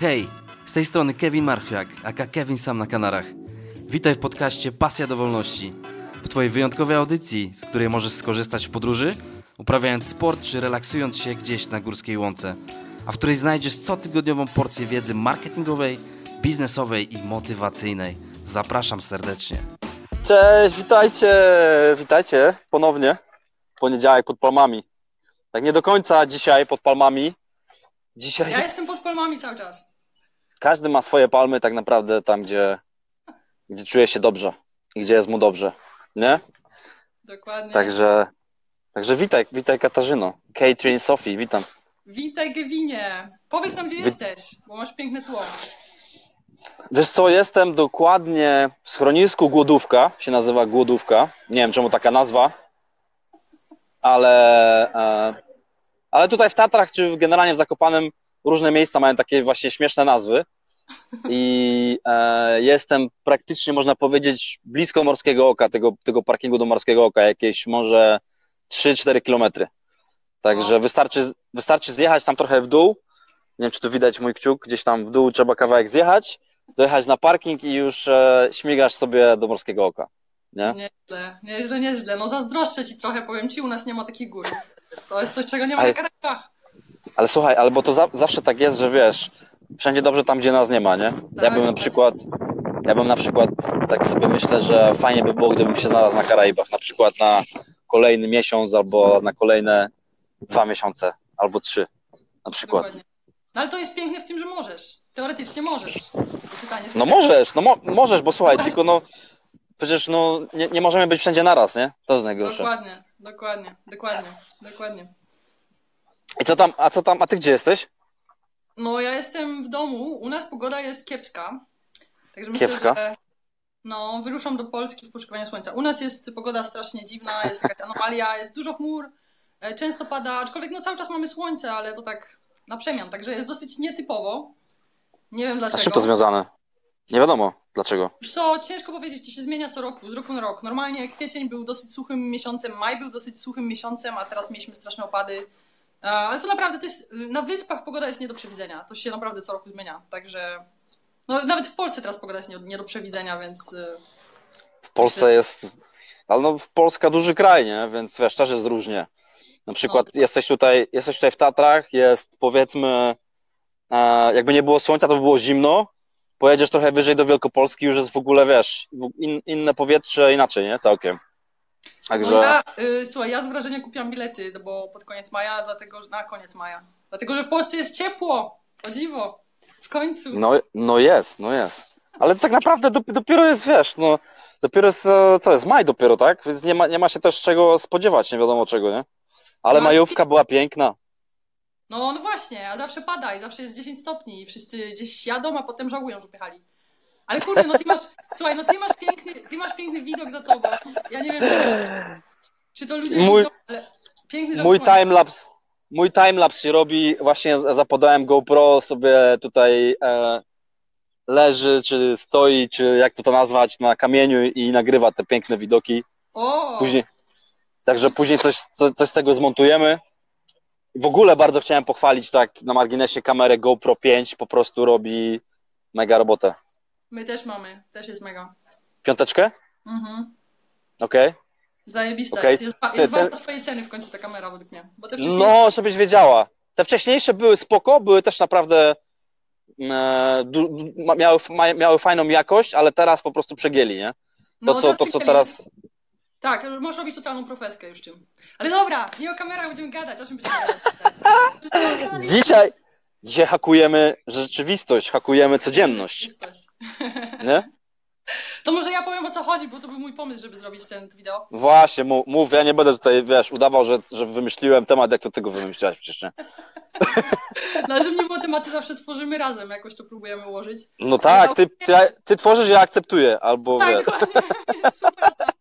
Hej, z tej strony Kevin Marchwiak, aka Kevin Sam na Kanarach. Witaj w podcaście Pasja do Wolności. W Twojej wyjątkowej audycji, z której możesz skorzystać w podróży, uprawiając sport czy relaksując się gdzieś na górskiej łące, a w której znajdziesz cotygodniową porcję wiedzy marketingowej, biznesowej i motywacyjnej. Zapraszam serdecznie. Cześć, witajcie, witajcie ponownie. Poniedziałek pod palmami. Tak nie do końca dzisiaj pod palmami. Dzisiaj Ja jestem pod palmami cały czas. każdy ma swoje palmy tak naprawdę tam, gdzie, gdzie czuje się dobrze i gdzie jest mu dobrze, nie? Dokładnie. Także, także witaj, witaj Katarzyno. Catherine, Sophie, witam. Witaj, Gewinie. Powiedz nam, gdzie jesteś, bo masz piękne tło. Wiesz co, jestem dokładnie w schronisku Głodówka, się nazywa Głodówka. Nie wiem czemu taka nazwa, ale, e, ale tutaj w Tatrach, czy generalnie w Zakopanem różne miejsca mają takie właśnie śmieszne nazwy i e, jestem praktycznie, można powiedzieć, blisko Morskiego Oka, tego, tego parkingu do Morskiego Oka, jakieś może 3-4 kilometry. Także O. wystarczy, wystarczy zjechać tam trochę w dół, nie wiem, czy tu widać mój kciuk, gdzieś tam w dół trzeba kawałek zjechać, dojechać na parking i już e, śmigasz sobie do Morskiego Oka, nie? Nieźle, nieźle, nieźle. No zazdroszczę ci trochę, powiem ci, u nas nie ma takich gór. To jest coś, czego nie ma Ale- na Karaibach. Ale słuchaj, albo to za, zawsze tak jest, że wiesz, wszędzie dobrze tam, gdzie nas nie ma, nie? Ja Tak, bym na przykład, ja bym na przykład, tak sobie myślę, że fajnie by było, gdybym się znalazł na Karaibach, na przykład na kolejny miesiąc, albo na kolejne dwa miesiące, albo trzy, na przykład. Dokładnie. No ale to jest piękne w tym, że możesz. Teoretycznie możesz. Pytanie, No chcesz? możesz, no mo możesz, bo słuchaj, tylko no, przecież no, nie, nie możemy być wszędzie naraz, nie? To jest najgorsze. Dokładnie, dokładnie, dokładnie, dokładnie. I co tam, a co tam, a ty gdzie jesteś? No ja jestem w domu, u nas pogoda jest kiepska. Także Kiepska? myślę, że no, wyruszam do Polski w poszukiwaniu słońca. U nas jest pogoda strasznie dziwna, jest jakaś anomalia, jest dużo chmur, e, często pada, aczkolwiek no cały czas mamy słońce, ale to tak na przemian, także jest dosyć nietypowo. Nie wiem A z czym dlaczego. to związane? Nie wiadomo, dlaczego. Wiesz co, ciężko powiedzieć, to się zmienia co roku, z roku na rok. Normalnie kwiecień był dosyć suchym miesiącem, maj był dosyć suchym miesiącem, a teraz mieliśmy straszne opady. E, Ale to naprawdę to jest, na wyspach pogoda jest nie do przewidzenia. To się naprawdę co roku zmienia. Także no, nawet w Polsce teraz pogoda jest nie, nie do przewidzenia, więc e, W Polsce jest, ale no Polska duży kraj, nie? Więc wiesz, też jest różnie. Na przykład No. jesteś tutaj, jesteś tutaj w Tatrach, jest powiedzmy, e, jakby nie było słońca, to by było zimno. Pojedziesz trochę wyżej do Wielkopolski, już jest w ogóle, wiesz, in, inne powietrze, inaczej, nie? Całkiem. Także, no ja, y, słuchaj, ja z wrażenia kupiłam bilety, no bo pod koniec maja, dlatego że na koniec maja. Dlatego, że w Polsce jest ciepło. O dziwo. W końcu. no, no jest, no jest. Ale tak naprawdę dop- dopiero jest, wiesz, no, dopiero jest, e, co jest, maj dopiero, tak? Więc nie ma, nie ma się też czego spodziewać, nie wiadomo czego, nie? Ale No, majówka była piękna. No, no właśnie, a zawsze pada i zawsze jest 10 stopni i wszyscy gdzieś jadą, a potem żałują, że pojechali. Ale kurde, no ty masz, słuchaj, no ty masz piękny, ty masz piękny widok za tobą. Ja nie wiem, czy to, czy to ludzie Mój- widzą, ale piękny Mój timelapse, mój timelapse się robi, właśnie zapodałem GoPro sobie tutaj e, leży, czy stoi, czy jak to to nazwać, na kamieniu i nagrywa te piękne widoki. O, Później, także później coś, co, coś z tego zmontujemy. W ogóle bardzo chciałem pochwalić tak na marginesie kamerę GoPro 5, po prostu robi mega robotę. my też mamy, też jest mega. Piąteczkę? Mhm. Okej. Zajebista Okej. jest, jest, jest ty- warta swojej ceny w końcu ta kamera według mnie. Bo te wcześniejsze... No, żebyś wiedziała. Te wcześniejsze były spoko, były też naprawdę e, du, du, miały, miały fajną jakość, ale teraz po prostu przegięli, nie? To, no, co, to, co teraz... Tak, możesz robić totalną profeskę już tym. Ale dobra, nie o kamerach będziemy gadać, o czym będziemy gadać. Dzisiaj, dzisiaj hakujemy rzeczywistość, hakujemy codzienność, Rzeczywistość. nie? To może ja powiem o co chodzi, bo to był mój pomysł, żeby zrobić ten wideo. Właśnie, mów, mów, ja nie będę tutaj, wiesz, udawał, że, że wymyśliłem temat, jak to ty go wymyśliłaś przecież, nie? No, żeby nie było tematy, zawsze tworzymy razem, jakoś to próbujemy ułożyć. No tak, ty, ty, ty tworzysz, ja akceptuję, albo Tak, wiesz. dokładnie, jest super. tak.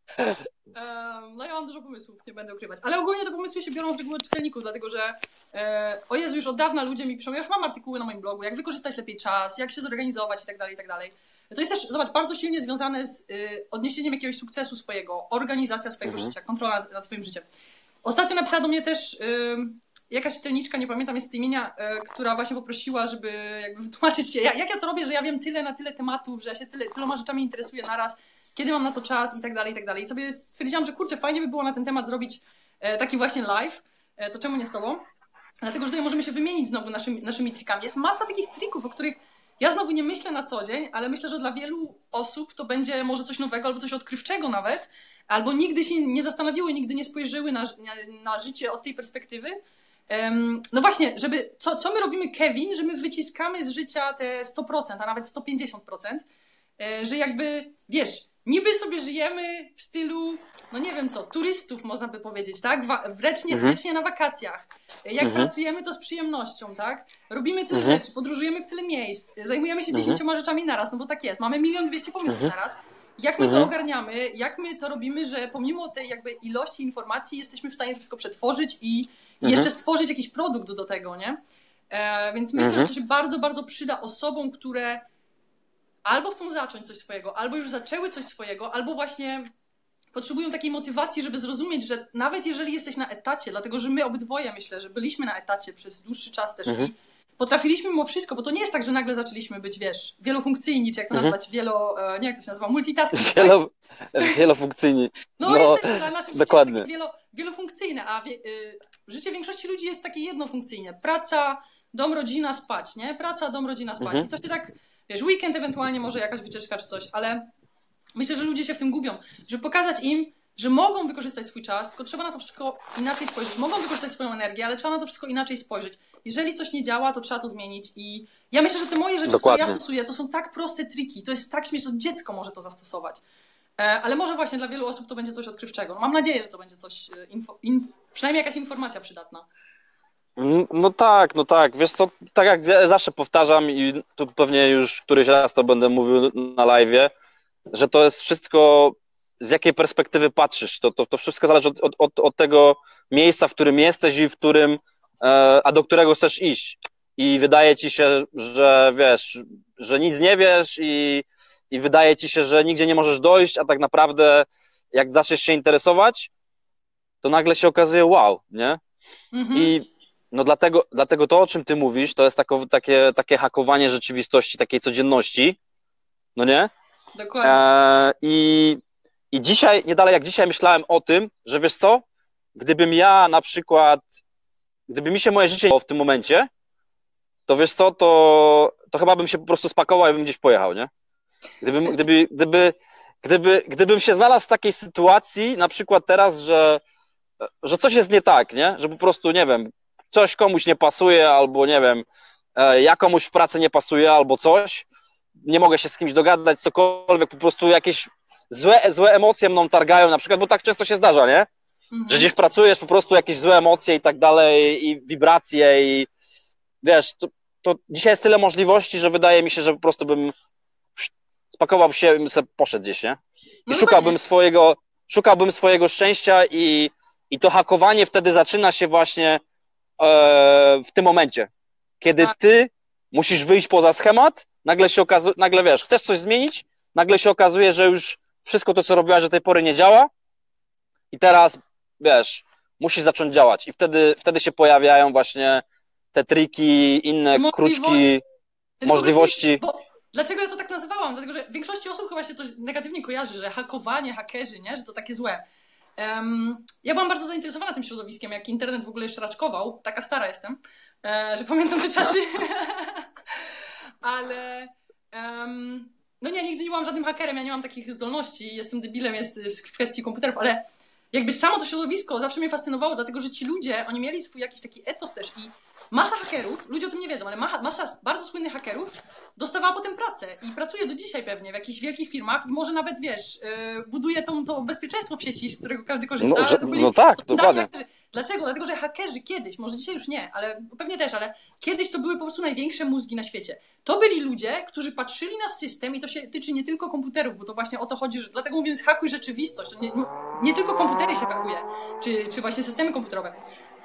No ja mam dużo pomysłów, nie będę ukrywać. Ale ogólnie te pomysły się biorą z reguły od czytelników, dlatego że e, o Jezu, już od dawna ludzie mi piszą, ja już mam artykuły na moim blogu, jak wykorzystać lepiej czas, jak się zorganizować i tak dalej, i tak dalej. To jest też, zobacz, bardzo silnie związane z y, odniesieniem jakiegoś sukcesu swojego, organizacja swojego Mhm. życia, kontrola nad, nad swoim życiem. Ostatnio napisała do mnie też ym, jakaś czytelniczka, nie pamiętam jest imienia, e, która właśnie poprosiła, żeby jakby wytłumaczyć się, jak, ja to robię, że ja wiem tyle na tyle tematów, że ja się tyle, tyloma rzeczami interesuję naraz, kiedy mam na to czas i tak dalej, i tak dalej. I sobie stwierdziłam, że kurczę, fajnie by było na ten temat zrobić e, taki właśnie live, e, to czemu nie z tobą? Dlatego, że tutaj możemy się wymienić znowu naszymi, naszymi trikami. Jest masa takich trików, o których ja znowu nie myślę na co dzień, ale myślę, że dla wielu osób to będzie może coś nowego albo coś odkrywczego nawet, albo nigdy się nie zastanowiły, nigdy nie spojrzyły na, na, na życie od tej perspektywy. No właśnie, żeby, co, co my robimy, Kevin, że my wyciskamy z życia te 100%, a nawet 150%, e, że jakby, wiesz, niby sobie żyjemy w stylu, no nie wiem co, turystów można by powiedzieć, tak? Wrecznie, mhm. wrecznie na wakacjach. Jak mhm. pracujemy, to z przyjemnością, tak? Robimy tyle mhm. rzeczy, podróżujemy w tyle miejsc, zajmujemy się mhm. dziesięcioma rzeczami naraz, no bo tak jest, mamy milion dwieście pomysłów mhm. naraz. Jak my to mhm. ogarniamy, jak my to robimy, że pomimo tej jakby ilości informacji jesteśmy w stanie to wszystko przetworzyć i, i mhm. jeszcze stworzyć jakiś produkt do tego, nie? E, więc myślę, że to się bardzo, bardzo przyda osobom, które albo chcą zacząć coś swojego, albo już zaczęły coś swojego, albo właśnie potrzebują takiej motywacji, żeby zrozumieć, że nawet jeżeli jesteś na etacie, dlatego że my obydwoje myślę, że byliśmy na etacie przez dłuższy czas też mhm. i potrafiliśmy mimo wszystko, bo to nie jest tak, że nagle zaczęliśmy być, wiesz, wielofunkcyjni, czy jak to mhm. nazwać, wielo, e, nie jak to się nazywa, multitasking. Tak? Wielo, tak? Wielofunkcyjni. No, no jesteśmy, życie dokładnie. jest takie wielo, wielofunkcyjne, a wie, y, życie większości ludzi jest takie jednofunkcyjne. Praca, dom, rodzina, spać, nie? Praca, dom, rodzina, spać. Mhm. I to się tak, wiesz, weekend ewentualnie może jakaś wycieczka czy coś, ale myślę, że ludzie się w tym gubią, żeby pokazać im, że mogą wykorzystać swój czas, tylko trzeba na to wszystko inaczej spojrzeć. Mogą wykorzystać swoją energię, ale trzeba na to wszystko inaczej spojrzeć. Jeżeli coś nie działa, to trzeba to zmienić. I ja myślę, że te moje rzeczy, Dokładnie. które ja stosuję, to są tak proste triki. To jest tak śmieszne, że dziecko może to zastosować. E, ale może właśnie dla wielu osób to będzie coś odkrywczego. Mam nadzieję, że to będzie coś, e, info, in, przynajmniej jakaś informacja przydatna. Mm, no tak, no tak. Wiesz co, tak jak zawsze powtarzam i tu pewnie już któryś raz to będę mówił na live, że to jest wszystko z jakiej perspektywy patrzysz. To, to, to wszystko zależy od, od, od tego miejsca, w którym jesteś i w którym, e, a do którego chcesz iść. I wydaje ci się, że wiesz, że nic nie wiesz i, i wydaje ci się, że nigdzie nie możesz dojść, a tak naprawdę jak zaczniesz się interesować, to nagle się okazuje wow, nie? Mhm. I no dlatego, dlatego to, o czym ty mówisz, to jest tako, takie, takie hakowanie rzeczywistości, takiej codzienności, no nie? Dokładnie. E, I i dzisiaj, nie dalej jak dzisiaj myślałem o tym, że wiesz co, gdybym ja na przykład, gdyby mi się moje życie w tym momencie, to wiesz co, to, to chyba bym się po prostu spakował i bym gdzieś pojechał, nie? Gdybym, gdyby, gdyby, gdyby, gdybym się znalazł w takiej sytuacji, na przykład teraz, że, że coś jest nie tak, nie? Że po prostu, nie wiem, coś komuś nie pasuje, albo nie wiem, e, ja komuś w pracy nie pasuje, albo coś, nie mogę się z kimś dogadać, cokolwiek, po prostu jakieś złe, złe emocje mną targają na przykład, bo tak często się zdarza, nie? Mhm. Że gdzieś pracujesz, po prostu jakieś złe emocje i tak dalej, i wibracje i wiesz, to, to dzisiaj jest tyle możliwości, że wydaje mi się, że po prostu bym spakował się i sobie poszedł gdzieś, nie? I no szukałbym swojego, szukałbym swojego szczęścia i, i to hakowanie wtedy zaczyna się właśnie e, w tym momencie, kiedy tak. ty musisz wyjść poza schemat, nagle się okazuje, nagle wiesz, chcesz coś zmienić, nagle się okazuje, że już wszystko to, co robiłaś do tej pory nie działa i teraz, wiesz, musisz zacząć działać i wtedy, wtedy się pojawiają właśnie te triki, inne kruczki, możliwości. Dlaczego ja to tak nazywałam? Dlatego, że większości osób chyba się to negatywnie kojarzy, że hakowanie, hakerzy, nie? że to takie złe. Um, ja byłam bardzo zainteresowana tym środowiskiem, jak internet w ogóle jeszcze raczkował. Taka stara jestem, e, że pamiętam te czasy. Ale um, no nie, nigdy nie byłam żadnym hakerem, ja nie mam takich zdolności, jestem debilem jest w kwestii komputerów, ale jakby samo to środowisko zawsze mnie fascynowało, dlatego że ci ludzie, oni mieli swój jakiś taki etos też i masa hakerów, ludzie o tym nie wiedzą, ale masa bardzo słynnych hakerów dostawała potem pracę i pracuje do dzisiaj pewnie w jakichś wielkich firmach i może nawet, wiesz, yy, buduje tą, to bezpieczeństwo w sieci, z którego każdy korzysta. No, że, no tak, dokładnie. Dlaczego? Dlatego, że hakerzy kiedyś, może dzisiaj już nie, ale pewnie też, ale kiedyś to były po prostu największe mózgi na świecie. To byli ludzie, którzy patrzyli na system i to się tyczy nie tylko komputerów, bo to właśnie o to chodzi, że dlatego mówimy hakuj rzeczywistość. Nie, nie, tylko komputery się hakuje, czy, czy właśnie systemy komputerowe.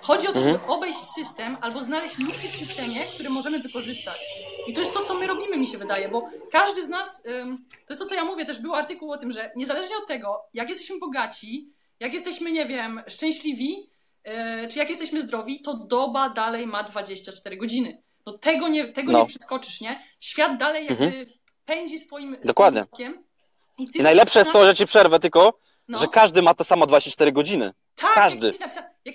Chodzi o to, żeby mhm. obejść system albo znaleźć luki w systemie, które możemy wykorzystać. I to jest to, co my robimy, mi się wydaje, bo każdy z nas, to jest to, co ja mówię, też był artykuł o tym, że niezależnie od tego, jak jesteśmy bogaci, jak jesteśmy, nie wiem, szczęśliwi, czy jak jesteśmy zdrowi, to doba dalej ma 24 godziny. No tego nie, tego No. nie przeskoczysz, nie? Świat dalej jakby Mhm. pędzi swoim, Dokładnie. swoim tokiem. I, ty I najlepsze jest to, że ci przerwę tylko, no. że każdy ma to samo 24 godziny. Tak, Każdy.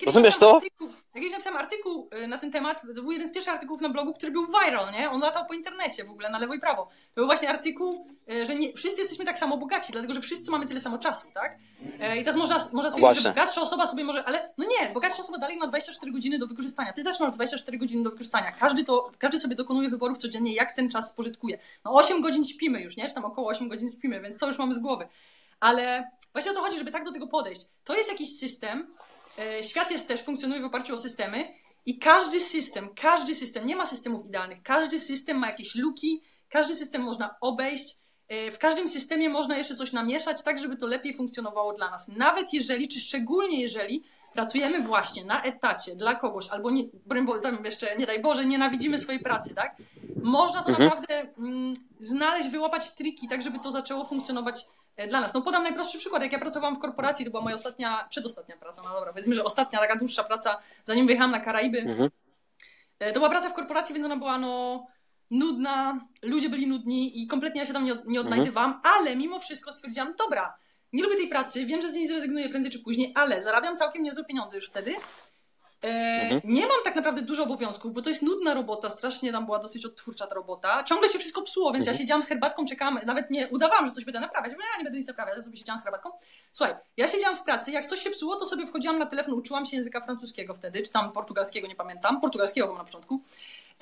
Rozumiesz to? Artykuł, ja kiedyś napisałam artykuł y, na ten temat, to był jeden z pierwszych artykułów na blogu, który był viral, nie? On latał po internecie w ogóle, na lewo i prawo. To był właśnie artykuł, y, że nie, wszyscy jesteśmy tak samo bogaci, dlatego że wszyscy mamy tyle samo czasu, tak? E, I teraz można, można stwierdzić, Właśnie. że bogatsza osoba sobie może, ale no nie, bogatsza osoba dalej ma 24 godziny do wykorzystania. Ty też masz 24 godziny do wykorzystania. Każdy, to, każdy sobie dokonuje wyborów codziennie, jak ten czas spożytkuje. No 8 godzin śpimy już, nie? Czy tam około 8 godzin śpimy, więc to już mamy z głowy. Ale właśnie o to chodzi, żeby tak do tego podejść. To jest jakiś system, świat jest też, funkcjonuje w oparciu o systemy i każdy system, każdy system, nie ma systemów idealnych, każdy system ma jakieś luki, każdy system można obejść, e, w każdym systemie można jeszcze coś namieszać, tak żeby to lepiej funkcjonowało dla nas. Nawet jeżeli, czy szczególnie jeżeli pracujemy właśnie na etacie dla kogoś, albo nie, Bo- tam jeszcze, nie daj Boże, nienawidzimy swojej pracy, tak? Można to Mhm. naprawdę mm, znaleźć, wyłapać triki, tak żeby to zaczęło funkcjonować e, dla nas. No podam najprostszy przykład. Jak ja pracowałam w korporacji, to była moja ostatnia, przedostatnia praca, no dobra, powiedzmy, że ostatnia taka dłuższa praca, zanim wyjechałam na Karaiby. Mhm. E, To była praca w korporacji, więc ona była no nudna, ludzie byli nudni i kompletnie ja się tam nie, nie odnajdywałam, ale mimo wszystko stwierdziłam, dobra, nie lubię tej pracy, wiem, że z niej zrezygnuję prędzej czy później, ale zarabiam całkiem niezłe pieniądze już wtedy. E, Mhm. Nie mam tak naprawdę dużo obowiązków, bo to jest nudna robota, strasznie tam była dosyć odtwórcza ta robota. Ciągle się wszystko psuło, więc Mhm. ja siedziałam z herbatką, czekałam, nawet nie udawałam, że coś będę naprawiać, bo ja nie będę nic naprawiać, ja sobie siedziałam z herbatką. Słuchaj, ja siedziałam w pracy, jak coś się psuło, to sobie wchodziłam na telefon, uczyłam się języka francuskiego wtedy, czy tam portugalskiego, nie pamiętam, portugalskiego chyba na początku.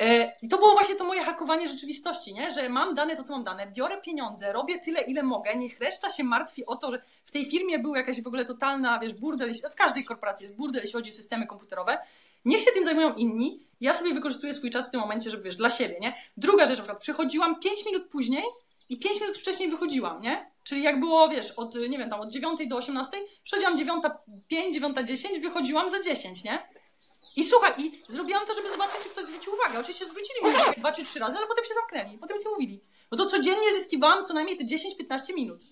E, I to było właśnie to moje hakowanie rzeczywistości, nie? że mam dane to, co mam dane, biorę pieniądze, robię tyle, ile mogę, niech reszta się martwi o to, że w tej firmie był jakaś w ogóle totalna, wiesz, burdel, w każdej korporacji jest burdel, jeśli chodzi o systemy komputerowe. Niech się tym zajmują inni, ja sobie wykorzystuję swój czas w tym momencie, żeby, wiesz, dla siebie, nie? Druga rzecz, na przykład, przychodziłam 5 minut później i 5 minut wcześniej wychodziłam, nie? Czyli jak było, wiesz, od, nie wiem, tam od 9 do 18, przychodziłam 9.05, 9.10, wychodziłam za 10, nie? I słuchaj, i zrobiłam to, żeby zobaczyć, czy ktoś zwrócił uwagę. Oczywiście zwrócili mi uwagę dwa czy trzy razy, ale potem się zamknęli. Potem sobie mówili. No to codziennie zyskiwałam co najmniej te 10-15 minut.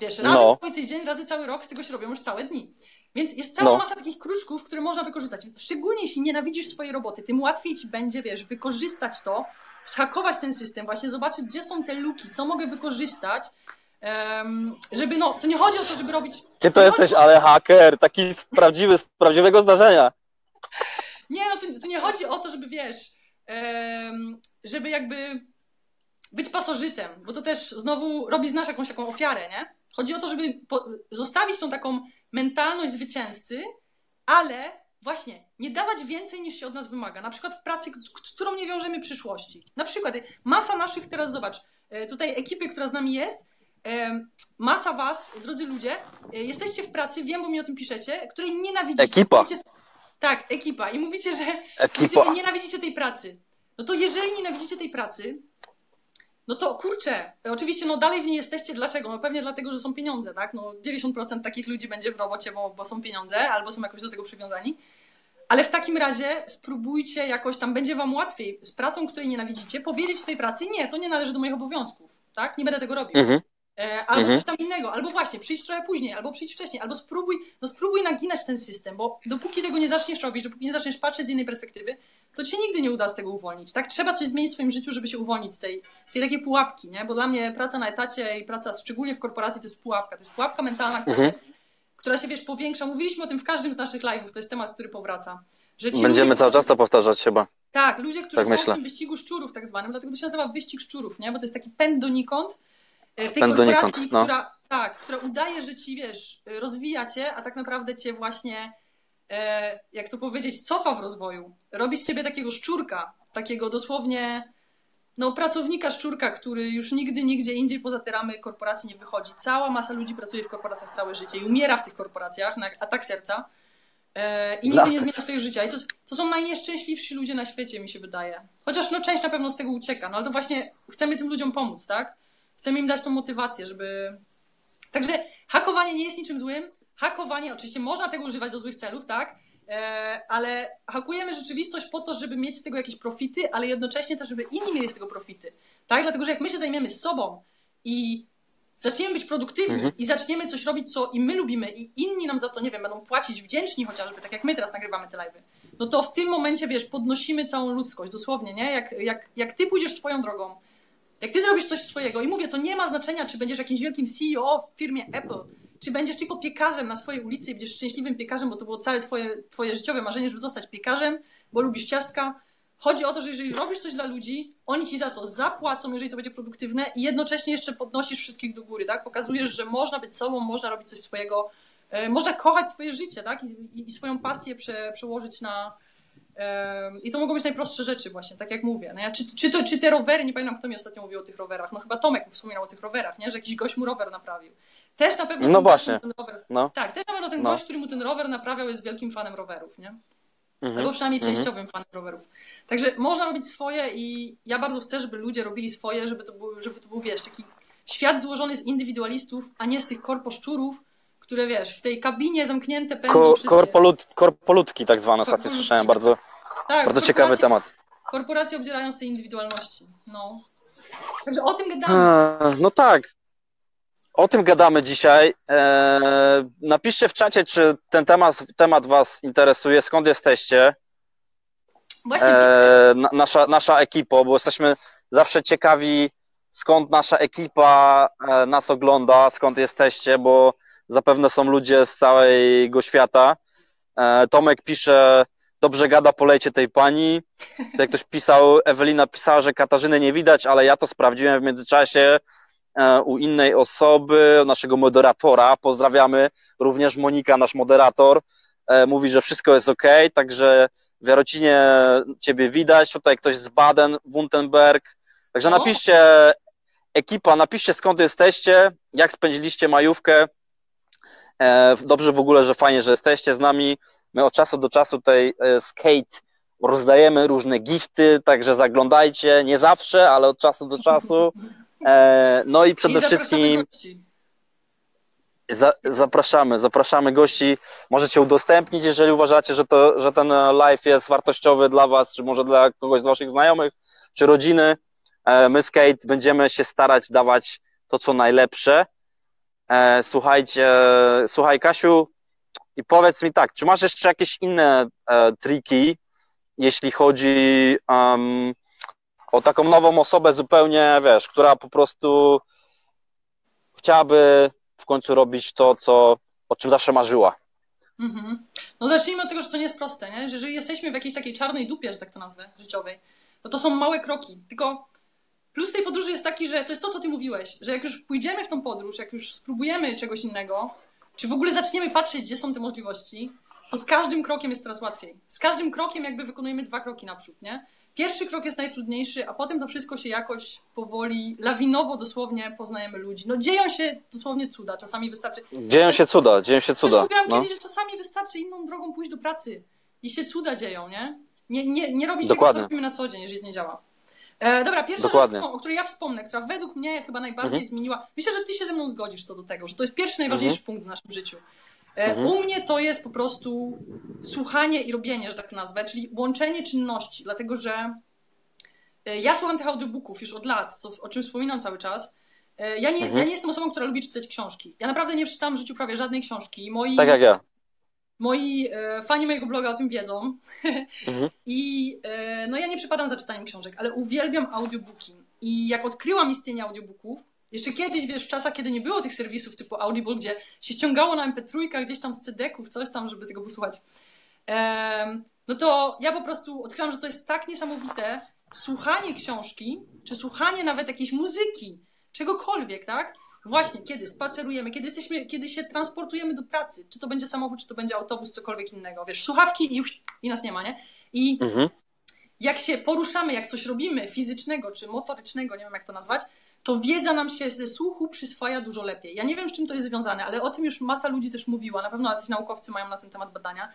Wiesz, razy No. cały tydzień, razy cały rok, z tego się robią już całe dni. Więc jest cała No. masa takich kruczków, które można wykorzystać. Szczególnie jeśli nienawidzisz swojej roboty, tym łatwiej ci będzie, wiesz, wykorzystać to, zhakować ten system, właśnie zobaczyć, gdzie są te luki, co mogę wykorzystać, żeby, no, to nie chodzi o to, żeby robić... Ty to jesteś, ale haker, taki z prawdziwy, z prawdziwego zdarzenia. Nie, no to, to nie chodzi o to, żeby wiesz, żeby jakby być pasożytem, bo to też znowu robi z nas jakąś taką ofiarę, nie? Chodzi o to, żeby zostawić tą taką mentalność zwycięzcy, ale właśnie nie dawać więcej niż się od nas wymaga. Na przykład w pracy, z którą nie wiążemy przyszłości. Na przykład masa naszych, teraz zobacz, e, tutaj ekipy, która z nami jest, masa was, drodzy ludzie, e, jesteście w pracy, wiem, bo mi o tym piszecie, której nienawidzicie. Ekipa. Mówicie, tak, ekipa. I mówicie, że Mówicie, Ekipa. że nienawidzicie tej pracy. No to jeżeli nienawidzicie tej pracy, no to kurczę, oczywiście no dalej w niej jesteście. Dlaczego? No pewnie dlatego, że są pieniądze, tak? No 90% takich ludzi będzie w robocie, bo, bo są pieniądze, albo są jakoś do tego przywiązani. Ale w takim razie spróbujcie jakoś tam, będzie wam łatwiej z pracą, której nienawidzicie, powiedzieć tej pracy, nie, to nie należy do moich obowiązków, tak? Nie będę tego robił. Mhm. E, albo Mhm. coś tam innego, albo właśnie przyjdź trochę później, albo przyjdź wcześniej, albo spróbuj, no spróbuj naginać ten system, bo dopóki tego nie zaczniesz robić, dopóki nie zaczniesz patrzeć z innej perspektywy, to ci nigdy nie uda z tego uwolnić. Tak, trzeba coś zmienić w swoim życiu, żeby się uwolnić z tej, z tej takiej pułapki, nie? Bo dla mnie praca na etacie i praca szczególnie w korporacji to jest pułapka, to jest pułapka mentalna, która, Mhm. się, która się, wiesz, powiększa. Mówiliśmy o tym w każdym z naszych live'ów, to jest temat, który powraca. Będziemy ludzie, cały czas to powtarzać chyba. tak, ludzie, którzy Tak są myślę. w tym wyścigu szczurów tak zwanym, dlatego to się nazywa wyścig szczurów, nie? Bo to jest taki pęd donikąd w tej Pęd korporacji, no. która, tak, która udaje, że ci, wiesz, rozwija cię, a tak naprawdę cię właśnie, e, jak to powiedzieć, cofa w rozwoju. Robi z ciebie takiego szczurka, takiego dosłownie, no, pracownika szczurka, który już nigdy, nigdzie indziej poza te ramy korporacji nie wychodzi. Cała masa ludzi pracuje w korporacjach całe życie i umiera w tych korporacjach na atak serca. E, I nigdy nie zmienia swojego życia. I to, to są najnieszczęśliwsi ludzie na świecie, mi się wydaje. Chociaż no, część na pewno z tego ucieka, no ale to właśnie chcemy tym ludziom pomóc, tak? Chcemy im dać tą motywację, żeby. Także hakowanie nie jest niczym złym. Hakowanie, oczywiście można tego używać do złych celów, tak? E, ale hakujemy rzeczywistość po to, żeby mieć z tego jakieś profity, ale jednocześnie też, żeby inni mieli z tego profity. Tak? Dlatego, że jak my się zajmiemy sobą i zaczniemy być produktywni mhm. i zaczniemy coś robić, co i my lubimy i inni nam za to, nie wiem, będą płacić wdzięczni chociażby, tak jak my teraz nagrywamy te live'y, no to w tym momencie, wiesz, podnosimy całą ludzkość, dosłownie, nie? Jak, jak, jak ty pójdziesz swoją drogą, jak ty zrobisz coś swojego i mówię, to nie ma znaczenia, czy będziesz jakimś wielkim CEO w firmie Apple, czy będziesz tylko piekarzem na swojej ulicy i będziesz szczęśliwym piekarzem, bo to było całe twoje, twoje życiowe marzenie, żeby zostać piekarzem, bo lubisz ciastka. Chodzi o to, że jeżeli robisz coś dla ludzi, oni ci za to zapłacą, jeżeli to będzie produktywne i jednocześnie jeszcze podnosisz wszystkich do góry, tak? Pokazujesz, że można być sobą, można robić coś swojego, e, można kochać swoje życie, tak? I, i, swoją pasję prze, przełożyć na, i to mogą być najprostsze rzeczy właśnie, tak jak mówię. No ja, czy, czy, to, czy te rowery, nie pamiętam kto mi ostatnio mówił o tych rowerach, no chyba Tomek wspominał o tych rowerach, nie? że jakiś gość mu rower naprawił. Też na pewno no właśnie. ten rower. No. Tak, też na pewno ten no. gość, który mu ten rower naprawiał, jest wielkim fanem rowerów, nie? Mhm. Albo przynajmniej mhm. częściowym fanem rowerów. Także można robić swoje i ja bardzo chcę, żeby ludzie robili swoje, żeby to był, żeby to był wiesz, taki świat złożony z indywidualistów, a nie z tych korposzczurów, które wiesz, w tej kabinie zamknięte pędzą Ko wszystkie. Korpolut, korpolutki tak zwane, ostatnio słyszałem, bardzo, tak, bardzo ciekawy temat. Korporacje obdzierają z tej indywidualności, no. Także o tym gadamy. no tak, o tym gadamy dzisiaj. E, napiszcie w czacie, czy ten temat, temat Was interesuje, skąd jesteście. Właśnie. E, nasza, nasza ekipa, bo jesteśmy zawsze ciekawi, skąd nasza ekipa e, nas ogląda, skąd jesteście, bo zapewne są ludzie z całego świata. E, Tomek pisze, dobrze gada, polejcie tej pani. Tutaj ktoś pisał, Ewelina pisała, że Katarzyny nie widać, ale ja to sprawdziłem w międzyczasie e, u innej osoby, naszego moderatora. Pozdrawiamy również Monika, nasz moderator. E, mówi, że wszystko jest ok, także w Jarocinie ciebie widać. Tutaj ktoś z Baden, Wuntenberg. Także napiszcie, ekipa, napiszcie skąd jesteście, jak spędziliście majówkę. E, dobrze w ogóle, że fajnie, że jesteście z nami. My od czasu do czasu tutaj e, skate rozdajemy różne gifty, także zaglądajcie, nie zawsze, ale od czasu do czasu. E, no i przede I wszystkim za, zapraszamy, zapraszamy gości. Możecie udostępnić, jeżeli uważacie, że, to, że ten live jest wartościowy dla Was, czy może dla kogoś z Waszych znajomych, czy rodziny. My skate będziemy się starać dawać to, co najlepsze. E, słuchajcie, słuchaj Kasiu i powiedz mi tak, czy masz jeszcze jakieś inne e, triki, jeśli chodzi um, o taką nową osobę zupełnie, wiesz, która po prostu chciałaby w końcu robić to, co, o czym zawsze marzyła. Mhm. No zacznijmy od tego, że to nie jest proste, nie? że jeżeli jesteśmy w jakiejś takiej czarnej dupie, że tak to nazwę, życiowej, no to są małe kroki. Tylko Plus tej podróży jest taki, że to jest to, co ty mówiłeś, że jak już pójdziemy w tą podróż, jak już spróbujemy czegoś innego, czy w ogóle zaczniemy patrzeć, gdzie są te możliwości, to z każdym krokiem jest coraz łatwiej. Z każdym krokiem jakby wykonujemy dwa kroki naprzód, nie? Pierwszy krok jest najtrudniejszy, a potem to wszystko się jakoś powoli, lawinowo dosłownie poznajemy ludzi. No dzieją się dosłownie cuda, czasami wystarczy... Dzieją się cuda, dzieją się cuda. Mówiłam no. kiedyś, że czasami wystarczy inną drogą pójść do pracy i się cuda dzieją, nie? Nie, nie, nie robić Dokładnie. tego, co robimy na co dzień, jeżeli to nie działa. E, dobra, pierwsza Dokładnie. rzecz, o której ja wspomnę, która według mnie chyba najbardziej mhm. zmieniła. Myślę, że ty się ze mną zgodzisz co do tego, że to jest pierwszy najważniejszy mhm. punkt w naszym życiu. E, mhm. U mnie to jest po prostu słuchanie i robienie, że tak to nazwę, czyli łączenie czynności, dlatego że e, ja słucham tych audiobooków już od lat, co, o czym wspominam cały czas. E, ja nie, ja nie jestem osobą, która lubi czytać książki. Ja naprawdę nie przeczytam w życiu prawie żadnej książki. Moi, tak jak ja. Moi e, fani mojego bloga o tym wiedzą. Mhm. I e, no ja nie przypadam za czytaniem książek, ale uwielbiam audiobooki. I jak odkryłam istnienie audiobooków, jeszcze kiedyś, wiesz, w czasach, kiedy nie było tych serwisów typu Audible, gdzie się ściągało na MP3 gdzieś tam z CD-ków, coś tam, żeby tego posłuchać, e, no to ja po prostu odkryłam, że to jest tak niesamowite słuchanie książki, czy słuchanie nawet jakiejś muzyki, czegokolwiek, tak? Właśnie, kiedy spacerujemy, kiedy jesteśmy, kiedy się transportujemy do pracy, czy to będzie samochód, czy to będzie autobus, cokolwiek innego, wiesz, słuchawki i, i nas nie ma, nie? I mhm. jak się poruszamy, jak coś robimy fizycznego, czy motorycznego, nie wiem jak to nazwać, to wiedza nam się ze słuchu przyswaja dużo lepiej. Ja nie wiem, z czym to jest związane, ale o tym już masa ludzi też mówiła, na pewno jacyś naukowcy mają na ten temat badania.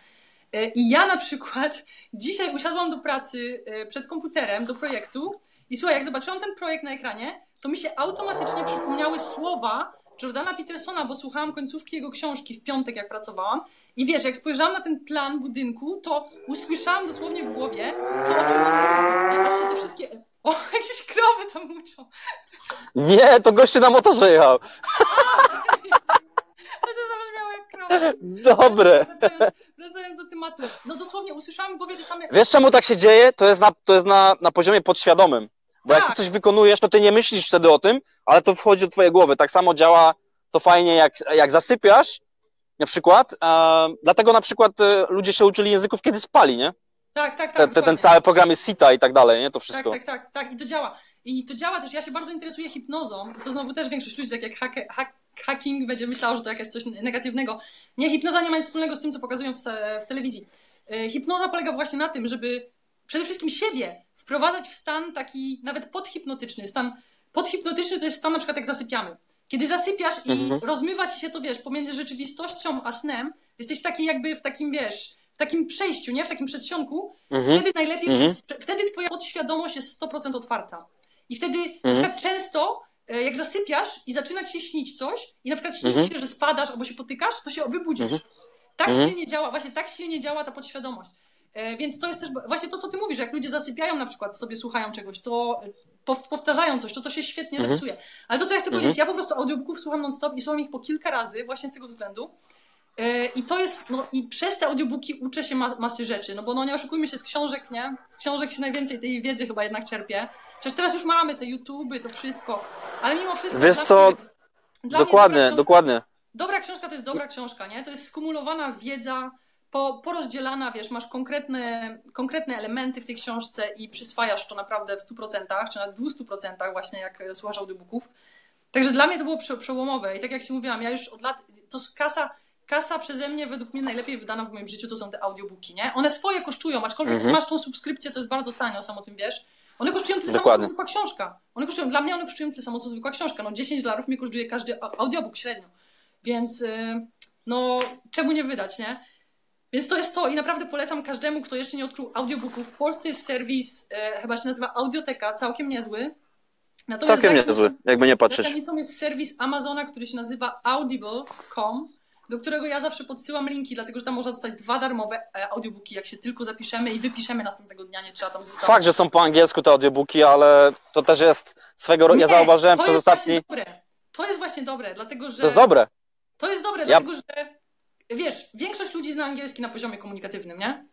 E, I ja na przykład dzisiaj usiadłam do pracy e, przed komputerem, do projektu i słuchaj, jak zobaczyłam ten projekt na ekranie, to mi się automatycznie przypomniały słowa Jordana Petersona, bo słuchałam końcówki jego książki w piątek, jak pracowałam. I wiesz, jak spojrzałam na ten plan budynku, to usłyszałam dosłownie w głowie to, o czym on mówi. Aż się te wszystkie O, jakieś krowy tam muszą. Nie, to goście na motorze jechał. No to zabrzmiało jak krowa. Dobre. Wracając, wracając do tematu. No dosłownie usłyszałam głowie te same... Wiesz czemu tak się dzieje? To jest na, to jest na, na poziomie podświadomym. Bo jak ty Tak. coś wykonujesz, to ty nie myślisz wtedy o tym, ale to wchodzi do twojej głowy. Tak samo działa to fajnie, jak, jak zasypiasz, na przykład. E, dlatego na przykład e, ludzie się uczyli języków, kiedy spali, nie? Tak, tak, tak. Te, te, ten cały program jest sita i tak dalej, nie? To Tak, wszystko. tak, tak, tak. I to działa. I to działa też. Ja się bardzo interesuję hipnozą. To znowu też większość ludzi, tak jak hack, hack, hacking, będzie myślało, że to jakieś coś negatywnego. Nie, hipnoza nie ma nic wspólnego z tym, co pokazują w, w telewizji. E, Hipnoza polega właśnie na tym, żeby przede wszystkim siebie wprowadzać w stan taki nawet podhipnotyczny. Stan podhipnotyczny to jest stan na przykład jak zasypiamy. Kiedy zasypiasz i Mhm. rozmywa ci się to, wiesz, pomiędzy rzeczywistością a snem, jesteś w takiej jakby w takim, wiesz, w takim przejściu, nie? W takim przedsionku, Mhm. Wtedy najlepiej, Mhm. wtedy twoja podświadomość jest 100% otwarta. I wtedy na Mhm. przykład często, e, jak zasypiasz i zaczyna ci się śnić coś i na przykład śni ci Mhm. się, że spadasz albo się potykasz, to się wybudzisz. Mhm. Tak Mhm. silnie działa, właśnie tak silnie działa ta podświadomość. E, Więc to jest też właśnie to, co ty mówisz, jak ludzie zasypiają na przykład, sobie słuchają czegoś, to e, pow- powtarzają coś, to to się świetnie Mhm. zepsuje. Ale to, co ja chcę Mhm. powiedzieć, ja po prostu audiobooków słucham non-stop i słucham ich po kilka razy właśnie z tego względu. E, I to jest, no i przez te audiobooki uczę się ma, masy rzeczy, no bo no nie oszukujmy się z książek, nie? Z książek się najwięcej tej wiedzy chyba jednak czerpie. Przecież teraz już mamy te YouTuby, to wszystko, ale mimo wszystko... Wiesz co, Dokładnie, dobra książka- dokładnie. Dobra książka to jest dobra książka, nie? To jest skumulowana wiedza, po, porozdzielana, wiesz, masz konkretne, konkretne elementy w tej książce i przyswajasz to naprawdę w 100%, czy nawet 200% właśnie jak e, słuchasz audiobooków. Także dla mnie to było prze, przełomowe i tak jak Ci mówiłam, ja już od lat, to kasa, kasa przeze mnie według mnie najlepiej wydana w moim życiu to są te audiobooki, nie? One swoje kosztują, aczkolwiek Mhm. masz tą subskrypcję, to jest bardzo tanio, sam o tym wiesz. One kosztują tyle samo, Dokładnie. co zwykła książka. One kosztują, dla mnie one kosztują tyle samo, co zwykła książka. No 10 dolarów mnie kosztuje każdy audiobook średnio. Więc y, no, czemu nie wydać, nie? Więc to jest to i naprawdę polecam każdemu, kto jeszcze nie odkrył audiobooków. W Polsce jest serwis, e, chyba się nazywa Audioteka, całkiem niezły. Natomiast Całkiem za niezły, jakby nie za patrzeć. granicą jest serwis Amazona, który się nazywa audible.com, do którego ja zawsze podsyłam linki, dlatego że tam można dostać dwa darmowe e, audiobooki, jak się tylko zapiszemy i wypiszemy następnego dnia, nie trzeba tam zostawić. Fakt, że są po angielsku te audiobooki, ale to też jest swego ro... Ja zauważyłem to przez jest ostatni... To jest właśnie dobre, dlatego że... To jest dobre. To jest dobre, Ja- dlatego że wiesz, większość ludzi zna angielski na poziomie komunikatywnym, nie?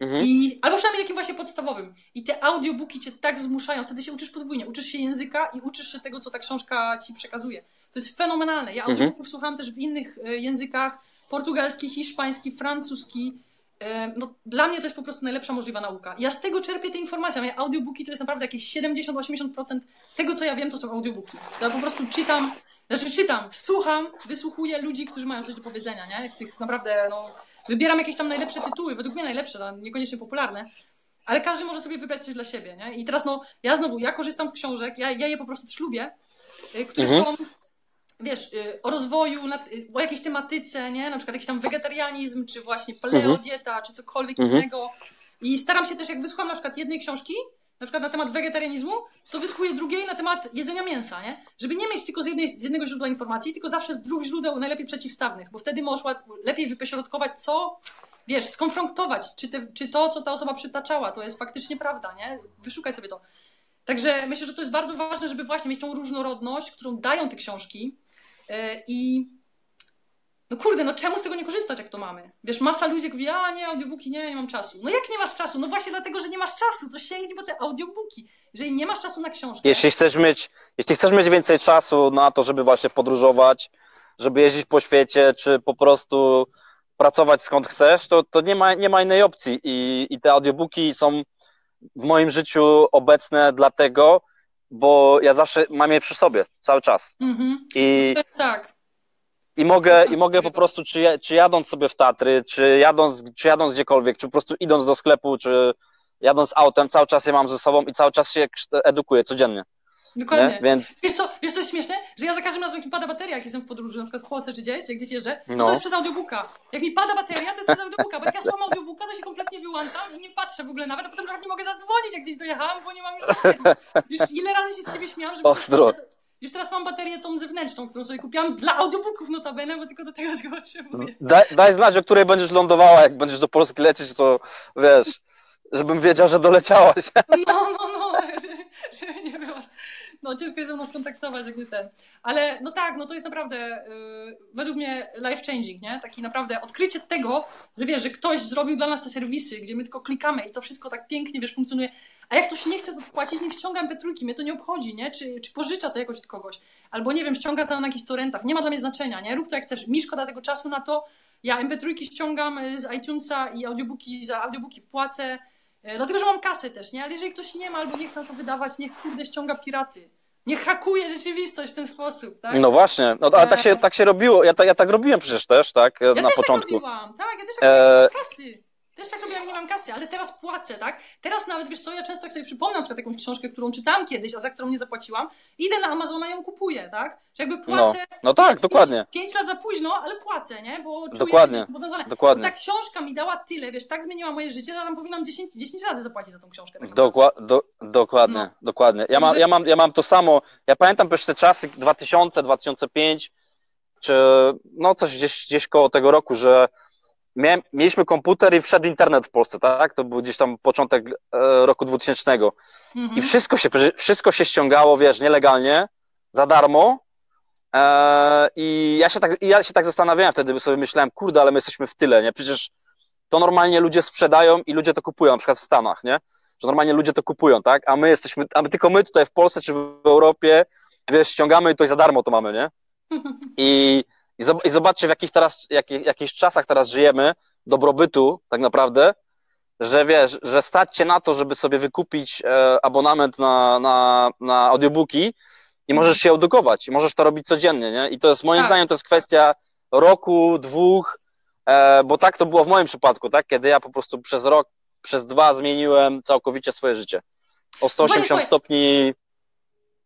Mhm. I, albo przynajmniej takim właśnie podstawowym. I te audiobooki cię tak zmuszają, wtedy się uczysz podwójnie. Uczysz się języka i uczysz się tego, co ta książka ci przekazuje. To jest fenomenalne. Ja Mhm. audiobooków słucham też w innych e, językach. Portugalski, hiszpański, francuski. E, No, dla mnie to jest po prostu najlepsza możliwa nauka. Ja z tego czerpię te informacje. Moje audiobooki to jest naprawdę jakieś 70-80% tego, co ja wiem, to są audiobooki. To ja po prostu czytam, znaczy czytam, słucham, wysłuchuję ludzi, którzy mają coś do powiedzenia, nie? W tych naprawdę, no, wybieram jakieś tam najlepsze tytuły, według mnie najlepsze, no, niekoniecznie popularne, ale każdy może sobie wybrać coś dla siebie, nie? I teraz, no, ja znowu, ja korzystam z książek, ja, ja je po prostu też lubię, y, które Mhm. są, wiesz, y, o rozwoju, y, o jakiejś tematyce, nie? Na przykład jakiś tam wegetarianizm, czy właśnie paleodieta, czy cokolwiek Mhm. innego. I staram się też, jak wysłucham na przykład jednej książki, na przykład na temat wegetarianizmu, to wysłuchuję drugiej na temat jedzenia mięsa, nie? Żeby nie mieć tylko z, jednej, z jednego źródła informacji, tylko zawsze z dwóch źródeł najlepiej przeciwstawnych, bo wtedy łat, lepiej wypośrodkować, co, wiesz, skonfrontować, czy, te, czy to, co ta osoba przytaczała, to jest faktycznie prawda, nie? Wyszukać sobie to. Także myślę, że to jest bardzo ważne, żeby właśnie mieć tą różnorodność, którą dają te książki yy, i no kurde, no czemu z tego nie korzystać, jak to mamy? Wiesz, masa ludzi mówi, a nie, audiobooki, nie, nie mam czasu. No jak nie masz czasu? No właśnie dlatego, że nie masz czasu, to sięgnij po te audiobooki. Jeżeli nie masz czasu na książkę, Jeśli chcesz mieć, jeśli chcesz mieć więcej czasu na to, żeby właśnie podróżować, żeby jeździć po świecie, czy po prostu pracować skąd chcesz, to, to nie, ma, nie ma innej opcji. I, I te audiobooki są w moim życiu obecne dlatego, bo ja zawsze mam je przy sobie cały czas. mhm. I, To jest tak. I, mogę, i mogę po prostu, czy, czy jadąc sobie w Tatry, czy jadąc, czy jadąc gdziekolwiek, czy po prostu idąc do sklepu, czy jadąc autem, cały czas je mam ze sobą i cały czas się edukuję codziennie. Dokładnie. Nie? Więc Wiesz co, wiesz co jest śmieszne? Że ja za każdym razem, jak mi pada bateria, jak jestem w podróży, na przykład w Polsce czy gdzieś, jak gdzieś jeżdżę, to, No. to jest przez audiobooka. Jak mi pada bateria, to jest przez audiobooka, bo jak ja słucham audiobooka, to się kompletnie wyłączam i nie patrzę w ogóle nawet, a potem nawet nie mogę zadzwonić, jak gdzieś dojechałam, bo nie mam już. Już ile razy się z siebie śmiałam, że Ostro. Już teraz mam baterię tą zewnętrzną, którą sobie kupiłam dla audiobooków notabene, bo tylko do tego tego potrzebuję. daj, daj znać, o której będziesz lądowała, jak będziesz do Polski lecieć, to wiesz, żebym wiedział, że doleciałaś. No, no, no. żeby nie było. No ciężko jest ze mną skontaktować, jakby ten. Ale no tak, no to jest naprawdę yy, według mnie life changing, nie? Taki naprawdę odkrycie tego, że wiesz, że ktoś zrobił dla nas te serwisy, gdzie my tylko klikamy i to wszystko tak pięknie, wiesz, funkcjonuje. A jak ktoś nie chce zapłacić, niech ściąga MP3, mnie to nie obchodzi, nie? Czy, czy pożycza to jakoś od kogoś. Albo nie wiem, ściąga to na jakichś torrentach. Nie ma dla mnie znaczenia, nie? Rób to jak chcesz. Mi szkoda tego czasu na to. Ja MP3 ściągam y, z iTunesa i audiobooki, za audiobooki płacę. E, dlatego, że mam kasę też, nie? Ale jeżeli ktoś nie ma albo nie chce na to wydawać, niech kurde ściąga piraty. Niech hakuje rzeczywistość w ten sposób, tak? No właśnie, no, ale tak się, tak się robiło, ja, ja tak robiłem przecież też, tak, Ja na też początku. tak robiłam, tak, ja też tak mam kasy. Też tak robiłam, nie mam kasy, ale teraz płacę, tak? Teraz nawet, wiesz co, ja często jak sobie przypomnę na przykład jakąś książkę, którą czytałam kiedyś, a za którą nie zapłaciłam, idę na Amazona i ją kupuję, tak? Że jakby płacę... no tak, pięć- dokładnie. Pięć lat za późno, ale płacę, nie? Bo czuję Dokładnie, się zobowiązana. dokładnie. Bo ta książka mi dała tyle, wiesz, tak zmieniła moje życie, że tam powinnam 10, 10 razy zapłacić za tą książkę. Tak. Dokła, do, dokładnie, No. dokładnie. Ja mam, Także- ja, mam, ja mam to samo. Ja pamiętam też te czasy 2000, 2005, czy no coś gdzieś, gdzieś koło tego roku, że miałem, mieliśmy komputer i wszedł internet w Polsce, tak? To był gdzieś tam początek e, roku 2000. Mhm. I wszystko się, wszystko się ściągało, wiesz, nielegalnie, za darmo. E, I ja się, tak, ja się tak zastanawiałem wtedy, by sobie myślałem, kurde, ale my jesteśmy w tyle, nie? Przecież to normalnie ludzie sprzedają i ludzie to kupują, na przykład w Stanach, nie? Że normalnie ludzie to kupują, tak? A my jesteśmy, a my, tylko my tutaj w Polsce czy w Europie, wiesz, ściągamy i to i za darmo to mamy, nie? I, i, zob- i zobaczcie, w jakich teraz, jakich, jakich czasach teraz żyjemy, dobrobytu tak naprawdę, że wiesz, że stać cię na to, żeby sobie wykupić e, abonament na, na, na audiobooki i możesz się edukować, i możesz to robić codziennie, nie? I to jest, moim Tak. zdaniem, to jest kwestia roku, dwóch, e, bo tak to było w moim przypadku, tak? Kiedy ja po prostu przez rok, przez dwa zmieniłem całkowicie swoje życie. O 180 słuchaj. stopni,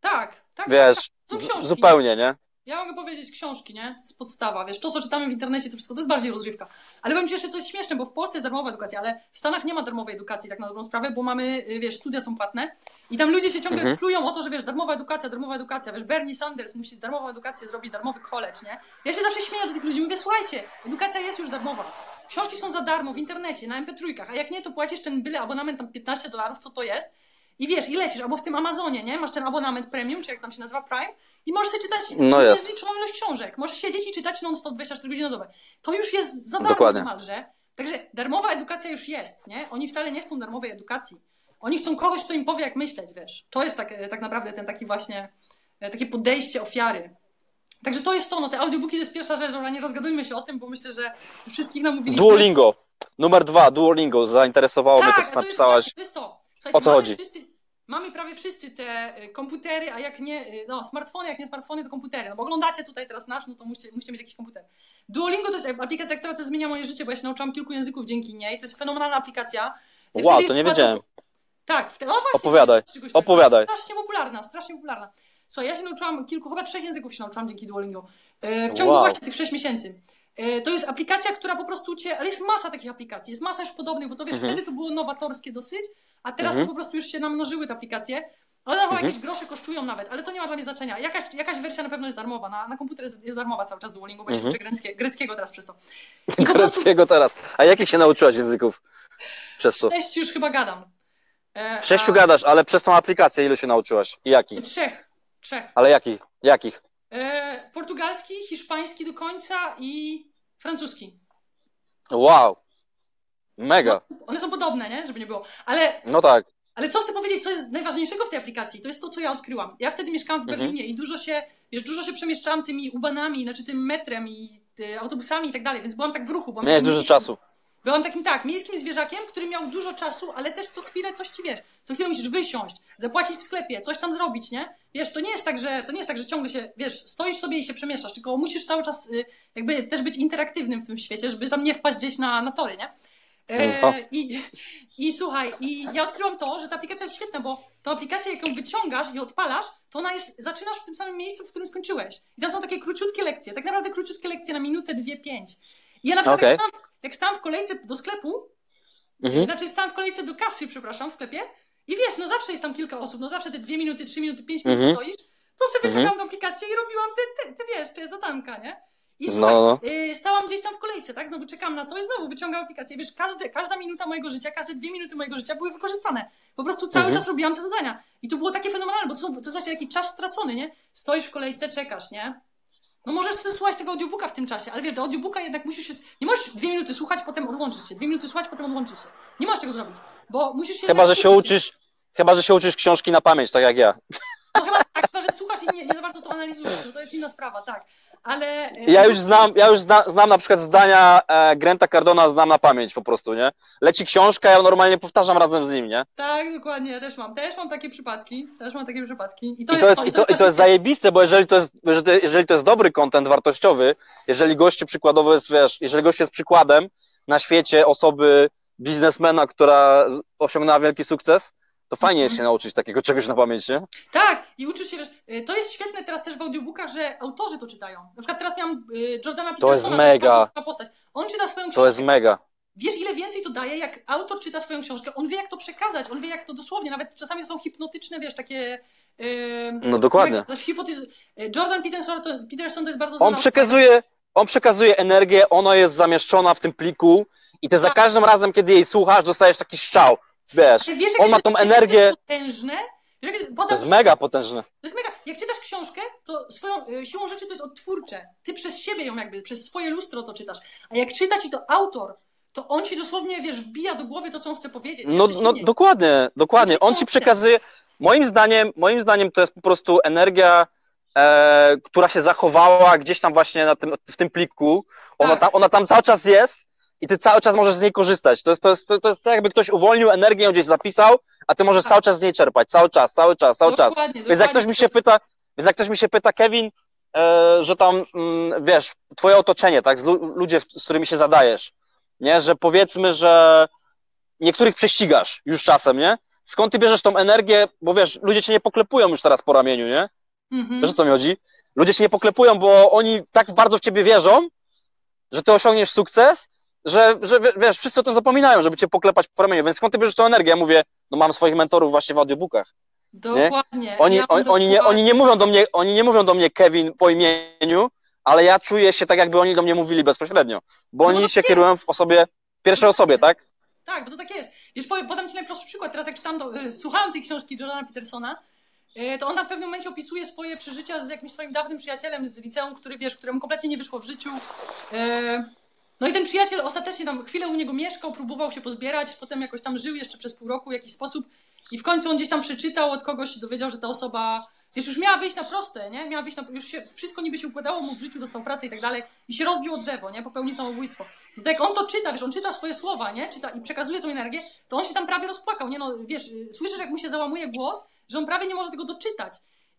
Tak, tak. wiesz, tak, tak. Zupełnie, nie? Ja mogę powiedzieć książki, nie? To jest podstawa, wiesz, to co czytamy w internecie, to wszystko, to jest bardziej rozrywka. Ale powiem Ci jeszcze coś śmieszne, bo w Polsce jest darmowa edukacja, ale w Stanach nie ma darmowej edukacji, tak na dobrą sprawę, bo mamy, y, wiesz, studia są płatne i tam ludzie się ciągle Mhm. plują o to, że wiesz, darmowa edukacja, darmowa edukacja, wiesz, Bernie Sanders musi darmową edukację zrobić, darmowy college, nie? Ja się zawsze śmieję do tych ludzi, mówię, słuchajcie, edukacja jest już darmowa. Książki są za darmo w internecie, na MP3, a jak nie, to płacisz ten byle abonament tam 15 dolarów, co to jest? I wiesz, i lecisz, albo w tym Amazonie, nie? Masz ten abonament premium, czy jak tam się nazywa, Prime, i możesz sobie czytać No jest. niezliczoną ilość książek. Możesz siedzieć i czytać non-stop 24 godziny na dobę. To już jest za darmo Dokładnie. niemalże. Także darmowa edukacja już jest, nie? Oni wcale nie chcą darmowej edukacji. Oni chcą kogoś, kto im powie, jak myśleć, wiesz. To jest tak, tak naprawdę ten taki właśnie, e, takie podejście ofiary. Także to jest to, no te audiobooki to jest pierwsza rzecz, dobra, nie rozgadujmy się o tym, bo myślę, że wszystkich namówiliśmy. Duolingo. Numer dwa, Duolingo. Zainteresowało mnie to, Tak, co a to jest napisałaś. to jest to. Słuchajcie, O co chodzi? Wszyscy, mamy prawie wszyscy te y, komputery, a jak nie, y, no smartfony, jak nie smartfony, to komputery. No bo oglądacie tutaj teraz nasz, no to musicie, musicie mieć jakiś komputer. Duolingo to jest aplikacja, która też zmienia moje życie, bo ja się nauczyłam kilku języków dzięki niej. To jest fenomenalna aplikacja. Wow, Wtedy to nie wiedziałem. Tak, wtedy, o właśnie. Opowiadaj, opowiadaj. Strasznie popularna, strasznie popularna. Słuchaj, ja się nauczyłam kilku, chyba trzech języków się nauczyłam dzięki Duolingo. E, W ciągu Wow. właśnie tych 6 miesięcy. E, To jest aplikacja, która po prostu cię, ale jest masa takich aplikacji, jest masa już podobnych, bo to wiesz, Mhm. wtedy to było nowatorskie dosyć, a teraz Mhm. to po prostu już się namnożyły te aplikacje. One chyba Mhm. jakieś grosze kosztują nawet, ale to nie ma dla mnie znaczenia. Jakaś, jakaś wersja na pewno jest darmowa, na, na komputer jest, jest darmowa cały czas Duolingo, bo ja się Mhm. uczę greckie, greckiego teraz przez to. I po prostu Greckiego teraz. A jakich się nauczyłaś języków przez to? sześć już chyba gadam. E, Sześciu a- gadasz, ale przez tą aplikację ilu się nauczyłaś? I jakich? Trzech, trzech. Ale jakich? Jakich? E, portugalski, hiszpański do końca i francuski. Wow. Mega. One są podobne, nie? Żeby nie było. Ale, No tak. ale co chcę powiedzieć, co jest najważniejszego w tej aplikacji, to jest to, co ja odkryłam. Ja wtedy mieszkałam w Mhm. Berlinie i dużo się, wiesz, dużo się przemieszczałam tymi ubanami, znaczy tym metrem i y, autobusami i tak dalej, więc byłam tak w ruchu. Byłam Miałeś dużo miejskim- czasu. Byłam takim, tak, miejskim zwierzakiem, który miał dużo czasu, ale też co chwilę coś ci wiesz. Co chwilę musisz wysiąść, zapłacić w sklepie, coś tam zrobić, nie? Wiesz, to nie jest tak, że to nie jest tak, że ciągle się, wiesz, stoisz sobie i się przemieszczasz, tylko musisz cały czas y, jakby też być interaktywnym w tym świecie, żeby tam nie wpaść gdzieś na, na tory, nie? Mhm. E, i, I słuchaj, i ja odkryłam to, że ta aplikacja jest świetna, bo tą aplikację, jak ją wyciągasz i odpalasz, to ona jest, zaczynasz w tym samym miejscu, w którym skończyłeś. I tam są takie króciutkie lekcje, tak naprawdę króciutkie lekcje na minutę, dwie, pięć. I ja na przykład Okej. jak, stałam, w- jak stałam w kolejce do sklepu, Mhm. znaczy stałam w kolejce do kasy, przepraszam, w sklepie i wiesz, no zawsze jest tam kilka osób, no zawsze te dwie minuty, trzy minuty, pięć minut Mhm. stoisz, to sobie Mhm. wyciągam tę aplikację i robiłam te, te, te wiesz, te zadanka, nie? I słuchaj, no, no. Y, stałam gdzieś tam w kolejce, tak? Znowu czekam na coś, znowu wyciągam aplikację. Wiesz, każde, każda minuta mojego życia, każde dwie minuty mojego życia były wykorzystane. Po prostu cały mhm. czas robiłam te zadania. I to było takie fenomenalne, bo to, są, to jest właśnie taki czas stracony, nie? Stoisz w kolejce, czekasz, nie? No możesz sobie słuchać tego audiobooka w tym czasie, ale wiesz, do audiobooka jednak musisz się... Nie możesz dwie minuty słuchać, potem odłączyć się. Dwie minuty słuchać, potem odłączyć się. Nie możesz tego zrobić, bo musisz się... Chyba, że się uczysz... Chyba, że się uczysz książki na pamięć, tak jak ja. No chyba tak, chyba, że słuchasz i nie, nie za bardzo to analizujesz, no to jest inna sprawa, tak ale... E, ja już znam, ja już zna, znam na przykład zdania e, Granta Cardona, znam na pamięć po prostu, nie? Leci książka, ja normalnie powtarzam razem z nim, nie? Tak, dokładnie, ja też mam. Też mam takie przypadki, też mam takie przypadki. I to, I to jest, jest, i to, i to jest zajebiste, bo jeżeli to jest, jeżeli to jest dobry kontent wartościowy, jeżeli gościu przykładowo jest, wiesz, jeżeli gość jest przykładem na świecie osoby biznesmena, która osiągnęła wielki sukces, to fajnie jest się nauczyć takiego czegoś na pamięć, nie? Tak, i uczysz się, y, to jest świetne teraz też w audiobookach, że autorzy to czytają. Na przykład teraz miałam y, Jordana Petersona, to jest mega. postać. On czyta swoją książkę. To jest mega. Wiesz, ile więcej to daje, jak autor czyta swoją książkę, on wie, jak to przekazać, on wie, jak to dosłownie, nawet czasami są hipnotyczne, wiesz, takie... Yy, no dokładnie. Jordan Peterson to, Peterson to jest bardzo On przekazuje, on przekazuje energię, ona jest zamieszczona w tym pliku i ty za tak. każdym razem, kiedy jej słuchasz, dostajesz taki strzał. Wiesz, wiesz on ma tą energię. Potężne, to jest mega potężne. To jest mega. Jak czytasz książkę, to swoją y, siłą rzeczy to jest odtwórcze. Ty przez siebie ją jakby, przez swoje lustro to czytasz. A jak czyta ci to autor, to on ci dosłownie, wiesz, wbija do głowy to, co on chce powiedzieć. No, no dokładnie, dokładnie. On ci przekazuje, moim zdaniem, moim zdaniem to jest po prostu energia, e, która się zachowała gdzieś tam właśnie na tym, w tym pliku. Ona, tak. tam, ona tam cały czas jest i ty cały czas możesz z niej korzystać. To jest, to jest, to jest tak, jakby ktoś uwolnił energię, ją gdzieś zapisał, a ty możesz tak. cały czas z niej czerpać. Cały czas, cały czas, cały czas. Dokładnie. Więc jak ktoś mi się pyta, więc jak ktoś mi się pyta, Kevin, e, że tam, mm, wiesz, twoje otoczenie, tak, ludzie, z którymi się zadajesz, nie, że powiedzmy, że niektórych prześcigasz już czasem, nie? Skąd ty bierzesz tą energię, bo wiesz, ludzie cię nie poklepują już teraz po ramieniu, nie? Mhm. Wiesz o co mi chodzi? Ludzie cię nie poklepują, bo oni tak bardzo w ciebie wierzą, że ty osiągniesz sukces, że, że wiesz, wszyscy o tym zapominają, żeby cię poklepać po ramieniu, więc skąd ty bierzesz tą energię? Ja mówię, no mam swoich mentorów właśnie w audiobookach. Dokładnie. Oni, ja on, oni, nie, oni, nie mówią do mnie, oni nie mówią do mnie Kevin po imieniu, ale ja czuję się tak, jakby oni do mnie mówili bezpośrednio, bo no oni się kierują w osobie, pierwszej osobie, tak? Tak, bo to tak jest. Wiesz, powiem, podam Ci najprostszy przykład. Teraz jak czytam, to, y, słuchałam tej książki Jordana Petersona, y, to on tam w pewnym momencie opisuje swoje przeżycia z jakimś swoim dawnym przyjacielem z liceum, który, wiesz, któremu kompletnie nie wyszło w życiu. No i ten przyjaciel ostatecznie tam chwilę u niego mieszkał, próbował się pozbierać, potem jakoś tam żył jeszcze przez pół roku w jakiś sposób i w końcu on gdzieś tam przeczytał od kogoś, dowiedział, że ta osoba, wiesz, już miała wyjść na proste, nie? Miała wyjść na, już się, wszystko niby się układało mu w życiu, dostał pracę i tak dalej i się rozbiło drzewo, nie? Popełnił samobójstwo. No to jak on to czyta, wiesz, on czyta swoje słowa, nie? Czyta i przekazuje tą energię, to on się tam prawie rozpłakał, nie? No, wiesz, słyszysz, jak mu się załamuje głos, że on prawie nie może tego doczytać.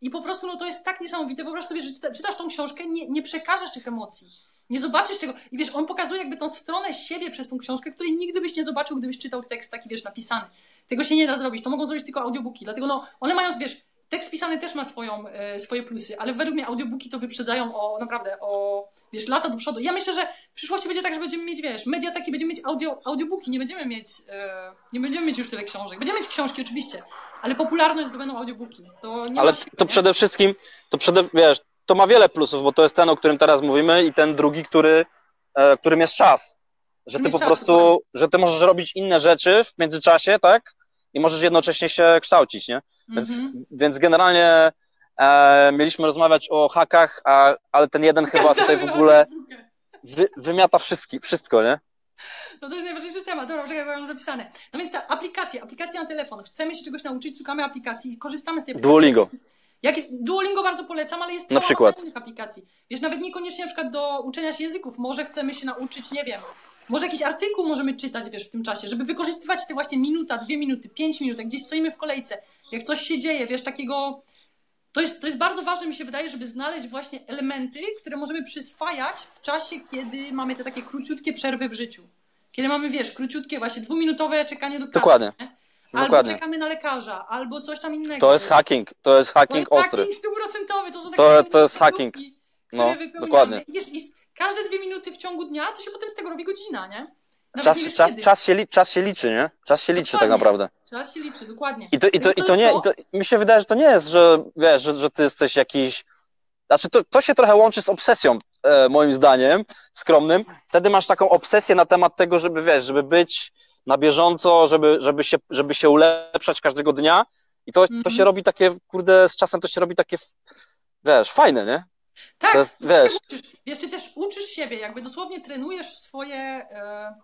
I po prostu, no to jest tak niesamowite. Wyobraź sobie, że czytasz tą książkę, nie, nie przekażesz tych emocji. Nie zobaczysz tego. I wiesz, on pokazuje jakby tą stronę siebie przez tą książkę, której nigdy byś nie zobaczył, gdybyś czytał tekst taki, wiesz, napisany. Tego się nie da zrobić. To mogą zrobić tylko audiobooki. Dlatego no, one mają, wiesz, tekst pisany też ma swoją, e, swoje plusy, ale według mnie audiobooki to wyprzedzają o naprawdę o wiesz, lata do przodu. Ja myślę, że w przyszłości będzie tak, że będziemy mieć, wiesz, media takie będziemy mieć audio, audiobooki, nie będziemy mieć e, nie będziemy mieć już tyle książek. Będziemy mieć książki oczywiście, ale popularność zdobędą audiobooki. To nie ale to przede wszystkim, to przede, wiesz, to ma wiele plusów, bo to jest ten, o którym teraz mówimy i ten drugi, który E, którym jest czas. Że ty po prostu, że ty możesz robić inne rzeczy w międzyczasie, tak? I możesz jednocześnie się kształcić, nie? Więc, -hmm. więc generalnie e, mieliśmy rozmawiać o hakach, a, ale ten jeden chyba tutaj w ogóle wy, wymiata wszystki, wszystko, nie? No to jest najważniejszy temat. Dobra, czekaj, mam zapisane. No więc ta aplikacja, aplikacja na telefon. Chcemy się czegoś nauczyć, szukamy aplikacji i korzystamy z tej aplikacji. Duolingo. Jak, Duolingo bardzo polecam, ale jest na przykład. innych aplikacji. Wiesz, nawet niekoniecznie na przykład do uczenia się języków. Może chcemy się nauczyć, nie wiem, może jakiś artykuł możemy czytać, wiesz, w tym czasie, żeby wykorzystywać te właśnie minuta, dwie minuty, pięć minut, jak gdzieś stoimy w kolejce, jak coś się dzieje, wiesz, takiego... To jest, to jest bardzo ważne, mi się wydaje, żeby znaleźć właśnie elementy, które możemy przyswajać w czasie, kiedy mamy te takie króciutkie przerwy w życiu. Kiedy mamy, wiesz, króciutkie, właśnie dwuminutowe czekanie do kasy. Dokładnie. Nie? Albo Dokładnie. czekamy na lekarza, albo coś tam innego. To jest hacking, to jest hacking to jest ostry. Hacking stuprocentowy, to są takie to, to jest hacking. No, dokładnie. I, wiesz, i każde dwie minuty w ciągu dnia, to się potem z tego robi godzina, nie? czas, nie czas, czas, się li, czas się liczy, nie? Czas się dokładnie. liczy tak naprawdę. Czas się liczy, dokładnie. I to, i to, i to nie, to... I to, mi się wydaje, że to nie jest, że wiesz, że, że ty jesteś jakiś. Znaczy, to, to się trochę łączy z obsesją e, moim zdaniem, skromnym, wtedy masz taką obsesję na temat tego, żeby wiesz, żeby być na bieżąco, żeby, żeby, się, żeby się ulepszać każdego dnia i to, to się Mhm. robi takie, kurde, z czasem to się robi takie, wiesz, fajne, nie? Tak, To jest, ty wiesz- się uczysz, wiesz, ty też uczysz siebie, jakby dosłownie trenujesz swoje, e,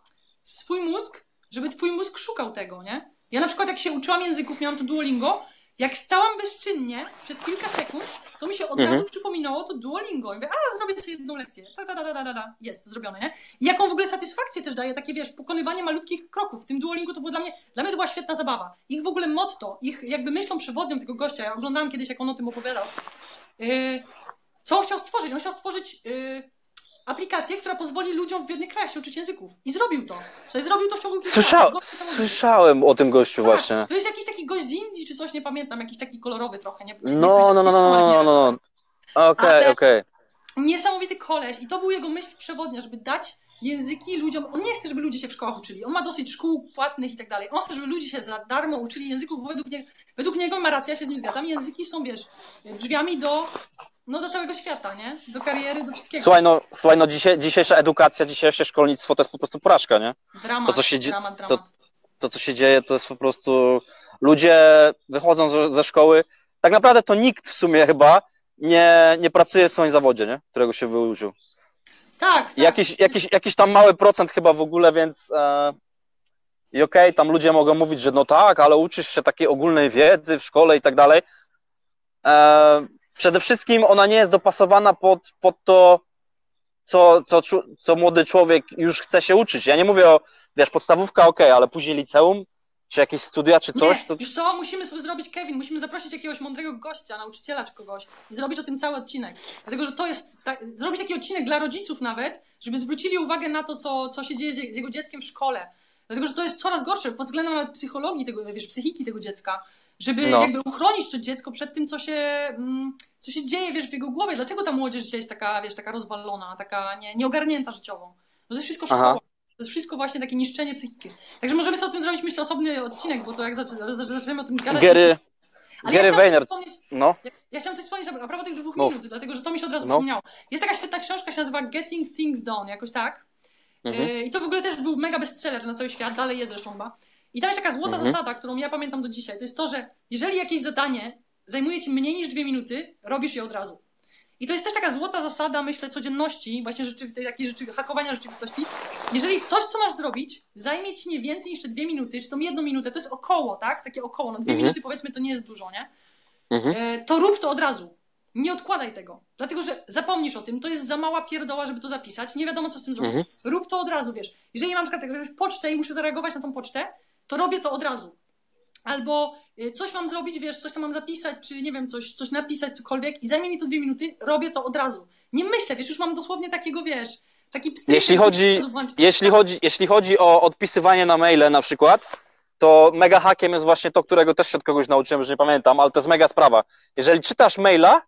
swój mózg, żeby twój mózg szukał tego, nie? Ja na przykład jak się uczyłam języków, miałam to Duolingo, jak stałam bezczynnie przez kilka sekund, to mi się od Mhm. razu przypominało to Duolingo. I mówię, a zrobię sobie jedną lekcję. Ta, ta, ta, ta, ta, ta. Jest, zrobione, nie? I jaką w ogóle satysfakcję też daje takie, wiesz, pokonywanie malutkich kroków. W tym Duolingo to było dla mnie, dla mnie to była świetna zabawa. Ich w ogóle motto, ich jakby myślą przewodnią tego gościa, ja oglądałam kiedyś, jak on o tym opowiadał, Yy, co on chciał stworzyć? On chciał stworzyć yy, aplikację, która pozwoli ludziom w biednych krajach się uczyć języków. I zrobił to. W sensie zrobił to w ciągu kilku Słysza, lat. Słyszałem o tym gościu Tak, właśnie. To jest jakiś taki gość z Indii, czy coś, nie pamiętam, jakiś taki kolorowy trochę. Nie, nie No, no, no, no, ale nie no, wiem. no, no. Okej, okej. Niesamowity koleś i to był jego myśl przewodnia, żeby dać języki ludziom. On nie chce, żeby ludzie się w szkołach uczyli. On ma dosyć szkół płatnych i tak dalej. On chce, żeby ludzie się za darmo uczyli języków, bo według, nie, według niego ma rację, ja się z nim zgadzam. Języki są, wiesz, drzwiami do, no, do całego świata, nie? Do kariery, do wszystkiego. Słuchaj, no, słuchaj, no dzisiaj, dzisiejsza edukacja, dzisiejsze szkolnictwo to jest po prostu porażka, nie? Dramat, to, co się dramat, dramat. To, co się dzieje, to jest po prostu... Ludzie wychodzą ze, ze szkoły, tak naprawdę to nikt w sumie chyba nie, nie pracuje w swoim zawodzie, nie? Którego się wyuczył. Tak, tak. Jakiś, jakiś, jakiś tam mały procent chyba w ogóle, więc... E... I okej, tam ludzie mogą mówić, że no tak, ale uczysz się takiej ogólnej wiedzy w szkole i tak dalej. E, przede wszystkim ona nie jest dopasowana pod, pod to, co, co, co młody człowiek już chce się uczyć. Ja nie mówię o, wiesz, podstawówka okej, ale później liceum, czy jakieś studia, czy coś, nie, to wiesz co, musimy sobie zrobić, Kevin, musimy zaprosić jakiegoś mądrego gościa, nauczyciela czy kogoś i zrobić o tym cały odcinek. Dlatego, że to jest, tak, zrobić taki odcinek dla rodziców nawet, żeby zwrócili uwagę na to, co, co się dzieje z, z jego dzieckiem w szkole. Dlatego, że to jest coraz gorsze pod względem nawet psychologii tego, wiesz, psychiki tego dziecka. Żeby No. jakby uchronić to dziecko przed tym, co się, mm, co się dzieje, wiesz, w jego głowie. Dlaczego ta młodzież dzisiaj jest taka, wiesz, taka rozwalona, taka nie, nieogarnięta życiowo? No to jest wszystko Aha. To jest wszystko właśnie takie niszczenie psychiki. Także możemy sobie o tym zrobić, myślę, osobny odcinek, bo to jak zaczy- zaczy- zaczniemy o tym gadać... Gary, Ale Gary ja Vayner. wspomnieć- no, Ja, ja chciałam coś wspomnieć a propos tych dwóch Mów. minut, dlatego że to mi się od razu No. przypomniało. Jest taka świetna książka, się nazywa Getting Things Done, jakoś tak. mhm. E, I to w ogóle też był mega bestseller na cały świat, dalej jest zresztą chyba. I tam jest taka złota Mhm. zasada, którą ja pamiętam do dzisiaj. To jest to, że jeżeli jakieś zadanie zajmuje ci mniej niż dwie minuty, robisz je od razu. I to jest też taka złota zasada, myślę, codzienności, właśnie rzeczy, tej takiej rzeczy, hakowania rzeczywistości. Jeżeli coś, co masz zrobić, zajmie ci nie więcej niż te dwie minuty, czy tą jedną minutę, to jest około, tak? Takie około, no dwie Mhm. minuty powiedzmy to nie jest dużo, nie? Mhm. E, to rób to od razu. Nie odkładaj tego. Dlatego, że zapomnisz o tym, to jest za mała pierdoła, żeby to zapisać, nie wiadomo, co z tym zrobić. Mhm. Rób to od razu, wiesz. Jeżeli mam na przykład jakąś pocztę i muszę zareagować na tą pocztę, to robię to od razu. Albo y, coś mam zrobić, wiesz, coś tam mam zapisać, czy nie wiem, coś, coś napisać, cokolwiek i zajmie mi to dwie minuty, robię to od razu. Nie myślę, wiesz, już mam dosłownie takiego, wiesz, taki pstryk. Jeśli chodzi-. Jeśli chodzi, jeśli chodzi o odpisywanie na maile na przykład, to mega hakiem jest właśnie to, którego też się od kogoś nauczyłem, że nie pamiętam, ale to jest mega sprawa. Jeżeli czytasz maila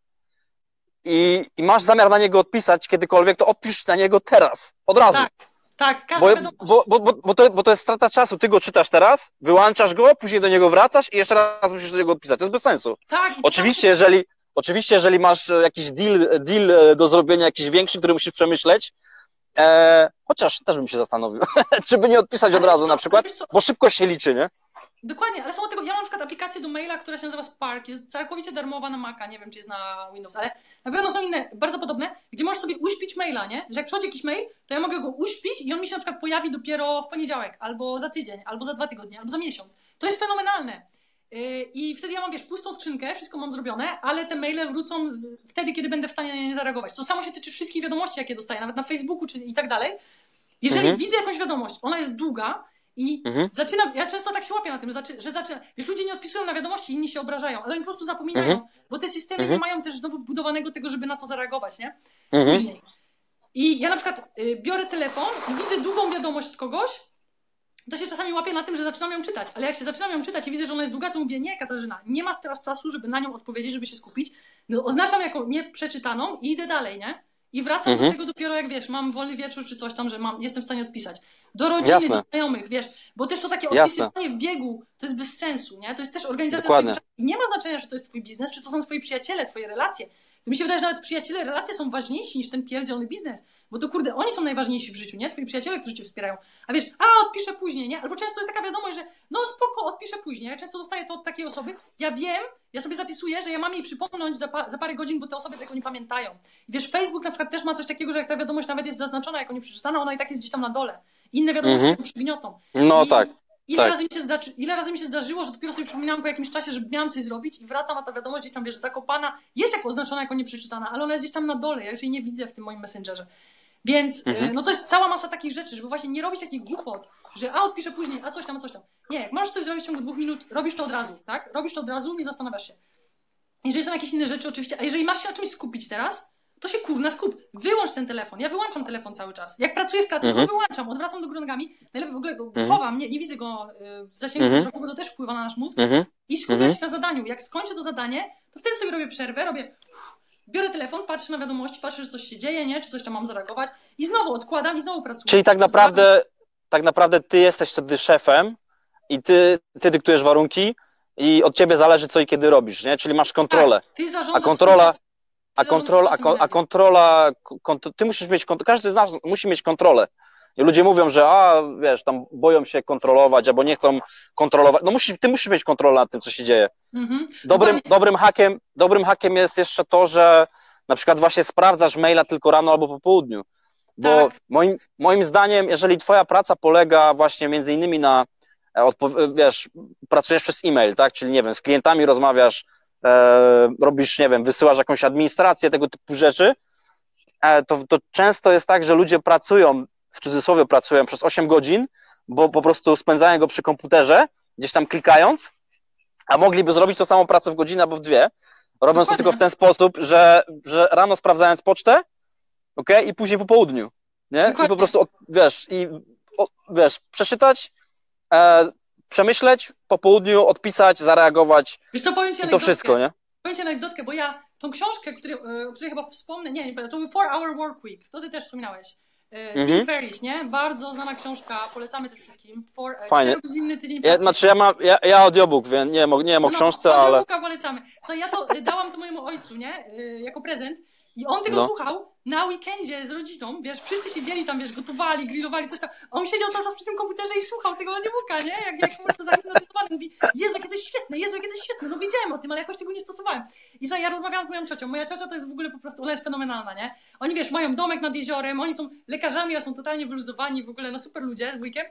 i, i masz zamiar na niego odpisać kiedykolwiek, to odpisz na niego teraz, od razu. Tak, tak, każda Bo, wiadomość. bo, bo, bo, bo, to, bo to jest strata czasu. Ty go czytasz teraz, wyłączasz go, później do niego wracasz i jeszcze raz musisz do niego odpisać. To jest bez sensu. tak, Oczywiście, samo- jeżeli, oczywiście, jeżeli masz e, jakiś deal, deal e, do zrobienia, jakiś większy, który musisz przemyśleć, e, chociaż też bym się zastanowił, czy by nie odpisać od razu na przykład, bo szybkość się liczy, nie? Dokładnie, ale są od tego, ja mam na przykład aplikację do maila, która się nazywa Spark, jest całkowicie darmowa na Maca, nie wiem czy jest na Windows, ale na pewno są inne, bardzo podobne, gdzie możesz sobie uśpić maila, nie? Że jak przychodzi jakiś mail, to ja mogę go uśpić i on mi się na przykład pojawi dopiero w poniedziałek, albo za tydzień, albo za dwa tygodnie, albo za miesiąc. To jest fenomenalne. Yy, I wtedy ja mam, wiesz, pustą skrzynkę, wszystko mam zrobione, ale te maile wrócą wtedy, kiedy będę w stanie na nie zareagować. To samo się tyczy wszystkich wiadomości, jakie dostaję, nawet na Facebooku czy i tak dalej. Jeżeli Mhm. widzę jakąś wiadomość, ona jest długa i Mhm. zaczynam, ja często tak się łapię na tym, że, zaczy, że zaczynam, wiesz, ludzie nie odpisują na wiadomości, inni się obrażają, ale oni po prostu zapominają, Mhm. bo te systemy Mhm. nie mają też znowu wbudowanego tego, żeby na to zareagować, nie? Mhm. Później. I ja na przykład y, biorę telefon i widzę długą wiadomość od kogoś, to się czasami łapię na tym, że zaczynam ją czytać, ale jak się zaczynam ją czytać i widzę, że ona jest długa, to mówię, nie Katarzyna, nie masz teraz czasu, żeby na nią odpowiedzieć, żeby się skupić, no, oznaczam jako nieprzeczytaną i idę dalej, nie? I wracam Mhm. do tego dopiero jak wiesz, mam wolny wieczór czy coś tam, że mam, jestem w stanie odpisać. Do rodziny, Jasne. do znajomych, wiesz, bo też to takie Jasne. odpisywanie w biegu to jest bez sensu, nie? To jest też organizacja Dokładnie. swojego czasu. I nie ma znaczenia, czy to jest twój biznes, czy to są twoi przyjaciele, twoje relacje. Mi się wydaje, że nawet przyjaciele, relacje są ważniejsi niż ten pierdzielony biznes, bo to kurde, oni są najważniejsi w życiu, nie? Twoi przyjaciele, którzy cię wspierają. A wiesz, a odpiszę później, nie? Albo często jest taka wiadomość, że no spoko, odpiszę później. Ja często dostaję to od takiej osoby. Ja wiem, ja sobie zapisuję, że ja mam jej przypomnieć za, pa, za parę godzin, bo te osoby tego nie pamiętają. I wiesz, Facebook na przykład też ma coś takiego, że jak ta wiadomość nawet jest zaznaczona jako nieprzeczytana, ona i tak jest gdzieś tam na dole. Inne wiadomości mhm. przygniotą. No I, tak. Ile, tak. razy mi się zdarzy, ile razy mi się zdarzyło, że dopiero sobie przypominałam po jakimś czasie, że miałam coś zrobić i wracam, a ta wiadomość gdzieś tam, wiesz, zakopana, jest jako oznaczona jako nieprzeczytana, ale ona jest gdzieś tam na dole, ja już jej nie widzę w tym moim messengerze. Więc mhm. no to jest cała masa takich rzeczy, żeby właśnie nie robić takich głupot, że a odpiszę później, a coś tam, a coś tam. Nie, jak możesz coś zrobić w ciągu dwóch minut, robisz to od razu, tak? Robisz to od razu, nie zastanawiasz się. Jeżeli są jakieś inne rzeczy, oczywiście, a jeżeli masz się na czymś skupić teraz, to się kurna skup. Wyłącz ten telefon. Ja wyłączam telefon cały czas. Jak pracuję w pracy, mhm. to wyłączam, odwracam do góry nogami. Najlepiej w ogóle go mhm. chowam, nie, nie widzę go y, w zasięgu mhm. wzroku, bo to też wpływa na nasz mózg. Mhm. I skupiam mhm. się na zadaniu. Jak skończę to zadanie, to wtedy sobie robię przerwę, robię biorę telefon, patrzę na wiadomości, patrzę, że coś się dzieje, nie? Czy coś tam mam zareagować i znowu odkładam i znowu pracuję. Czyli tak naprawdę, tak naprawdę ty jesteś wtedy szefem i ty, ty dyktujesz warunki i od ciebie zależy co i kiedy robisz, nie? Czyli masz kontrolę. Tak, ty zarządzasz a kontrola, a kontrola, a, a kontrola, kont ty musisz mieć, każdy z nas musi mieć kontrolę. I ludzie mówią, że a, wiesz, tam boją się kontrolować, albo nie chcą kontrolować. No musi, ty musisz mieć kontrolę nad tym, co się dzieje. Mhm. Dobrym, dobrym, hakiem, dobrym hakiem jest jeszcze to, że na przykład właśnie sprawdzasz maila tylko rano albo po południu. Bo tak. moim, moim zdaniem, jeżeli twoja praca polega właśnie między innymi na, e, wiesz, pracujesz przez e-mail, tak, czyli nie wiem, z klientami rozmawiasz, robisz, nie wiem, wysyłasz jakąś administrację, tego typu rzeczy, e, to, to często jest tak, że ludzie pracują, w cudzysłowie pracują przez 8 godzin, bo po prostu spędzają go przy komputerze, gdzieś tam klikając, a mogliby zrobić to samą pracę w godzinę albo w dwie, robiąc Dokładnie. to tylko w ten sposób, że, że rano sprawdzając pocztę, ok, i później po południu, nie? Dokładnie. I po prostu, wiesz, i wiesz, przeczytać, e, przemyśleć, po południu odpisać, zareagować Wiesz co, powiem ci i to wszystko, nie? Powiem ci anegdotkę, bo ja tą książkę, który, e, o której chyba wspomnę, nie, nie to był 4 Hour Work Week, to ty też wspominałeś. E, Tim mhm. Ferris, nie? Bardzo znana książka, polecamy też wszystkim. For, e, Fajnie. tydzień pracy. Ja, znaczy ja mam, ja, ja audiobook, więc nie, nie wiem o no, książce, no, ale... Audiobooka polecamy. Co ja to dałam to mojemu ojcu, nie? Jako prezent i on tego no. słuchał na weekendzie z rodziną, wiesz, wszyscy siedzieli tam, wiesz, gotowali, grillowali, coś tam. A on siedział cały czas przy tym komputerze i słuchał tego audiobooka, nie? Jak, jak po prostu zahipnotyzowany. Mówi, Jezu, jakie to jest świetne, Jezu, jakie to jest świetne. No wiedziałem o tym, ale jakoś tego nie stosowałem. I co, ja rozmawiałam z moją ciocią. Moja ciocia to jest w ogóle po prostu, ona jest fenomenalna, nie? Oni, wiesz, mają domek nad jeziorem, oni są lekarzami, ale są totalnie wyluzowani, w ogóle, no super ludzie z wujkiem.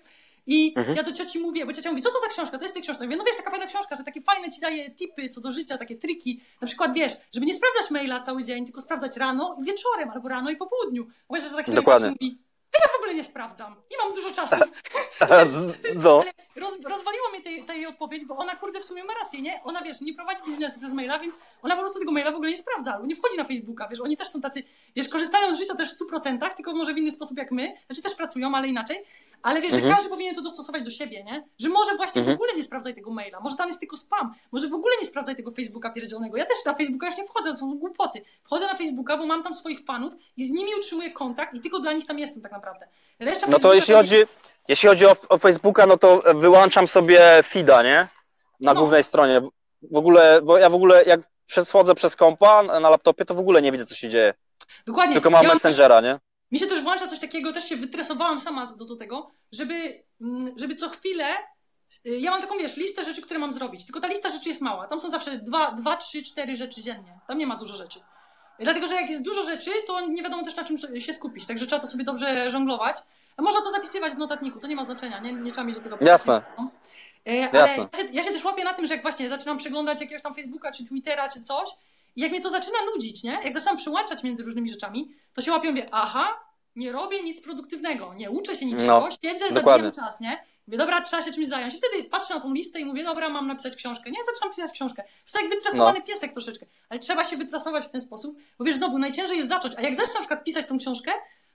I mhm. ja do cioci mówię, bo ciocia mówi, co to za książka, co jest w tej książce? Mówię, no wiesz, taka fajna książka, że takie fajne ci daje tipy co do życia, takie triki. Na przykład, wiesz, żeby nie sprawdzać maila cały dzień, tylko sprawdzać rano i wieczorem, albo rano i po południu. Bo że tak się mówi, ja w ogóle nie sprawdzam. Nie mam dużo czasu. no. Roz, rozwaliło mnie tej, tej odpowiedź, bo ona kurde w sumie ma rację, nie? Ona wiesz, nie prowadzi biznesu przez maila, więc ona po prostu tego maila w ogóle nie sprawdza, albo nie wchodzi na Facebooka, wiesz, oni też są tacy, wiesz, korzystają z życia też w 100%, tylko może w inny sposób jak my, znaczy też pracują, ale inaczej, ale wiesz, mhm. że każdy powinien to dostosować do siebie, nie? Że może właśnie mhm. w ogóle nie sprawdzaj tego maila, może tam jest tylko spam, może w ogóle nie sprawdzaj tego Facebooka pierdzionego. Ja też na Facebooka już nie wchodzę, to są głupoty. Wchodzę na Facebooka, bo mam tam swoich fanów i z nimi utrzymuję kontakt i tylko dla nich tam jestem tak naprawdę. Reszta no to jeśli chodzi, jeśli chodzi o, o, Facebooka, no to wyłączam sobie feeda, nie? Na no. głównej stronie. W ogóle, bo ja w ogóle jak przeschodzę przez kompa na laptopie, to w ogóle nie widzę, co się dzieje. Dokładnie. Tylko mam ja Messengera, nie? Mi się też włącza coś takiego, też się wytresowałam sama do, do tego, żeby, mm, żeby co chwilę y, ja mam taką, wiesz, listę rzeczy, które mam zrobić. Tylko ta lista rzeczy jest mała. Tam są zawsze dwa, dwa trzy, cztery rzeczy dziennie. Tam nie ma dużo rzeczy. Dlatego, że jak jest dużo rzeczy, to nie wiadomo też na czym się skupić. Także trzeba to sobie dobrze żonglować. Można to zapisywać w notatniku, to nie ma znaczenia. Nie, nie trzeba mieć do tego Jasne. E, ale Jasne. Ja, się, ja się też łapię na tym, że jak właśnie zaczynam przeglądać jakiegoś tam Facebooka, czy Twittera, czy coś, i jak mnie to zaczyna nudzić, nie? Jak zaczynam przełączać między różnymi rzeczami, to się łapię i mówię, aha, nie robię nic produktywnego, nie uczę się niczego, no, siedzę, zabijam czas, nie? Mówię, dobra, trzeba się czymś zająć. I wtedy patrzę na tą listę i mówię, dobra, mam napisać książkę. Nie, zaczynam pisać książkę. To jak wytrasowany no. piesek troszeczkę, ale trzeba się wytrasować w ten sposób, bo wiesz, znowu, najciężej jest zacząć, a jak zacznę na przykład pisać tą książkę,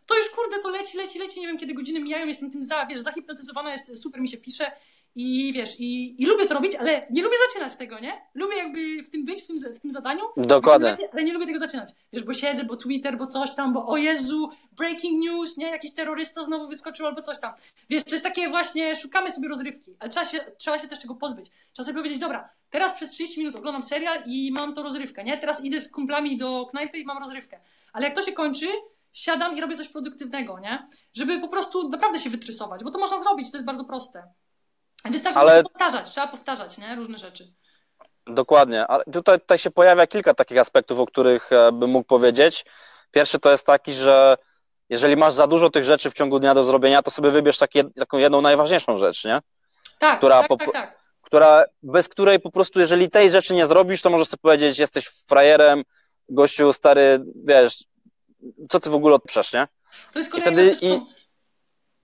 to już kurde, to leci, leci, leci, nie wiem kiedy godziny mijają, jestem tym za, wiesz, zahipnotyzowana, jest super, mi się pisze i wiesz, i, i lubię to robić, ale nie lubię zaczynać tego, nie? Lubię jakby w tym być, w tym, w tym zadaniu. Dokładnie. Ale nie lubię tego zaczynać. Wiesz, bo siedzę, bo Twitter, bo coś tam, bo o Jezu, breaking news, nie? Jakiś terrorysta znowu wyskoczył albo coś tam. Wiesz, to jest takie właśnie, szukamy sobie rozrywki, ale trzeba się, trzeba się też tego pozbyć. Trzeba sobie powiedzieć, dobra, teraz przez 30 minut oglądam serial i mam to rozrywkę, nie? Teraz idę z kumplami do knajpy i mam rozrywkę. Ale jak to się kończy, siadam i robię coś produktywnego, nie? Żeby po prostu naprawdę się wytrysować, bo to można zrobić, to jest bardzo proste. Wystarczy Ale- powtarzać, trzeba powtarzać, nie? Różne rzeczy. Dokładnie, ale tutaj, tutaj się pojawia kilka takich aspektów, o których e, bym mógł powiedzieć. Pierwszy to jest taki, że jeżeli masz za dużo tych rzeczy w ciągu dnia do zrobienia, to sobie wybierz takie, taką jedną najważniejszą rzecz, nie? Tak, Która tak, po- tak, tak. Która, bez której po prostu, jeżeli tej rzeczy nie zrobisz, to możesz sobie powiedzieć, jesteś frajerem, gościu stary, wiesz, co ty w ogóle odprzesz, nie? To jest I kolejna wtedy- rzecz,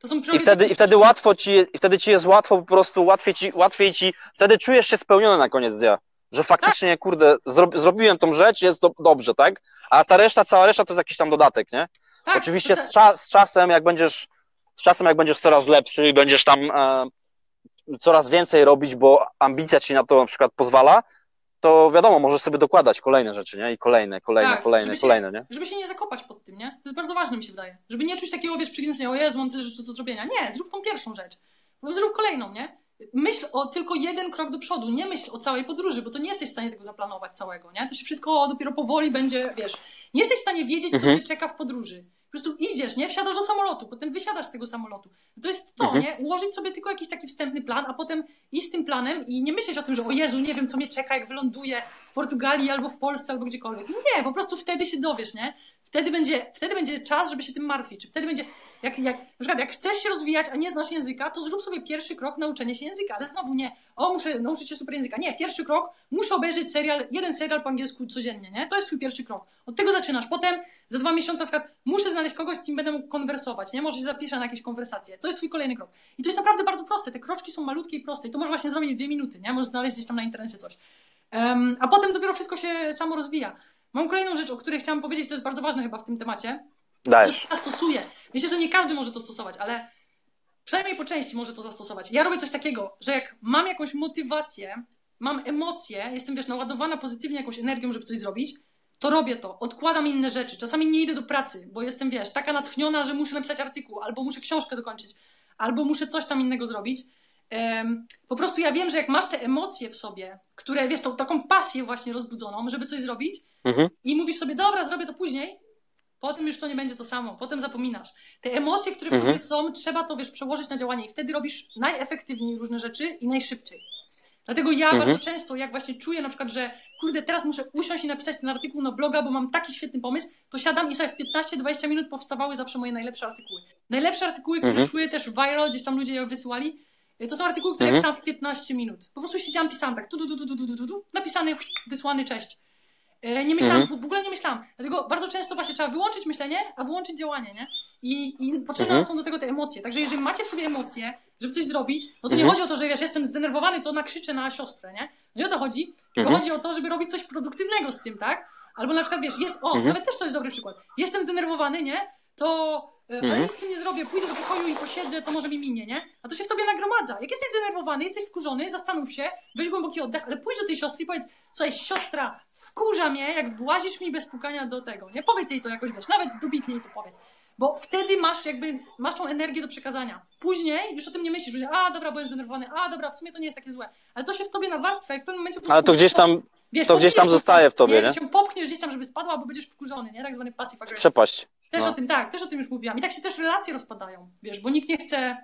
to są, są I priorytety. wtedy, I wtedy łatwo ci, i wtedy ci jest łatwo po prostu, łatwiej ci, łatwiej ci, wtedy czujesz się spełniony na koniec dnia. Że faktycznie, kurde, zro, zrobiłem tą rzecz, jest do, dobrze, tak? A ta reszta, cała reszta to jest jakiś tam dodatek, nie? tak, Oczywiście z, z czasem, jak będziesz, z czasem, jak będziesz coraz lepszy i będziesz tam e, coraz więcej robić, bo ambicja ci na to na przykład pozwala, to wiadomo, możesz sobie dokładać kolejne rzeczy, nie? I kolejne, kolejne, Tak, kolejne, się- kolejne, nie? Żeby się nie zakopać pod tym, nie? To jest bardzo ważne, mi się wydaje. Żeby nie czuć takiego, wiesz, przygnęcenia, o Jezu, mam tyle rzeczy do zrobienia. Nie, zrób tą pierwszą rzecz. Zrób kolejną, nie? Myśl o tylko jeden krok do przodu, nie myśl o całej podróży, bo to nie jesteś w stanie tego zaplanować całego, nie? To się wszystko dopiero powoli będzie, wiesz, nie jesteś w stanie wiedzieć, co Mhm. cię czeka w podróży. Po prostu idziesz, nie? Wsiadasz do samolotu, potem wysiadasz z tego samolotu. To jest to, Mhm. nie? Ułożyć sobie tylko jakiś taki wstępny plan, a potem iść z tym planem i nie myśleć o tym, że o Jezu, nie wiem, co mnie czeka, jak wyląduję w Portugalii albo w Polsce, albo gdziekolwiek. Nie, po prostu wtedy się dowiesz, nie? Wtedy będzie, wtedy będzie czas, żeby się tym martwić. Czy wtedy będzie, jak, jak, na przykład jak chcesz się rozwijać, a nie znasz języka, to zrób sobie pierwszy krok nauczenia się języka, ale znowu nie, o muszę nauczyć się super języka. Nie, pierwszy krok, muszę obejrzeć serial, jeden serial po angielsku codziennie, nie? To jest twój pierwszy krok. Od tego zaczynasz. Potem za dwa miesiące na przykład muszę znaleźć kogoś, z kim będę mógł konwersować, nie? Może się zapiszę na jakieś konwersacje. To jest twój kolejny krok. I to jest naprawdę bardzo proste. Te kroczki są malutkie i proste i to możesz właśnie zrobić w dwie minuty, nie? Możesz znaleźć gdzieś tam na internecie coś. Em, a potem dopiero wszystko się samo rozwija. Mam kolejną rzecz, o której chciałam powiedzieć, to jest bardzo ważne chyba w tym temacie. Dajesz. Coś stosuje. Myślę, że nie każdy może to stosować, ale przynajmniej po części może to zastosować. Ja robię coś takiego, że jak mam jakąś motywację, mam emocje, jestem wiesz, naładowana pozytywnie jakąś energią, żeby coś zrobić, to robię to. Odkładam inne rzeczy. Czasami nie idę do pracy, bo jestem, wiesz, taka natchniona, że muszę napisać artykuł, albo muszę książkę dokończyć, albo muszę coś tam innego zrobić. Po prostu ja wiem, że jak masz te emocje w sobie, które, wiesz, tą taką pasję właśnie rozbudzoną, żeby coś zrobić, Mhm. i mówisz sobie, dobra, zrobię to później, potem już to nie będzie to samo, potem zapominasz. Te emocje, które w Mhm. tobie są, trzeba to, wiesz, przełożyć na działanie i wtedy robisz najefektywniej różne rzeczy i najszybciej. Dlatego ja Mhm. bardzo często, jak właśnie czuję na przykład, że kurde, teraz muszę usiąść i napisać ten artykuł na bloga, bo mam taki świetny pomysł, to siadam i sobie w 15-20 minut powstawały zawsze moje najlepsze artykuły. Najlepsze artykuły, które Mhm. szły też viral, gdzieś tam ludzie je wysyłali, Y, to są artykuły, które mhm. ja pisałam w 15 minut. Po prostu siedziałam, pisałam tak, tu, tu, tu, tu, tu, tu, tu, napisany, wysłany, cześć. Y, nie myślałam, mhm. w ogóle nie myślałam. Dlatego bardzo często właśnie trzeba wyłączyć myślenie, a wyłączyć działanie, nie? I, i potrzebne mhm. są do tego te emocje. Także jeżeli macie w sobie emocje, żeby coś zrobić, no to nie mhm. chodzi o to, że wiesz, jestem zdenerwowany, to nakrzyczę na siostrę, nie? No nie o to chodzi, tylko mhm. chodzi o to, żeby robić coś produktywnego z tym, tak? Albo na przykład, wiesz, jest, o, mhm. nawet też to jest dobry przykład. Jestem zdenerwowany, nie? To, e, ale Mhm. nic z tym nie zrobię, pójdę do pokoju i posiedzę, to może mi minie, nie? A to się w tobie nagromadza. Jak jesteś zdenerwowany, jesteś wkurzony, zastanów się, weź głęboki oddech, ale pójdź do tej siostry i powiedz, słuchaj, siostra, wkurza mnie, jak włazisz mi bez pukania do tego, nie? Powiedz jej to jakoś, wiesz, nawet dobitnie jej to powiedz. Bo wtedy masz jakby, masz tą energię do przekazania. Później już o tym nie myślisz, że a dobra, byłem zdenerwowany, a dobra, w sumie to nie jest takie złe. Ale to się w tobie nawarstwia i w pewnym momencie po Ale to gdzieś tam wiesz, to gdzieś tam zostaje w tobie, nie? Ty się popchniesz gdzieś tam, żeby spadła, bo będziesz wkurzony, nie? Tak zwany passive aggressive. przepaść. Też No. o tym, tak, też o tym już mówiłam. I tak się też relacje rozpadają, wiesz, bo nikt nie chce,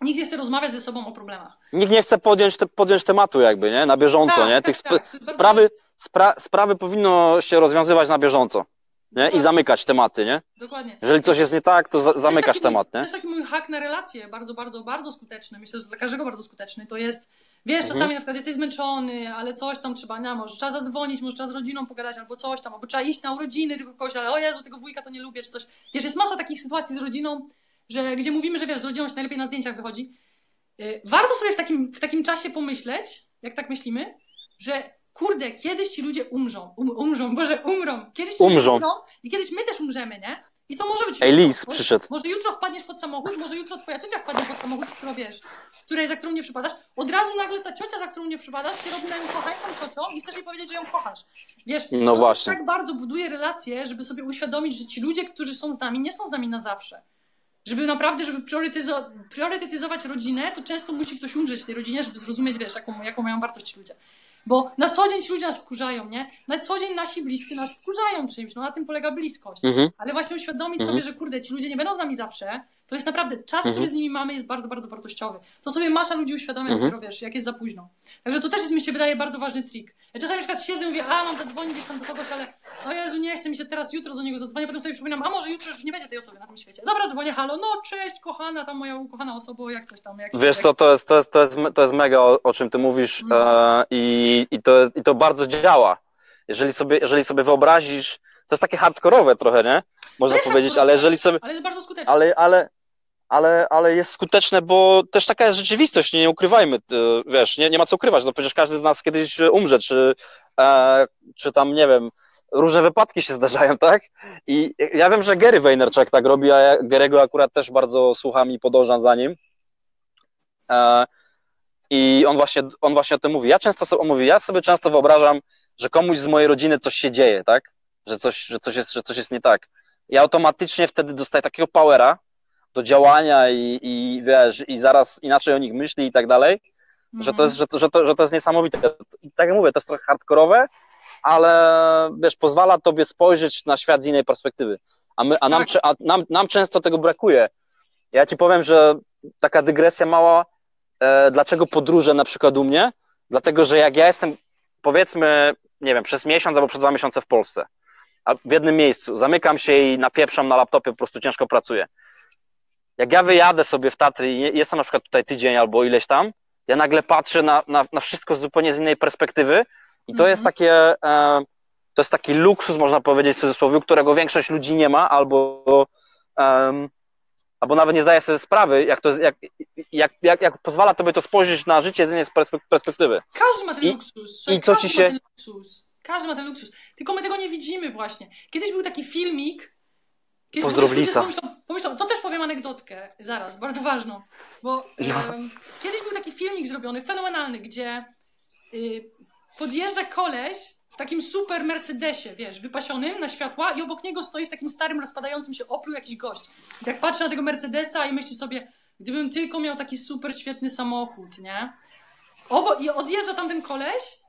nikt nie chce rozmawiać ze sobą o problemach. Nikt nie chce podjąć, te, podjąć tematu jakby, nie? Na bieżąco, tak, nie? tak, Tych tak, to jest sprawy, spra sprawy powinno się rozwiązywać na bieżąco, nie? I zamykać tematy, nie? Dokładnie. Jeżeli coś jest nie tak, to za zamykasz temat, mój, nie? Też taki mój hak na relacje, bardzo, bardzo, bardzo skuteczny. Myślę, że dla każdego bardzo skuteczny. To jest, wiesz, Mhm. czasami na przykład jesteś zmęczony, ale coś tam trzeba, nie, może trzeba zadzwonić, może trzeba z rodziną pogadać albo coś tam, albo trzeba iść na urodziny tylko kogoś, ale o Jezu, tego wujka to nie lubię, czy coś. Wiesz, jest masa takich sytuacji z rodziną, że, gdzie mówimy, że wiesz, z rodziną się najlepiej na zdjęciach wychodzi. Yy, Warto sobie w takim, w takim czasie pomyśleć, jak tak myślimy, że kurde, kiedyś ci ludzie umrzą, um, umrzą, Boże, umrą, kiedyś ci Umrzą. umrą i kiedyś my też umrzemy, nie? I to może być. Ej, Może- przyszedł. Może jutro wpadniesz pod samochód, może jutro twoja ciocia wpadnie pod samochód, która wiesz, której, za którą nie przypadasz. Od razu nagle ta ciocia, za którą nie przypadasz, się robi na nią kochańcą ciocią i chcesz jej powiedzieć, że ją kochasz. Wiesz, No właśnie. tak bardzo buduje relacje, żeby sobie uświadomić, że ci ludzie, którzy są z nami, nie są z nami na zawsze. Żeby naprawdę, żeby priorytetyzo- priorytetyzować rodzinę, to często musi ktoś umrzeć w tej rodzinie, żeby zrozumieć, wiesz, jaką, jaką mają wartość ci ludzie. Bo na co dzień ci ludzie nas wkurzają, nie? Na co dzień nasi bliscy nas wkurzają czymś, no na tym polega bliskość. Mhm. Ale właśnie uświadomić Mhm. sobie, że kurde, ci ludzie nie będą z nami zawsze, to jest naprawdę czas, Mhm. który z nimi mamy, jest bardzo, bardzo wartościowy. To sobie masa ludzi uświadamia, Mhm. dopiero wiesz, jak jest za późno. Także to też jest, mi się wydaje, bardzo ważny trik. Ja czasami na przykład siedzę i mówię, a mam zadzwonić gdzieś tam do kogoś, ale o Jezu, nie chce mi się teraz jutro do niego zadzwonić, potem sobie przypominam, a może jutro już nie będzie tej osoby na tym świecie. Dobra, dzwonię, halo, no cześć, kochana, tam moja ukochana osoba, jak coś tam, jak Wiesz jak... co, to jest, to jest, to jest, to jest mega, o, o czym ty mówisz No. e, i, i, to jest, i to bardzo działa. Jeżeli sobie, jeżeli sobie wyobrazisz, to jest takie hardkorowe trochę, nie? Można jest powiedzieć, ale jeżeli sobie, Ale jest bardzo skuteczne. ale, ale, ale, ale jest skuteczne, bo też taka jest rzeczywistość, nie, nie ukrywajmy, e, wiesz, nie, nie ma co ukrywać, no przecież każdy z nas kiedyś umrze, czy, e, czy tam, nie wiem, różne wypadki się zdarzają, tak? I ja wiem, że Gary Vaynerchuk tak robi, a ja Gary'ego akurat też bardzo słucham i podążam za nim. E, I on właśnie, on właśnie o tym mówi. Ja często sobie, on mówi, ja sobie często wyobrażam, że komuś z mojej rodziny coś się dzieje, tak? Że coś, że coś, jest, że coś jest nie tak. I automatycznie wtedy dostaję takiego powera do działania i, i wiesz, i zaraz inaczej o nich myśli i tak dalej, że to jest, że to, że to, że to jest niesamowite. Tak jak mówię, to jest trochę hardkorowe, ale wiesz, pozwala tobie spojrzeć na świat z innej perspektywy. A, my, a, nam, Tak. a nam, nam często tego brakuje. Ja ci powiem, że taka dygresja mała, e, dlaczego podróże na przykład u mnie? Dlatego, że jak ja jestem, powiedzmy, nie wiem, przez miesiąc albo przez dwa miesiące w Polsce, w jednym miejscu, zamykam się i napieprzam na laptopie, po prostu ciężko pracuję. Jak ja wyjadę sobie w Tatry i je- jestem na przykład tutaj tydzień albo ileś tam, ja nagle patrzę na, na, na wszystko z zupełnie z innej perspektywy i to Mhm. jest takie, e, to jest taki luksus, można powiedzieć w cudzysłowie, którego większość ludzi nie ma, albo, albo nawet nie zdaje sobie sprawy, jak, to jak, jak, jak, jak pozwala tobie to spojrzeć na życie z innej perspek- perspektywy. Każdy ma ten I- luksus. I co ci się- Ma ten luksus. Każdy ma ten luksus. Tylko my tego nie widzimy właśnie. Kiedyś był taki filmik. Kiedyś Lisa. Pomyślą, pomyślą, to też powiem anegdotkę zaraz, bardzo ważną. Bo No. em, kiedyś był taki filmik zrobiony, fenomenalny, gdzie y, podjeżdża koleś w takim super Mercedesie, wiesz, wypasionym na światła i obok niego stoi w takim starym, rozpadającym się Oplu jakiś gość. I tak patrzy na tego Mercedesa i myśli sobie, gdybym tylko miał taki super świetny samochód, nie? Obo, I odjeżdża tam ten koleś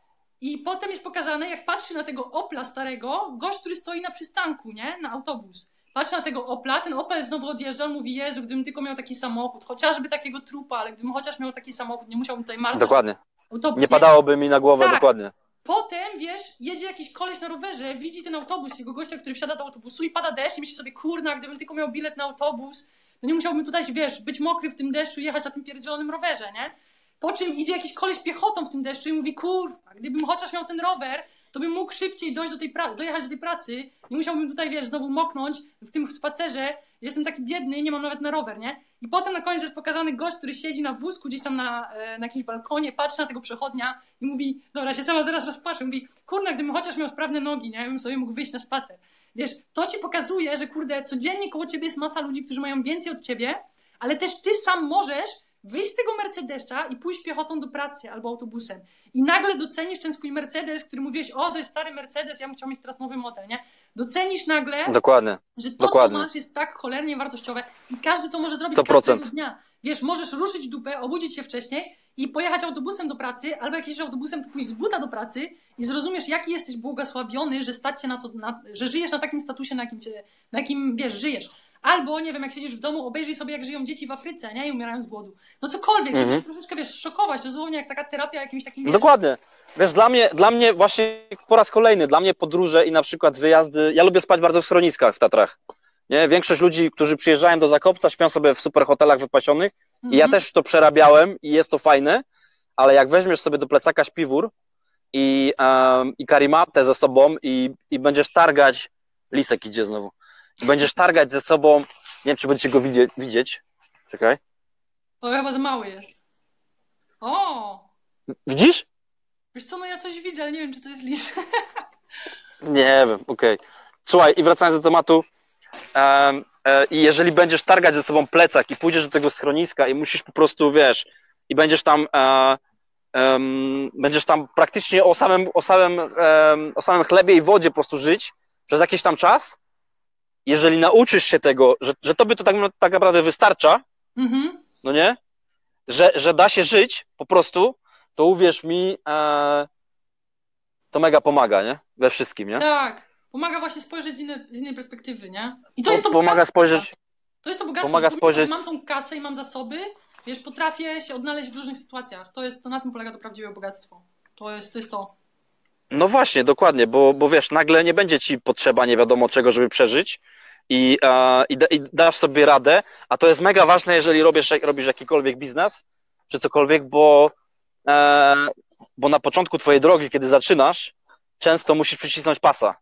i potem jest pokazane, jak patrzy na tego Opla starego, gość, który stoi na przystanku, nie? Na autobus. Patrzy na tego Opla, ten Opel znowu odjeżdża, mówi, Jezu, gdybym tylko miał taki samochód, chociażby takiego trupa, ale gdybym chociaż miał taki samochód, nie musiałbym tutaj marzyć. Dokładnie. Autobus, Nie padałoby mi na głowę, Tak. dokładnie. Potem, wiesz, jedzie jakiś koleś na rowerze, widzi ten autobus, jego gościa, który wsiada do autobusu i pada deszcz i myśli sobie, kurna, gdybym tylko miał bilet na autobus, to nie musiałbym tutaj, wiesz, być mokry w tym deszczu i jechać na tym pierdzielonym rowerze, nie? Po czym idzie jakiś koleś piechotą w tym deszczu i mówi, kurwa, gdybym chociaż miał ten rower, to bym mógł szybciej dojść do tej pra- dojechać do tej pracy, nie musiałbym tutaj, wiesz, znowu moknąć w tym spacerze, jestem taki biedny, nie mam nawet na rower, nie? I potem na koniec jest pokazany gość, który siedzi na wózku gdzieś tam na, e, na jakimś balkonie, patrzy na tego przechodnia i mówi, dobra, się sama zaraz rozpłaczę, mówi, kurna, gdybym chociaż miał sprawne nogi, nie? Bym sobie mógł wyjść na spacer. Wiesz, to ci pokazuje, że kurde, codziennie koło ciebie jest masa ludzi, którzy mają więcej od ciebie, ale też ty sam możesz wyjść z tego Mercedesa i pójść piechotą do pracy albo autobusem. I nagle docenisz ten swój Mercedes, który mówiłeś, o, to jest stary Mercedes, ja bym chciał mieć teraz nowy model, nie? Docenisz nagle, Dokładnie. że to, Dokładnie. co masz, jest tak cholernie wartościowe i każdy to może zrobić 100%. każdego dnia. Wiesz, możesz ruszyć dupę, obudzić się wcześniej i pojechać autobusem do pracy, albo jak autobusem, to pójść z buta do pracy i zrozumiesz, jaki jesteś błogosławiony, że stać na to, na, że żyjesz na takim statusie, na jakim, cię, na jakim, wiesz, żyjesz. Albo, nie wiem, jak siedzisz w domu, obejrzyj sobie, jak żyją dzieci w Afryce, nie? I umierają z głodu. No cokolwiek, żeby Mhm. się troszeczkę, wiesz, szokować. To dosłownie jak taka terapia jakimś takim, wiesz, Dokładnie. Wiesz, dla mnie, dla mnie właśnie po raz kolejny, dla mnie podróże i na przykład wyjazdy, ja lubię spać bardzo w schroniskach w Tatrach. Nie? Większość ludzi, którzy przyjeżdżają do Zakopca, śpią sobie w super hotelach wypasionych i ja Mhm. też to przerabiałem i jest to fajne, ale jak weźmiesz sobie do plecaka śpiwór i, um, i karimatę ze sobą i, i będziesz targać, lisek idzie znowu, będziesz targać ze sobą, nie wiem, czy będziecie go widzieć, widzieć. czekaj, To chyba za mały jest. O! widzisz? Wiesz co, no ja coś widzę, ale nie wiem, czy to jest lis. Nie wiem, okej. Słuchaj, i wracając do tematu, e, e, i jeżeli będziesz targać ze sobą plecak i pójdziesz do tego schroniska i musisz po prostu, wiesz, i będziesz tam e, będziesz tam praktycznie o samym, o, samym, o samym chlebie i wodzie po prostu żyć przez jakiś tam czas, jeżeli nauczysz się tego, że, że tobie to tak, tak naprawdę wystarcza, mhm. no nie? Że, że da się żyć po prostu, to uwierz mi, e, to mega pomaga, nie? We wszystkim, nie? Tak. Pomaga właśnie spojrzeć z innej, z innej perspektywy, nie? I to jest to Pomaga spojrzeć. To jest to bogactwo, pomaga spojrzeć... mam tą kasę i mam zasoby, wiesz, potrafię się odnaleźć w różnych sytuacjach. To jest, to na tym polega to prawdziwe bogactwo. To jest to. Jest to. No właśnie, dokładnie, bo, bo wiesz, nagle nie będzie ci potrzeba nie wiadomo czego, żeby przeżyć i, e, i, i dasz sobie radę, a to jest mega ważne, jeżeli robisz, robisz jakikolwiek biznes, czy cokolwiek, bo, e, bo na początku twojej drogi, kiedy zaczynasz, często musisz przycisnąć pasa.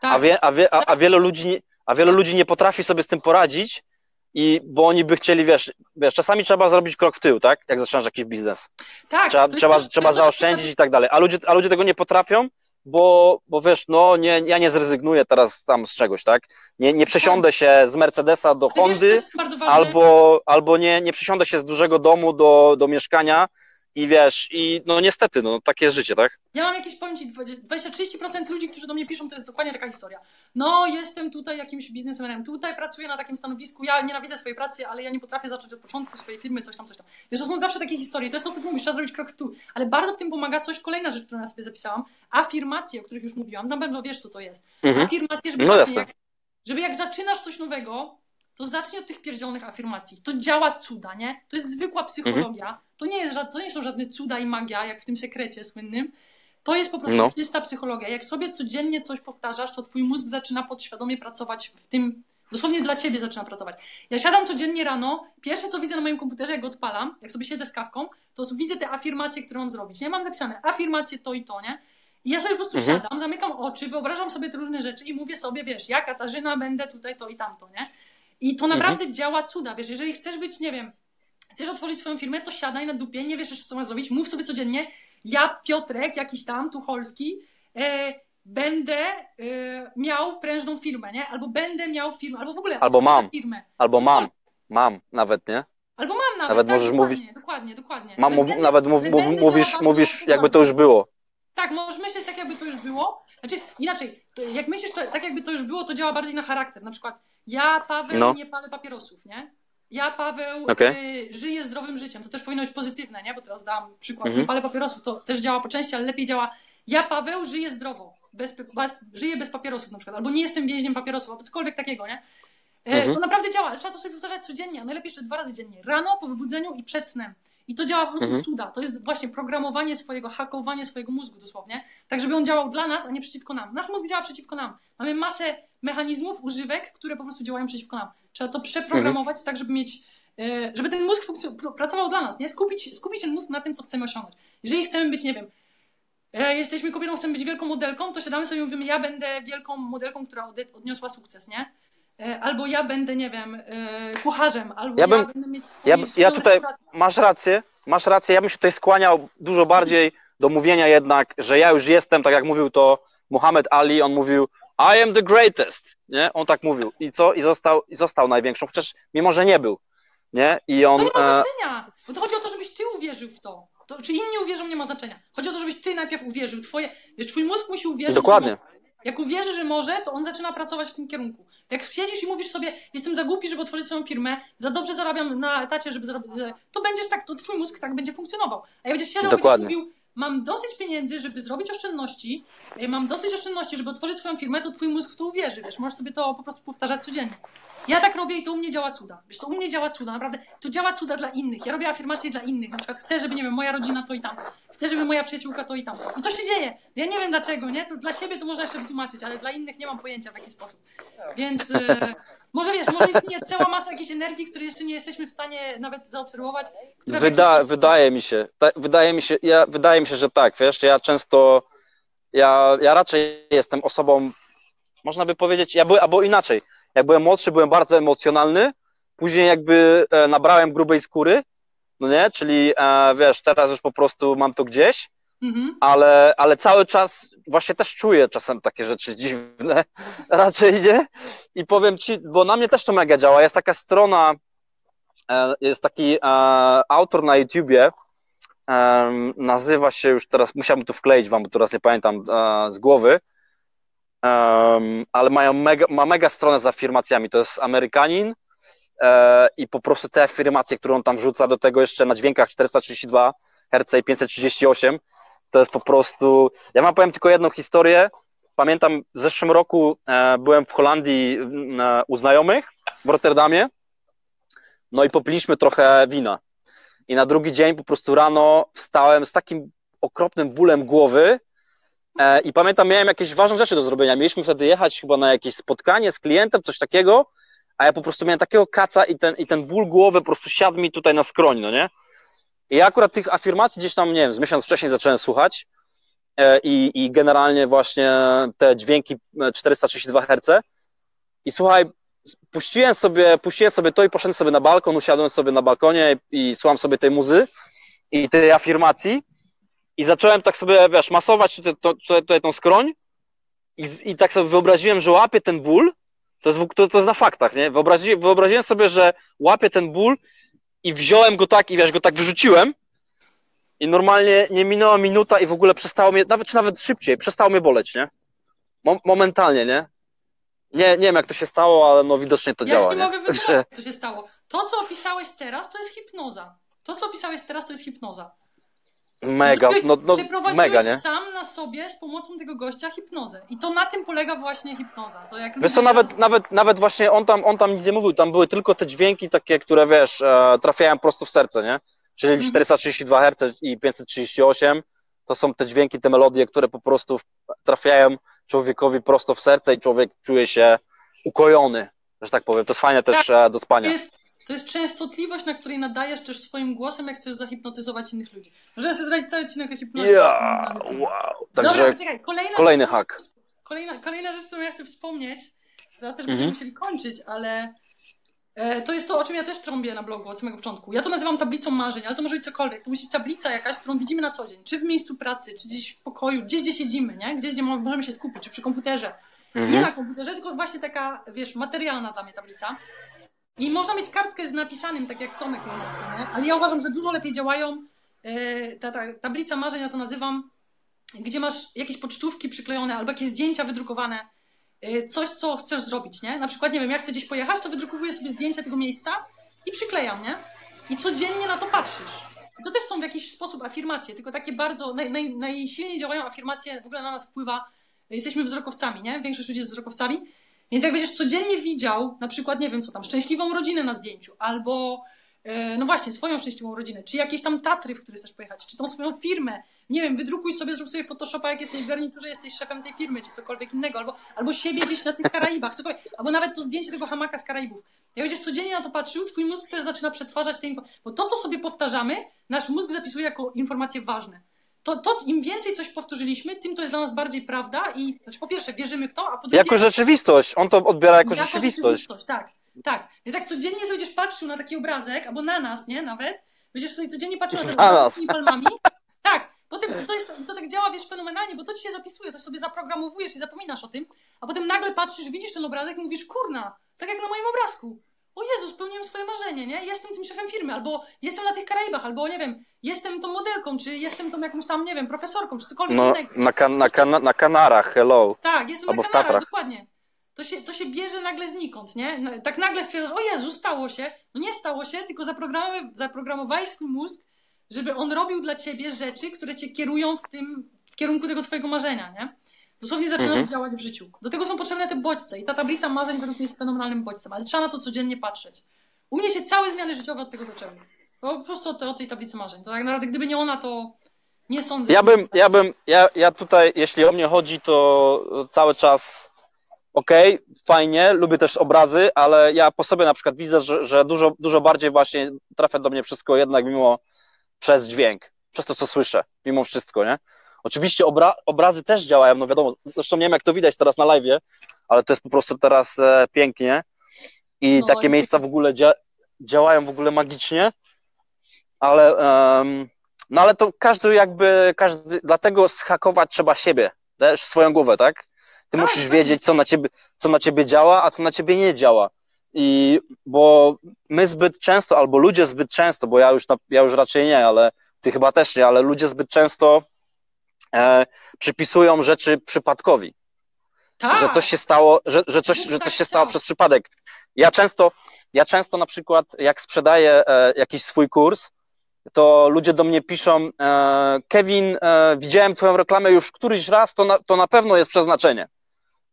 Tak. A, wie, a, wie, a, a, wielu ludzi, a wielu ludzi nie potrafi sobie z tym poradzić, i bo oni by chcieli, wiesz, wiesz, czasami trzeba zrobić krok w tył, tak? Jak zaczynasz jakiś biznes. Tak. Trzeba, trzeba, trzeba zaoszczędzić i tak dalej. A ludzie, a ludzie tego nie potrafią, bo, bo wiesz, no nie, ja nie zrezygnuję teraz tam z czegoś, tak? Nie, nie przesiądę się z Mercedesa do Hondy, albo, albo nie, nie przesiądę się z dużego domu do, do mieszkania i wiesz, i no niestety, no takie jest życie, tak? Ja mam jakieś, powiem Ci, 20-30% ludzi, którzy do mnie piszą, to jest dokładnie taka historia. No, jestem tutaj jakimś biznesmenem, tutaj pracuję na takim stanowisku, ja nienawidzę swojej pracy, ale ja nie potrafię zacząć od początku swojej firmy, coś tam, coś tam. Wiesz, to są zawsze takie historie, to jest to, co Ty mówisz, trzeba zrobić krok w tu. Ale bardzo w tym pomaga coś, kolejna rzecz, którą ja sobie zapisałam, afirmacje, o których już mówiłam, na pewno wiesz, co to jest. Mhm. Afirmacje, żeby, no jak, żeby jak zaczynasz coś nowego, to zacznij od tych pierdzielonych afirmacji. To działa cuda, nie? To jest zwykła psychologia. Mhm. To, nie jest, to nie są żadne cuda i magia, jak w tym sekrecie słynnym. To jest po prostu no. czysta psychologia. Jak sobie codziennie coś powtarzasz, to twój mózg zaczyna podświadomie pracować w tym, dosłownie dla ciebie zaczyna pracować. Ja siadam codziennie rano, pierwsze co widzę na moim komputerze, jak go odpalam, jak sobie siedzę z kawką, to widzę te afirmacje, które mam zrobić. Nie mam zapisane afirmacje to i to, nie? I ja sobie po prostu mhm. siadam, zamykam oczy, wyobrażam sobie te różne rzeczy i mówię sobie, wiesz, ja Katarzyna będę tutaj to i tamto, nie? I to mhm. naprawdę mhm. działa cuda, wiesz, jeżeli chcesz być, nie wiem, chcesz otworzyć swoją firmę, to siadaj na dupie, nie wiesz co masz zrobić, mów sobie codziennie, ja Piotrek, jakiś tam, Tucholski, e, będę e, miał prężną firmę, nie? Albo będę miał firmę, albo w ogóle albo mam, firmę. Albo mam, mam nawet, nie? Albo mam nawet, nawet tak, możesz dokładnie, mówić, dokładnie, dokładnie. Mam, będę, nawet mów, mów, mówisz, mówisz jakby to już było. Tak, możesz myśleć tak, jakby to już było. Znaczy, inaczej, jak myślisz to, tak, jakby to już było, to działa bardziej na charakter. Na przykład, ja, Paweł, no. nie palę papierosów, nie? Ja, Paweł, okay. y, żyję zdrowym życiem. To też powinno być pozytywne, nie? Bo teraz dam przykład. Mhm. Nie palę papierosów, to też działa po części, ale lepiej działa. Ja, Paweł, żyję zdrowo. Bez, bez, żyję bez papierosów na przykład. Albo nie jestem więźniem papierosów, albo cokolwiek takiego, nie? E, mhm. To naprawdę działa, ale trzeba to sobie powtarzać codziennie, a najlepiej jeszcze dwa razy dziennie. Rano, po wybudzeniu i przed snem. I to działa po prostu mhm. cuda. To jest właśnie programowanie swojego, hakowanie swojego mózgu dosłownie, tak żeby on działał dla nas, a nie przeciwko nam. Nasz mózg działa przeciwko nam. Mamy masę mechanizmów, używek, które po prostu działają przeciwko nam. Trzeba to przeprogramować mhm. tak, żeby mieć, e, żeby ten mózg pracował dla nas, nie? Skupić, skupić ten mózg na tym, co chcemy osiągnąć. Jeżeli chcemy być, nie wiem, e, jesteśmy kobietą, chcemy być wielką modelką, to siadamy sobie i mówimy, ja będę wielką modelką, która odniosła sukces, nie? E, albo ja będę, nie wiem, kucharzem, albo ja, bym, ja będę mieć swoje, ja, ja tutaj, masz rację, masz rację, ja bym się tutaj skłaniał dużo bardziej do mówienia jednak, że ja już jestem, tak jak mówił to Muhammad Ali, on mówił I am the greatest, nie? On tak mówił. I co? I został, i został największą, chociaż mimo, że nie był, nie? I on... To nie ma e, znaczenia, bo to chodzi o to, żebyś ty uwierzył w to. to. Czy inni uwierzą, nie ma znaczenia. Chodzi o to, żebyś ty najpierw uwierzył. Twoje, wiesz, twój mózg musi uwierzyć. Dokładnie. Jak uwierzy, że może, to on zaczyna pracować w tym kierunku. Jak siedzisz i mówisz sobie, jestem za głupi, żeby otworzyć swoją firmę, za dobrze zarabiam na etacie, żeby zarobić, to będziesz tak, to twój mózg tak będzie funkcjonował. A jak będziesz siedział i będziesz mówił, mam dosyć pieniędzy, żeby zrobić oszczędności, e, mam dosyć oszczędności, żeby otworzyć swoją firmę, to twój mózg w to uwierzy, wiesz, możesz sobie to po prostu powtarzać codziennie. Ja tak robię i to u mnie działa cuda. Wiesz, to u mnie działa cuda, naprawdę. To działa cuda dla innych. Ja robię afirmacje dla innych. Na przykład chcę, żeby, nie wiem, moja rodzina to i tamto. Chcę, żeby moja przyjaciółka to i tamto. I to się dzieje. Ja nie wiem dlaczego, nie? To dla siebie to można jeszcze wytłumaczyć, ale dla innych nie mam pojęcia w jaki sposób. Więc... Yy, może wiesz, może istnieje cała masa jakiejś energii, której jeszcze nie jesteśmy w stanie nawet zaobserwować. Wyda, wydaje mi się, ta, wydaje mi się, ja, wydaje mi się, że tak, wiesz, ja często, ja, ja raczej jestem osobą, można by powiedzieć, ja byłem, albo inaczej, jak byłem młodszy, byłem bardzo emocjonalny, później jakby e, nabrałem grubej skóry, no nie, czyli e, wiesz, teraz już po prostu mam to gdzieś, Mhm. ale, ale cały czas właśnie też czuję czasem takie rzeczy dziwne, raczej nie. I powiem ci, bo na mnie też to mega działa. Jest taka strona, e, jest taki e, autor na YouTubie, e, nazywa się już teraz, musiałbym to wkleić wam, bo teraz nie pamiętam z głowy, ale mają mega, ma mega stronę z afirmacjami. To jest Amerykanin i po prostu te afirmacje, które on tam wrzuca do tego jeszcze na dźwiękach 432 Hz i 538, to jest po prostu. Ja wam powiem tylko jedną historię. Pamiętam w zeszłym roku e, byłem w Holandii e, u znajomych w Rotterdamie. No i popiliśmy trochę wina. I na drugi dzień po prostu rano wstałem z takim okropnym bólem głowy. E, I pamiętam, miałem jakieś ważne rzeczy do zrobienia. Mieliśmy wtedy jechać chyba na jakieś spotkanie z klientem, coś takiego, a ja po prostu miałem takiego kaca i ten, i ten ból głowy po prostu siadł mi tutaj na skroń, no nie? I ja akurat tych afirmacji gdzieś tam, nie wiem, z miesiąc wcześniej zacząłem słuchać e, i, i generalnie właśnie te dźwięki 432 e, Hz i słuchaj, puściłem sobie, puściłem sobie to i poszedłem sobie na balkon, usiadłem sobie na balkonie i, i słucham sobie tej muzy i tej afirmacji. I zacząłem tak sobie, wiesz, masować tutaj, tutaj, tutaj tą skroń i, i tak sobie wyobraziłem, że łapię ten ból, to jest, to, to jest na faktach, nie? Wyobrazi, wyobraziłem sobie, że łapię ten ból i wziąłem go tak i wiesz, go tak wyrzuciłem i normalnie nie minęła minuta i w ogóle przestało mnie, nawet czy nawet szybciej, przestało mnie boleć, nie? momentalnie, nie? Nie, nie wiem jak to się stało, ale no widocznie to ja działa. Ja nie mogę wytłumaczyć, jak to się stało. To, co opisałeś teraz, to jest hipnoza. To, co opisałeś teraz, to jest hipnoza. Mega, no, no mega, nie? sam na sobie z pomocą tego gościa hipnozę. I to na tym polega właśnie hipnoza. To jak wiesz co, nawet, nawet, nawet właśnie on tam, on tam nic nie mówił, tam były tylko te dźwięki takie, które wiesz, e, trafiają prosto w serce, nie? Czyli mm 432 Hz i 538 to są te dźwięki, te melodie, które po prostu trafiają człowiekowi prosto w serce i człowiek czuje się ukojony, że tak powiem. To jest fajne też tak, do spania. Jest to jest częstotliwość, na której nadajesz też swoim głosem, jak chcesz zahipnotyzować innych ludzi. Możemy sobie zrobić cały odcinek o hipnozie. Yeah, wow. Także Dobra, poczekaj, kolejna kolejny rzecz, hak. Kolejna, kolejna rzecz, którą ja chcę wspomnieć, zaraz też będziemy mhm. musieli kończyć, ale e, to jest to, o czym ja też trąbię na blogu od samego początku. Ja to nazywam tablicą marzeń, ale to może być cokolwiek. To musi być tablica jakaś, którą widzimy na co dzień. Czy w miejscu pracy, czy gdzieś w pokoju, gdzieś, gdzie siedzimy, nie? Gdzieś, gdzie możemy się skupić, czy przy komputerze. Mhm. Nie na komputerze, tylko właśnie taka, wiesz, materialna dla mnie tablica. I można mieć kartkę z napisanym, tak jak Tomek ma napisane, ale ja uważam, że dużo lepiej działają e, ta, ta tablica marzeń, ja to nazywam, gdzie masz jakieś pocztówki przyklejone albo jakieś zdjęcia wydrukowane, e, coś, co chcesz zrobić, nie? Na przykład, nie wiem, jak chcę gdzieś pojechać, to wydrukowuję sobie zdjęcie tego miejsca i przyklejam, nie? I codziennie na to patrzysz. I to też są w jakiś sposób afirmacje, tylko takie bardzo, naj, naj, najsilniej działają afirmacje, w ogóle na nas wpływa, jesteśmy wzrokowcami, nie? Większość ludzi jest wzrokowcami, więc jak będziesz codziennie widział, na przykład, nie wiem co tam, szczęśliwą rodzinę na zdjęciu, albo e, no właśnie, swoją szczęśliwą rodzinę, czy jakieś tam Tatry, w które chcesz pojechać, czy tą swoją firmę, nie wiem, wydrukuj sobie, zrób sobie Photoshopa, jak jesteś w garniturze, jesteś szefem tej firmy, czy cokolwiek innego, albo, albo siebie gdzieś na tych Karaibach, cokolwiek, albo nawet to zdjęcie tego hamaka z Karaibów. Jak będziesz codziennie na to patrzył, twój mózg też zaczyna przetwarzać te informacje, bo to, co sobie powtarzamy, nasz mózg zapisuje jako informacje ważne to, to im więcej coś powtórzyliśmy, tym to jest dla nas bardziej prawda i znaczy po pierwsze wierzymy w to, a po drugie... Jako rzeczywistość, on to odbiera jako, jako rzeczywistość. rzeczywistość. Tak, tak. Więc jak codziennie sobie będziesz patrzył na taki obrazek, albo na nas, nie, nawet, będziesz sobie codziennie patrzył na ten obrazek z tymi palmami, tak, potem to, jest, to tak działa, wiesz, fenomenalnie, bo to ci się zapisuje, to sobie zaprogramowujesz i zapominasz o tym, a potem nagle patrzysz, widzisz ten obrazek i mówisz, kurna, tak jak na moim obrazku o Jezu, spełniłem swoje marzenie, nie? Jestem tym szefem firmy, albo jestem na tych Karaibach, albo nie wiem, jestem tą modelką, czy jestem tą jakąś tam, nie wiem, profesorką, czy cokolwiek no, innego. Na, kan na, kan na Kanarach, hello. Tak, jestem albo na Kanarach, dokładnie. To się, to się bierze nagle znikąd, nie? Tak nagle stwierdzasz, o Jezu, stało się. No nie stało się, tylko zaprogramowałeś swój mózg, żeby on robił dla ciebie rzeczy, które cię kierują w tym, w kierunku tego twojego marzenia, nie? Dosłownie zaczynasz mhm. działać w życiu. Do tego są potrzebne te bodźce i ta tablica marzeń według mnie jest fenomenalnym bodźcem, ale trzeba na to codziennie patrzeć. U mnie się całe zmiany życiowe od tego zaczęły. Po prostu od, od tej tablicy marzeń. To tak naprawdę gdyby nie ona, to nie sądzę. Ja bym, ja bym, ja, ja tutaj, jeśli o mnie chodzi, to cały czas okej, okay, fajnie, lubię też obrazy, ale ja po sobie na przykład widzę, że, że dużo, dużo bardziej właśnie trafia do mnie wszystko jednak mimo przez dźwięk, przez to, co słyszę, mimo wszystko, nie? Oczywiście obra obrazy też działają, no wiadomo, zresztą nie wiem jak to widać teraz na live, ale to jest po prostu teraz e, pięknie i no, takie miejsca w ogóle dzia działają w ogóle magicznie, ale um, No ale to każdy jakby, każdy, dlatego schakować trzeba siebie, też swoją głowę, tak? Ty Tak, musisz tak. wiedzieć, co na ciebie, co na ciebie działa, a co na ciebie nie działa. I bo my zbyt często, albo ludzie zbyt często, bo ja już, na, ja już raczej nie, ale ty chyba też nie, ale ludzie zbyt często e, przypisują rzeczy przypadkowi Tak, że coś się stało, że, że coś, że tak coś się stało przez przypadek. Ja często, ja często na przykład, jak sprzedaję e, jakiś swój kurs, to ludzie do mnie piszą, e, Kevin, e, widziałem twoją reklamę już któryś raz, to na, to na pewno jest przeznaczenie.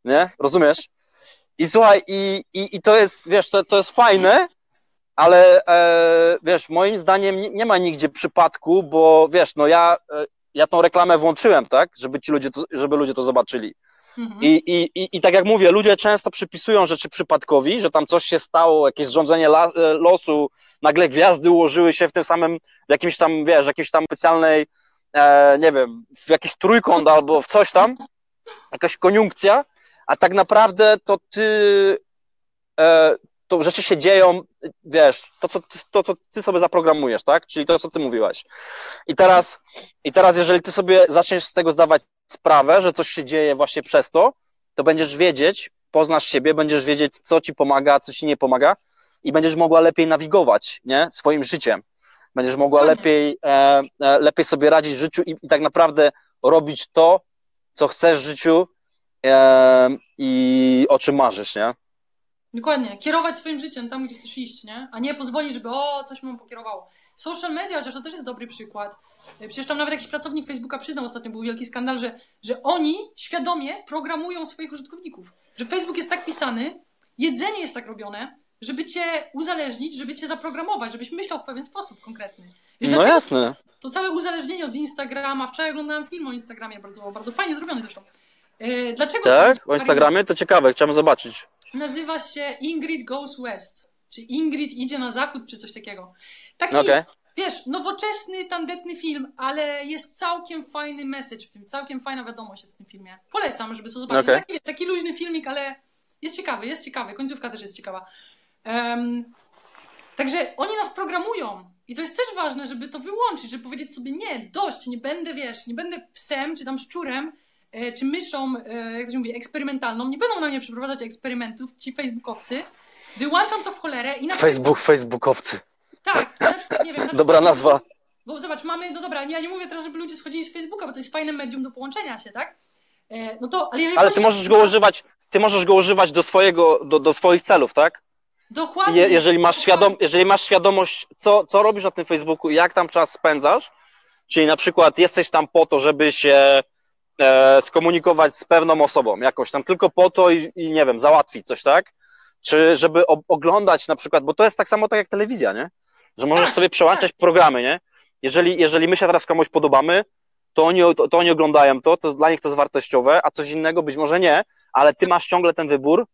Nie? Rozumiesz? I słuchaj, i, i, i to jest, wiesz, to, to jest fajne, ale e, wiesz, moim zdaniem nie, nie ma nigdzie przypadku, bo wiesz, no ja, e, ja tą reklamę włączyłem, tak, żeby ci ludzie to, żeby ludzie to zobaczyli. Mhm. I, i, i, I tak jak mówię, ludzie często przypisują rzeczy przypadkowi, że tam coś się stało, jakieś zrządzenie la, e, losu, nagle gwiazdy ułożyły się w tym samym, w jakimś tam, wiesz, jakiejś tam specjalnej, e, nie wiem, w jakiś trójkąt albo w coś tam, jakaś koniunkcja, a tak naprawdę to ty, e, to rzeczy się dzieją, wiesz, to co, ty- to, co ty sobie zaprogramujesz, tak? Czyli to, co ty mówiłaś. I teraz, I teraz, jeżeli ty sobie zaczniesz z tego zdawać sprawę, że coś się dzieje właśnie przez to, to będziesz wiedzieć, poznasz siebie, będziesz wiedzieć, co ci pomaga, co ci nie pomaga i będziesz mogła lepiej nawigować, nie? Swoim życiem. Będziesz mogła lepiej, e, e, lepiej sobie radzić w życiu i, i tak naprawdę robić to, co chcesz w życiu e, i o czym marzysz, nie? Dokładnie. Kierować swoim życiem tam, gdzie chcesz iść, nie? A nie pozwolić, żeby o, coś mnie pokierowało. Social media, chociaż to też jest dobry przykład. E, Przecież tam nawet jakiś pracownik Facebooka przyznał ostatnio, był wielki skandal, że, że oni świadomie programują swoich użytkowników. Że Facebook jest tak pisany, jedzenie jest tak robione, żeby cię uzależnić, żeby cię zaprogramować, żebyś myślał w pewien sposób konkretny. Wiesz, No dlaczego jasne. to całe uzależnienie od Instagrama. Wczoraj oglądałem film o Instagramie, bardzo, bardzo fajnie zrobiony zresztą. E, Dlaczego Tak? O Instagramie? To ciekawe, chciałem zobaczyć. Nazywa się Ingrid Goes West. Czy Ingrid idzie na zachód, czy coś takiego. Taki, Okej. wiesz, nowoczesny, tandetny film, ale jest całkiem fajny message w tym, całkiem fajna wiadomość jest w tym filmie. Polecam, żeby sobie zobaczyć. Okej. Taki, taki luźny filmik, ale jest ciekawy, jest ciekawy. Końcówka też jest ciekawa. Em, także oni nas programują. I to jest też ważne, żeby to wyłączyć, żeby powiedzieć sobie nie, dość, nie będę, wiesz, nie będę psem, czy tam szczurem, czy myszą, e, jak to się mówi, eksperymentalną. Nie będą na mnie przeprowadzać eksperymentów ci facebookowcy. Wyłączam to w cholerę i na przykład... Facebook, Facebookowcy. Tak, na przykład, nie wiem, na Dobra przykład, nazwa. Bo zobacz, mamy, no dobra, ja nie mówię teraz, żeby ludzie schodzili z Facebooka, bo to jest fajne medium do połączenia się, tak? E, no to, ale Ale ty możesz go używać, ty możesz go używać do swojego, do, do swoich celów, tak? Dokładnie. Je, jeżeli, masz dokładnie. świadom, jeżeli masz świadomość, co, co robisz na tym Facebooku i jak tam czas spędzasz, czyli na przykład jesteś tam po to, żeby się e, skomunikować z pewną osobą, jakoś tam tylko po to i, i nie wiem, załatwić coś, tak? Czy żeby o, oglądać na przykład, bo to jest tak samo tak jak telewizja, nie? Że możesz Tak, sobie przełączać programy, nie? Jeżeli, jeżeli my się teraz komuś podobamy, to oni, to, to oni oglądają to, to dla nich to jest wartościowe, a coś innego być może nie, ale ty masz ciągle ten wybór,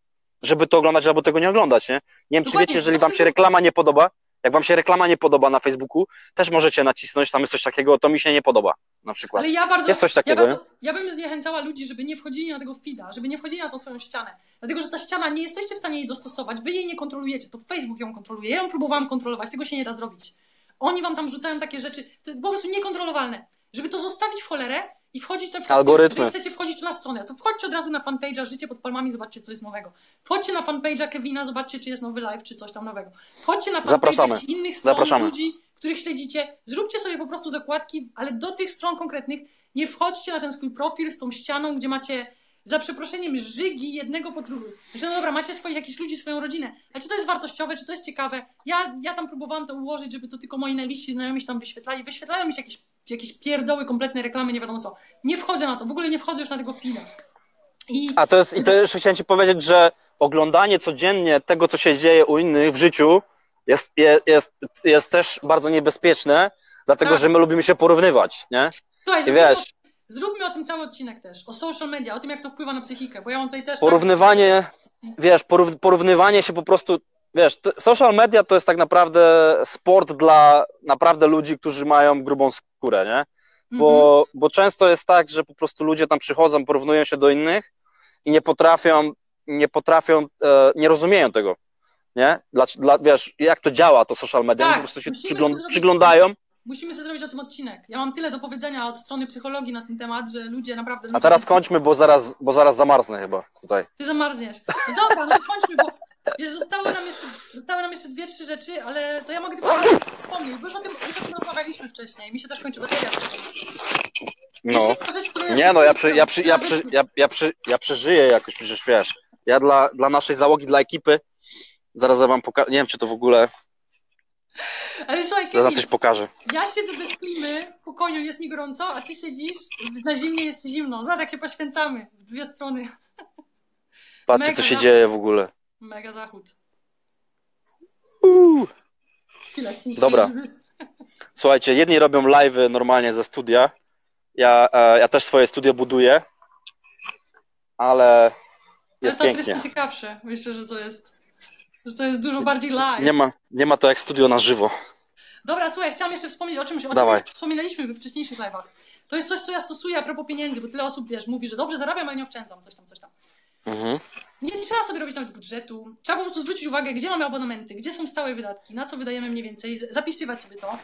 żeby to oglądać albo tego nie oglądać, nie? Nie wiem, czy Dokładnie, wiecie, jeżeli wam się reklama nie podoba, jak wam się reklama nie podoba na Facebooku, też możecie nacisnąć, tam jest coś takiego, to mi się nie podoba, na przykład. Ale ja bardzo. Jest coś takiego, ja, bardzo, ja bym zniechęcała ludzi, żeby nie wchodzili na tego feeda, żeby nie wchodzili na tą swoją ścianę. Dlatego, że ta ściana nie jesteście w stanie jej dostosować, wy jej nie kontrolujecie, to Facebook ją kontroluje. Ja ją próbowałam kontrolować, tego się nie da zrobić. Oni wam tam rzucają takie rzeczy, to jest po prostu niekontrolowalne. Żeby to zostawić w cholerę i wchodzić na przykład, Algorytmy. jeżeli chcecie wchodzić na stronę, to wchodźcie od razu na fanpage'a Życie pod palmami, zobaczcie co jest nowego. Wchodźcie na fanpage'a Kevina, zobaczcie czy jest nowy live, czy coś tam nowego. Wchodźcie na fanpage'a innych stron, Zapraszamy. ludzi, których śledzicie, zróbcie sobie po prostu zakładki, ale do tych stron konkretnych nie wchodźcie na ten swój profil z tą ścianą, gdzie macie za przeproszeniem żygi jednego po drugim. Znaczy, no dobra, macie swoich jakichś ludzi, swoją rodzinę, ale czy to jest wartościowe, czy to jest ciekawe? Ja, ja tam próbowałam to ułożyć, żeby to tylko moi najbliżsi znajomi się tam wyświetlali. Wyświetlają mi się jakieś, jakieś pierdoły, kompletne reklamy, nie wiadomo co. Nie wchodzę na to, w ogóle nie wchodzę już na tego chwilę. I A to jest, i to jeszcze chciałem ci powiedzieć, że oglądanie codziennie tego, co się dzieje u innych w życiu, jest, jest, jest, też bardzo niebezpieczne, dlatego Tak. że my lubimy się porównywać, nie? słuchaj, I wiesz, zróbmy o tym cały odcinek też, o social media, o tym, jak to wpływa na psychikę, bo ja mam tutaj też... porównywanie, wiesz, porów, porównywanie się po prostu, wiesz, social media to jest tak naprawdę sport dla naprawdę ludzi, którzy mają grubą skórę, nie? Mhm. Bo, bo często jest tak, że po prostu ludzie tam przychodzą, porównują się do innych i nie potrafią, nie potrafią, e, nie rozumieją tego, nie? Dla, dla, wiesz, jak to działa to social media, Tak, po prostu się sobie zrobić- przyglądają, Musimy sobie zrobić o tym odcinek. Ja mam tyle do powiedzenia od strony psychologii na ten temat, że ludzie naprawdę... A teraz kończmy, bo zaraz, bo zaraz zamarznę chyba tutaj. Ty zamarzniesz. No dobra, no to kończmy, bo wiesz, zostały nam jeszcze, zostały nam jeszcze dwie, trzy rzeczy, ale to ja mogę tylko wspomnieć, bo już o tym, już o tym rozmawialiśmy wcześniej. Mi się też kończy bateria. No. Rzecz, Nie no, ja, przy, ja, przy, ja, przy, ja, ja, przy, ja przeżyję jakoś, przecież wiesz. Ja dla, dla naszej załogi, dla ekipy, zaraz ja wam pokażę, nie wiem czy to w ogóle, Ale słuchaj, zaraz Kevin, coś pokażę. ja siedzę bez klimy w pokoju, jest mi gorąco, a ty siedzisz na zimnie, jest zimno. Zobacz, jak się poświęcamy w dwie strony. Patrzcie co się dzieje w ogóle. Mega zachód. Uuu. Chwila. Dobra. Słuchajcie, jedni robią live'y normalnie ze studia. Ja, e, ja też swoje studio buduję, ale Ale jest to jest pięknie. ciekawsze. Myślę, że to jest, że to jest dużo bardziej live. Nie ma, nie ma to jak studio na żywo. Dobra, słuchaj, chciałam jeszcze wspomnieć o czymś, o czym już wspominaliśmy we wcześniejszych live'ach. To jest coś, co ja stosuję a propos pieniędzy, bo tyle osób, wiesz, mówi, że dobrze zarabiam, ale nie oszczędzam, coś tam, coś tam. Mhm. Nie trzeba sobie robić nawet budżetu. Trzeba po prostu zwrócić uwagę, gdzie mamy abonamenty, gdzie są stałe wydatki, na co wydajemy mniej więcej, zapisywać sobie to,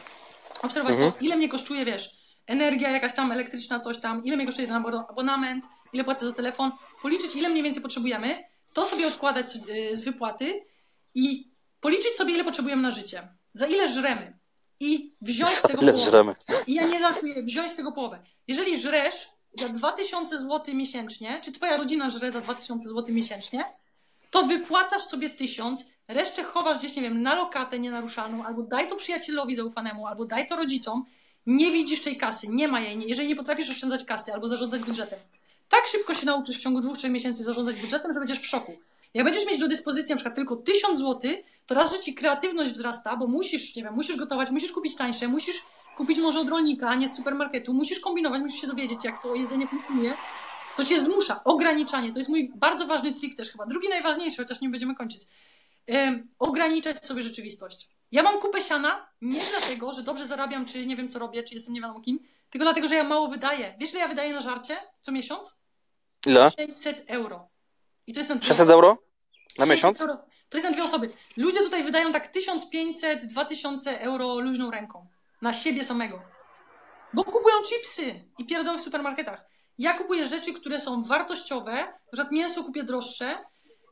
obserwować Mhm. to, ile mnie kosztuje, wiesz, energia jakaś tam elektryczna, coś tam, ile mnie kosztuje ten abo- abonament, ile płacę za telefon, policzyć, ile mniej więcej potrzebujemy, to sobie odkładać y, z wypłaty i policzyć sobie, ile potrzebujemy na życie, za ile żremy i wziąć z tego Ile połowę. żremy? I ja nie żartuję, wziąć z tego połowę. Jeżeli żresz za 2000 zł miesięcznie, czy twoja rodzina żre za 2000 zł miesięcznie, to wypłacasz sobie 1000, resztę chowasz gdzieś, nie wiem, na lokatę nienaruszaną, albo daj to przyjacielowi zaufanemu, albo daj to rodzicom. Nie widzisz tej kasy, nie ma jej, nie, jeżeli nie potrafisz oszczędzać kasy albo zarządzać budżetem. Tak szybko się nauczysz w ciągu dwóch, trzech miesięcy zarządzać budżetem, że będziesz w szoku. Jak będziesz mieć do dyspozycji na przykład tylko 1000 zł, to raz, że ci kreatywność wzrasta, bo musisz, nie wiem, musisz gotować, musisz kupić tańsze, musisz kupić może od rolnika, a nie z supermarketu, musisz kombinować, musisz się dowiedzieć, jak to jedzenie funkcjonuje, to cię zmusza. Ograniczanie, to jest mój bardzo ważny trik też chyba. Drugi najważniejszy, chociaż nie będziemy kończyć. Ograniczać sobie rzeczywistość. Ja mam kupę siana nie dlatego, że dobrze zarabiam, czy nie wiem co robię, czy jestem nie wiadomo kim, tylko dlatego, że ja mało wydaję. Wiesz, ile ja wydaję na żarcie co miesiąc? Ile? 600 euro. I to jest na dwie 600 osoby. euro? Na 600 miesiąc? Euro. To jest na dwie osoby. Ludzie tutaj wydają tak 1500, 2000 euro luźną ręką. Na siebie samego. Bo kupują chipsy i pierdoły w supermarketach. Ja kupuję rzeczy, które są wartościowe, na przykład mięso kupię droższe,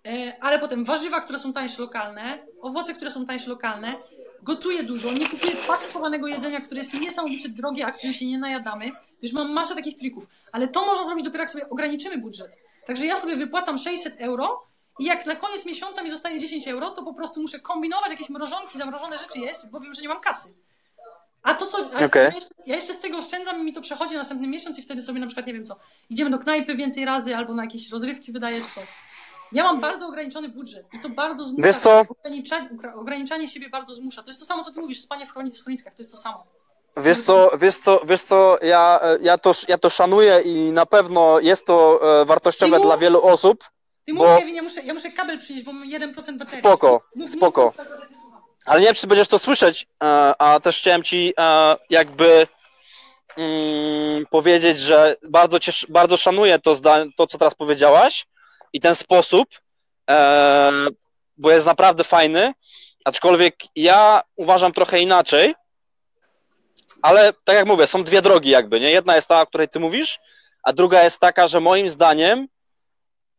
e, ale potem warzywa, które są tańsze lokalne, owoce, które są tańsze lokalne. Gotuję dużo, nie kupuję paczkowanego jedzenia, które jest niesamowicie drogie, a którym się nie najadamy. Już mam masę takich trików, ale to można zrobić dopiero jak sobie ograniczymy budżet. Także ja sobie wypłacam 600 euro i jak na koniec miesiąca mi zostanie 10 euro, to po prostu muszę kombinować jakieś mrożonki, zamrożone rzeczy jeść, bo wiem, że nie mam kasy. A to co, a Okej. ja, jeszcze, ja jeszcze z tego oszczędzam i mi to przechodzi następny miesiąc i wtedy sobie na przykład, nie wiem co, idziemy do knajpy więcej razy albo na jakieś rozrywki wydaję czy coś. Ja mam bardzo ograniczony budżet i to bardzo zmusza. Wiesz co? Ogranicza, ograniczanie siebie bardzo zmusza. To jest to samo, co ty mówisz, spanie w, chroni, w schroniskach, to jest to samo. Wiesz co, wiesz co, wiesz co, ja, ja, to, ja to szanuję i na pewno jest to e, wartościowe dla wielu osób. Ty Bo- mów, Kevin, ja muszę, ja muszę kabel przynieść, bo mam 1% baterii. Spoko, Mów, spoko. mów. Ale nie wiem, czy będziesz to słyszeć, e, a też chciałem ci e, jakby mm, powiedzieć, że bardzo, cię, bardzo szanuję to, zda, to, co teraz powiedziałaś i ten sposób, e, bo jest naprawdę fajny, aczkolwiek ja uważam trochę inaczej, ale tak jak mówię, są dwie drogi jakby, nie? Jedna jest ta, o której ty mówisz, a druga jest taka, że moim zdaniem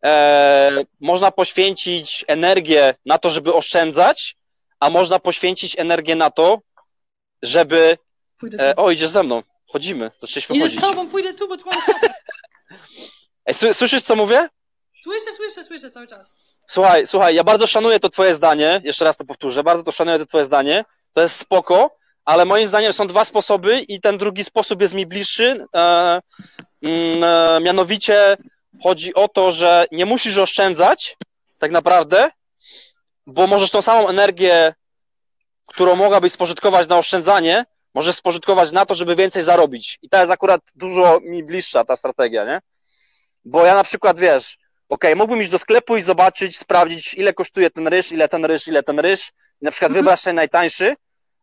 e, można poświęcić energię na to, żeby oszczędzać, a można poświęcić energię na to, żeby. Pójdę tu. E, o, idziesz ze mną. Chodzimy, zaczęliśmy Idę z chodzić. tobą, pójdę tu, bo tu mam. Ej, sły- słyszysz, co mówię? Słyszę, słyszę, słyszę cały czas. Słuchaj, słuchaj, ja bardzo szanuję to twoje zdanie, jeszcze raz to powtórzę, bardzo to szanuję to twoje zdanie, to jest spoko, ale moim zdaniem są dwa sposoby i ten drugi sposób jest mi bliższy, e, mm, e, mianowicie chodzi o to, że nie musisz oszczędzać tak naprawdę, bo możesz tą samą energię, którą mogłabyś spożytkować na oszczędzanie, możesz spożytkować na to, żeby więcej zarobić. I ta jest akurat dużo mi bliższa, ta strategia, nie? Bo ja na przykład, wiesz, okej, mógłbym iść do sklepu i zobaczyć, sprawdzić, ile kosztuje ten ryż, ile ten ryż, ile ten ryż, i na przykład Mhm. wybrać ten najtańszy,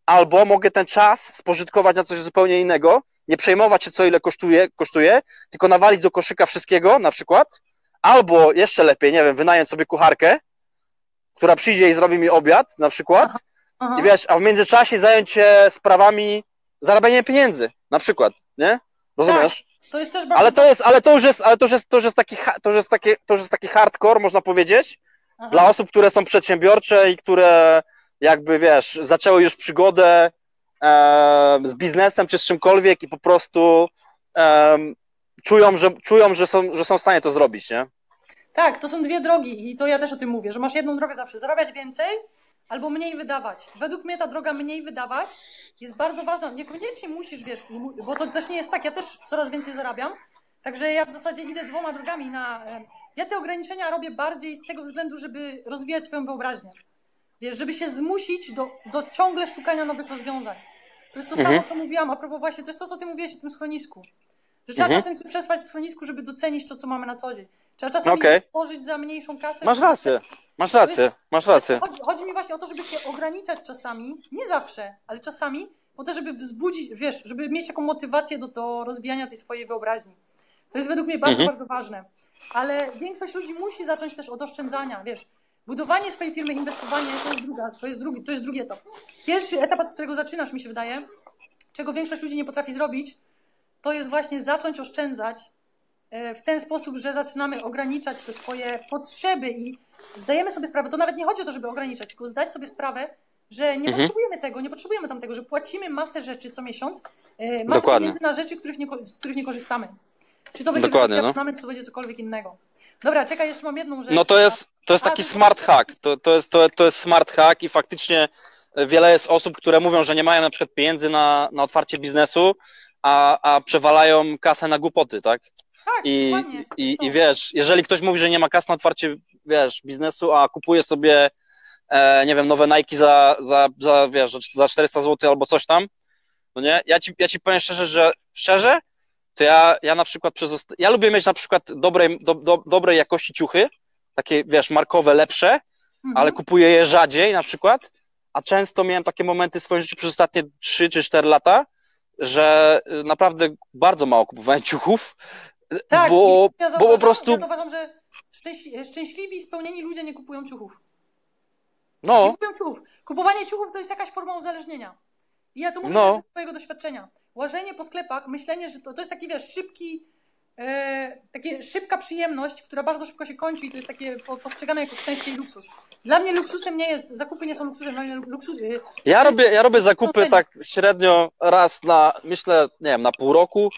albo mogę ten czas spożytkować na coś zupełnie innego, nie przejmować się, co ile kosztuje, kosztuje, tylko nawalić do koszyka wszystkiego, na przykład, albo jeszcze lepiej, nie wiem, wynająć sobie kucharkę, która przyjdzie i zrobi mi obiad, na przykład, Aha. i wiesz, a w międzyczasie zająć się sprawami zarabianie pieniędzy, na przykład, nie? Rozumiesz? Tak, to jest też bardzo... Ale to jest, ale to już jest, ale to już jest, to już jest taki, to już jest taki, to już jest taki hardcore, można powiedzieć, Aha. dla osób, które są przedsiębiorcze i które jakby, wiesz, zaczęły już przygodę e, z biznesem czy z czymkolwiek i po prostu e, czują, że, czują że, są, że są w stanie to zrobić, nie? Tak, to są dwie drogi i to ja też o tym mówię, że masz jedną drogę zawsze, zarabiać więcej albo mniej wydawać. Według mnie ta droga mniej wydawać jest bardzo ważna. Niekoniecznie musisz, wiesz, bo to też nie jest tak, ja też coraz więcej zarabiam, także ja w zasadzie idę dwoma drogami na... Ja te ograniczenia robię bardziej z tego względu, żeby rozwijać swoją wyobraźnię. Wiesz, żeby się zmusić do, do ciągle szukania nowych rozwiązań. To jest to Mhm. samo, co mówiłam, a propos właśnie, to jest to, co ty mówiłeś o tym schronisku. Że trzeba Mhm. czasem sobie przespać w schronisku, żeby docenić to, co mamy na co dzień. Trzeba czasem Okej. okay. pożyć za mniejszą kasę. Masz rację, masz rację, masz rację. Chodzi, chodzi mi właśnie o to, żeby się ograniczać czasami, nie zawsze, ale czasami, po to, żeby wzbudzić, wiesz, żeby mieć taką motywację do, do rozwijania tej swojej wyobraźni. To jest według mnie bardzo, Mhm. bardzo ważne. Ale większość ludzi musi zacząć też od oszczędzania, wiesz. Budowanie swojej firmy, inwestowanie to jest, druga, to, jest drugi, to jest drugi etap. Pierwszy etap, od którego zaczynasz, mi się wydaje, czego większość ludzi nie potrafi zrobić, to jest właśnie zacząć oszczędzać e, w ten sposób, że zaczynamy ograniczać te swoje potrzeby i zdajemy sobie sprawę, to nawet nie chodzi o to, żeby ograniczać, tylko zdać sobie sprawę, że nie Mhm. potrzebujemy tego, nie potrzebujemy tamtego, że płacimy masę rzeczy co miesiąc, e, masę Dokładnie. pieniędzy na rzeczy, których nie, z których nie korzystamy. Czy to będzie Dokładnie, wysoki no. abonament, czy to będzie cokolwiek innego. Dobra, czekaj, jeszcze mam jedną rzecz. No to jest, to jest A, taki to- smart hack, to, to, jest, to, to jest smart hack i faktycznie wiele jest osób, które mówią, że nie mają na przykład pieniędzy na, na otwarcie biznesu, a, a przewalają kasę na głupoty, tak? Tak, I, to i, to. I wiesz, jeżeli ktoś mówi, że nie ma kasy na otwarcie, wiesz, biznesu, a kupuje sobie, e, nie wiem, nowe Nike za, za, za, wiesz, za 400 zł albo coś tam, no nie? Ja ci, ja ci powiem szczerze, że szczerze, to ja, ja na przykład przez, ja lubię mieć na przykład dobrej, do, do, dobrej jakości ciuchy, takie, wiesz, markowe, lepsze, Mhm. ale kupuję je rzadziej na przykład, a często miałem takie momenty w swoim życiu przez ostatnie 3 czy 4 lata, że y, naprawdę bardzo mało kupowałem ciuchów, Tak, bo, ja bo po prostu, Ja zauważam, że szczęś- szczęśliwi i spełnieni ludzie nie kupują ciuchów. Nie no, kupują ciuchów. Kupowanie ciuchów to jest jakaś forma uzależnienia. I ja to mówię No. też ze swojego doświadczenia. Łażenie po sklepach, myślenie, że to, to jest taki, wiesz, szybki, e, takie szybka przyjemność, która bardzo szybko się kończy i to jest takie po, postrzegane jako szczęście i luksus. Dla mnie luksusem nie jest, zakupy nie są luksusem, dla mnie luksus, e, ja robię, ja robię zakupy tak średnio raz na, myślę, nie wiem, na pół roku,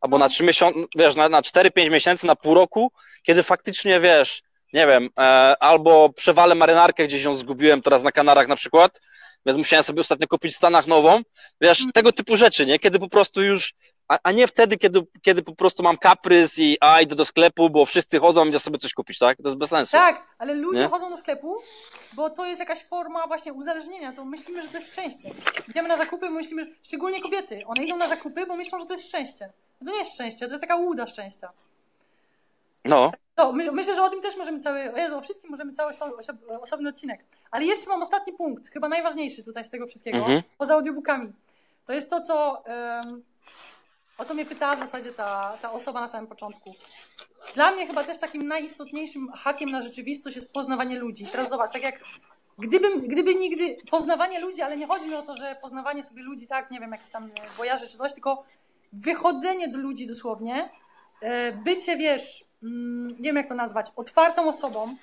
albo No. na trzy miesiące, wiesz, na, na 4-5 miesięcy, na pół roku, kiedy faktycznie, wiesz, nie wiem, e, albo przewalę marynarkę, gdzieś ją zgubiłem teraz na Kanarach na przykład, więc musiałem sobie ostatnio kupić w Stanach nową, wiesz, Mhm. tego typu rzeczy, nie? Kiedy po prostu już, a, a nie wtedy, kiedy, kiedy po prostu mam kaprys i a, idę do sklepu, bo wszyscy chodzą, idę sobie coś kupić, tak? To jest bez sensu. Tak, ale ludzie Nie? chodzą do sklepu, bo to jest jakaś forma właśnie uzależnienia. To myślimy, że to jest szczęście. Idziemy na zakupy, myślimy, szczególnie kobiety, one idą na zakupy, bo myślą, że to jest szczęście. No To nie jest szczęście, to jest taka łuda szczęścia. No, To, my, myślę, że o tym też możemy cały, o Jezu, o wszystkim możemy cały oso- oso- osobny odcinek. Ale jeszcze mam ostatni punkt, chyba najważniejszy tutaj z tego wszystkiego, Mhm. poza audiobookami. To jest to, co, em, o co mnie pytała w zasadzie ta, ta osoba na samym początku. Dla mnie chyba też takim najistotniejszym hakiem na rzeczywistość jest poznawanie ludzi. Teraz zobacz, tak jak gdybym, gdyby nigdy poznawanie ludzi, ale nie chodzi mi o to, że poznawanie sobie ludzi, tak, nie wiem, jakieś tam bojarzy czy coś, tylko wychodzenie do ludzi dosłownie, e, bycie, wiesz, mm, nie wiem jak to nazwać, otwartą osobą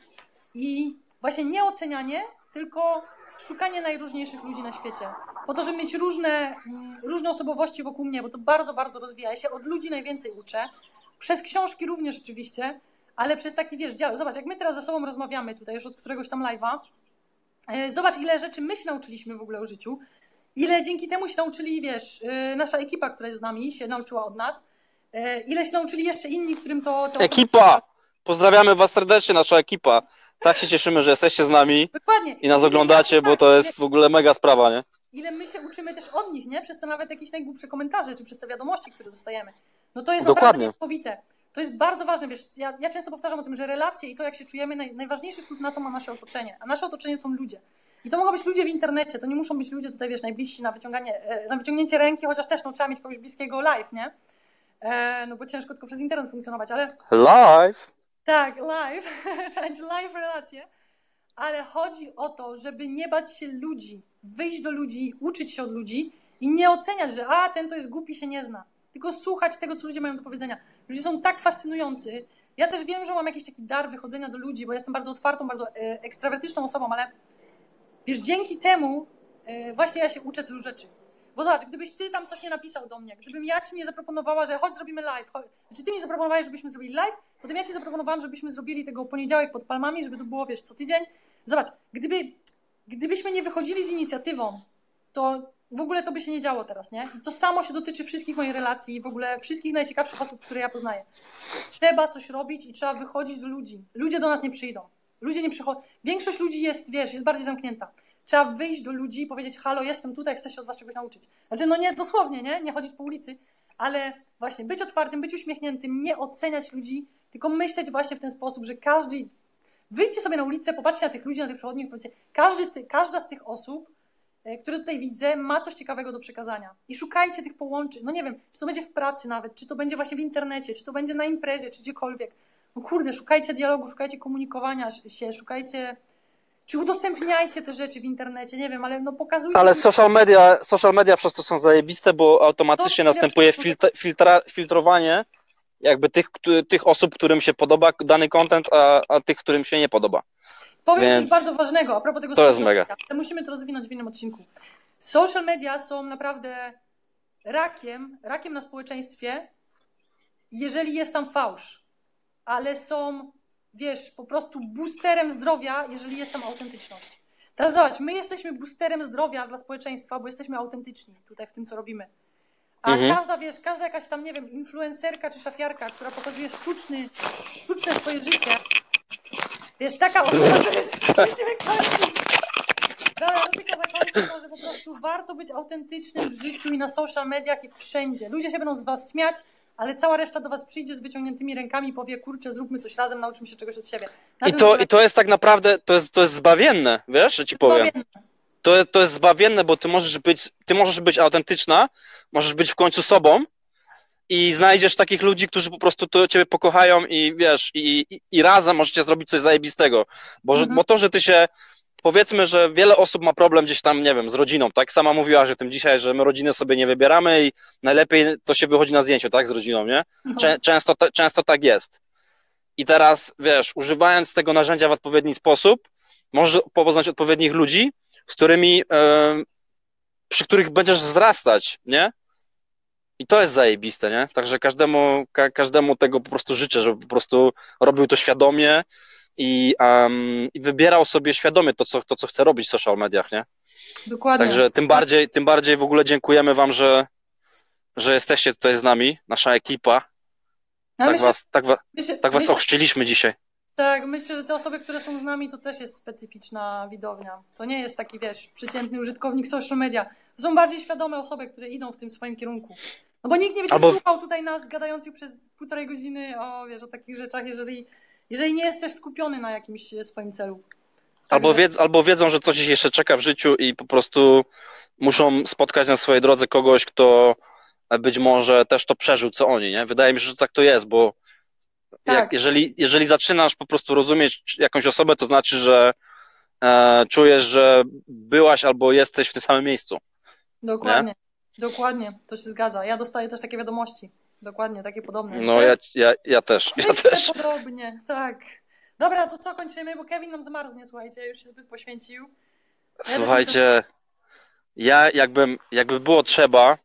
i właśnie nie ocenianie, tylko szukanie najróżniejszych ludzi na świecie. Po to, żeby mieć różne, mm, różne osobowości wokół mnie, bo to bardzo, bardzo rozwija. Ja się od ludzi najwięcej uczę. Przez książki również oczywiście, ale przez taki, wiesz, dział. Zobacz, jak my teraz ze sobą rozmawiamy tutaj już od któregoś tam live'a, e, zobacz ile rzeczy my się nauczyliśmy w ogóle o życiu, ile dzięki temu się nauczyli, wiesz, e, nasza ekipa, która jest z nami, się nauczyła od nas, e, ile się nauczyli jeszcze inni, którym to... te osoby- ekipa! Pozdrawiamy was serdecznie, nasza ekipa. Tak się cieszymy, że jesteście z nami Dokładnie. i nas oglądacie, bo tak, to jest w ogóle mega sprawa, nie? ile my się uczymy też od nich, nie? Przez te nawet jakieś najgłupsze komentarze, czy przez te wiadomości, które dostajemy. No to jest Dokładnie. naprawdę niesamowite. To jest bardzo ważne, wiesz, ja, ja często powtarzam o tym, że relacje i to, jak się czujemy, naj, najważniejszy wpływ na to ma nasze otoczenie. A nasze otoczenie są ludzie. I to mogą być ludzie w internecie, to nie muszą być ludzie tutaj, wiesz, najbliżsi na, wyciąganie, e, na wyciągnięcie ręki, chociaż też no, trzeba mieć kogoś bliskiego live, nie? E, no bo ciężko tylko przez internet funkcjonować, ale Live! Tak, live, trzeba live relacje, ale chodzi o to, żeby nie bać się ludzi, wyjść do ludzi, uczyć się od ludzi I nie oceniać, że a, ten to jest głupi, się nie zna. Tylko słuchać tego, co ludzie mają do powiedzenia. Ludzie są tak fascynujący. Ja też wiem, że mam jakiś taki dar wychodzenia do ludzi, bo jestem bardzo otwartą, bardzo e, ekstrawertyczną osobą, ale wiesz, dzięki temu e, właśnie ja się uczę tylu rzeczy. Bo zobacz, gdybyś ty tam coś nie napisał do mnie, gdybym ja ci nie zaproponowała, że chodź zrobimy live, chodź, znaczy ty mi zaproponowałeś, żebyśmy zrobili live, potem ja ci zaproponowałam, żebyśmy zrobili tego poniedziałek pod palmami, żeby to było, wiesz, co tydzień. Zobacz, gdyby, gdybyśmy nie wychodzili z inicjatywą, to w ogóle to by się nie działo teraz, nie? I to samo się dotyczy wszystkich moich relacji i w ogóle wszystkich najciekawszych osób, które ja poznaję. Trzeba coś robić i trzeba wychodzić do ludzi. Ludzie do nas nie przyjdą. Ludzie nie przychodzą. Większość ludzi jest, wiesz, jest bardziej zamknięta. Trzeba wyjść do ludzi i powiedzieć, halo, jestem tutaj, chcę się od was czegoś nauczyć. Znaczy, no nie dosłownie, nie? Nie chodzić po ulicy, ale właśnie być otwartym, być uśmiechniętym, nie oceniać ludzi, tylko myśleć właśnie w ten sposób, że każdy... Wyjdźcie sobie na ulicę, popatrzcie na tych ludzi, na tych przewodników, powiedzcie, każdy z ty, każda z tych osób E, które tutaj widzę, ma coś ciekawego do przekazania. I szukajcie tych połączeń. No nie wiem, czy to będzie w pracy nawet, czy to będzie właśnie w internecie, czy to będzie na imprezie, czy gdziekolwiek. No kurde, szukajcie dialogu, szukajcie komunikowania się, szukajcie. Czy udostępniajcie te rzeczy w internecie, nie wiem, ale no pokazujcie. Ale social media, social media przez to są zajebiste, bo automatycznie następuje filtra, filtra, filtrowanie jakby tych, tych osób, którym się podoba dany content, a, a tych, którym się nie podoba. Powiem Więc coś bardzo ważnego a propos tego to jest mega. Media. Musimy to rozwinąć w innym odcinku. Social media są naprawdę rakiem, rakiem na społeczeństwie, jeżeli jest tam fałsz, ale są, wiesz, po prostu boosterem zdrowia, jeżeli jest tam autentyczność. Teraz zobacz, my jesteśmy boosterem zdrowia dla społeczeństwa, bo jesteśmy autentyczni tutaj w tym, co robimy. A mhm. każda, wiesz, każda jakaś tam, nie wiem, influencerka czy szafiarka, która pokazuje sztuczny, sztuczne swoje życie, Wiesz, taka osoba to jest... Już nie kończyć. Tylko zakończę to, że po prostu warto być autentycznym w życiu i na social mediach i wszędzie. Ludzie się będą z was śmiać, ale cała reszta do was przyjdzie z wyciągniętymi rękami i powie, kurczę, zróbmy coś razem, nauczmy się czegoś od siebie. I to, I to jest tak naprawdę, to jest, to jest zbawienne, wiesz, że ci powiem. To, to jest zbawienne, bo ty możesz być, ty możesz być autentyczna, możesz być w końcu sobą, i znajdziesz takich ludzi, którzy po prostu to ciebie pokochają i wiesz, i, i, i razem możecie zrobić coś zajebistego. Bo, mhm. bo to, że ty się powiedzmy, że wiele osób ma problem gdzieś tam, nie wiem, z rodziną, tak? Sama mówiła, że tym dzisiaj, że my rodziny sobie nie wybieramy i najlepiej to się wychodzi na zdjęciu, tak? Z rodziną, nie? Mhm. Często, często tak jest. I teraz, wiesz, używając tego narzędzia w odpowiedni sposób, możesz poznać odpowiednich ludzi, z którymi, yy, przy których będziesz wzrastać, nie? I to jest zajebiste, nie? Także każdemu, ka każdemu tego po prostu życzę, żeby po prostu robił to świadomie i, um, i wybierał sobie świadomie to co, to, co chce robić w social mediach, nie? Dokładnie. Także tym bardziej, tym bardziej w ogóle dziękujemy Wam, że, że jesteście tutaj z nami, nasza ekipa. No, tak, myślę, was, tak, wa myślę, tak was myślę, ochrzciliśmy dzisiaj. Tak, myślę, że te osoby, które są z nami, to też jest specyficzna widownia. To nie jest taki, wiesz, przeciętny użytkownik social media. To są bardziej świadome osoby, które idą w tym swoim kierunku. No bo nikt nie będzie Albo... słuchał tutaj nas gadających przez półtorej godziny o, wiesz, o takich rzeczach, jeżeli, jeżeli nie jesteś skupiony na jakimś swoim celu. Albo, wiedz, albo wiedzą, że coś ich jeszcze czeka w życiu i po prostu muszą spotkać na swojej drodze kogoś, kto być może też to przeżył, co oni, nie? Wydaje mi się, że tak to jest, bo tak. jak, jeżeli, jeżeli zaczynasz po prostu rozumieć jakąś osobę, to znaczy, że e, czujesz, że byłaś albo jesteś w tym samym miejscu. Dokładnie. Nie? Dokładnie, to się zgadza. Ja dostaję też takie wiadomości. Dokładnie, takie podobne. No ja, ja, ja też. Ja też. podobnie, tak. Dobra, to co kończymy, bo Kevin nam zmarznie, słuchajcie, już się zbyt poświęcił. Ja słuchajcie, ja jakbym, jakby było trzeba,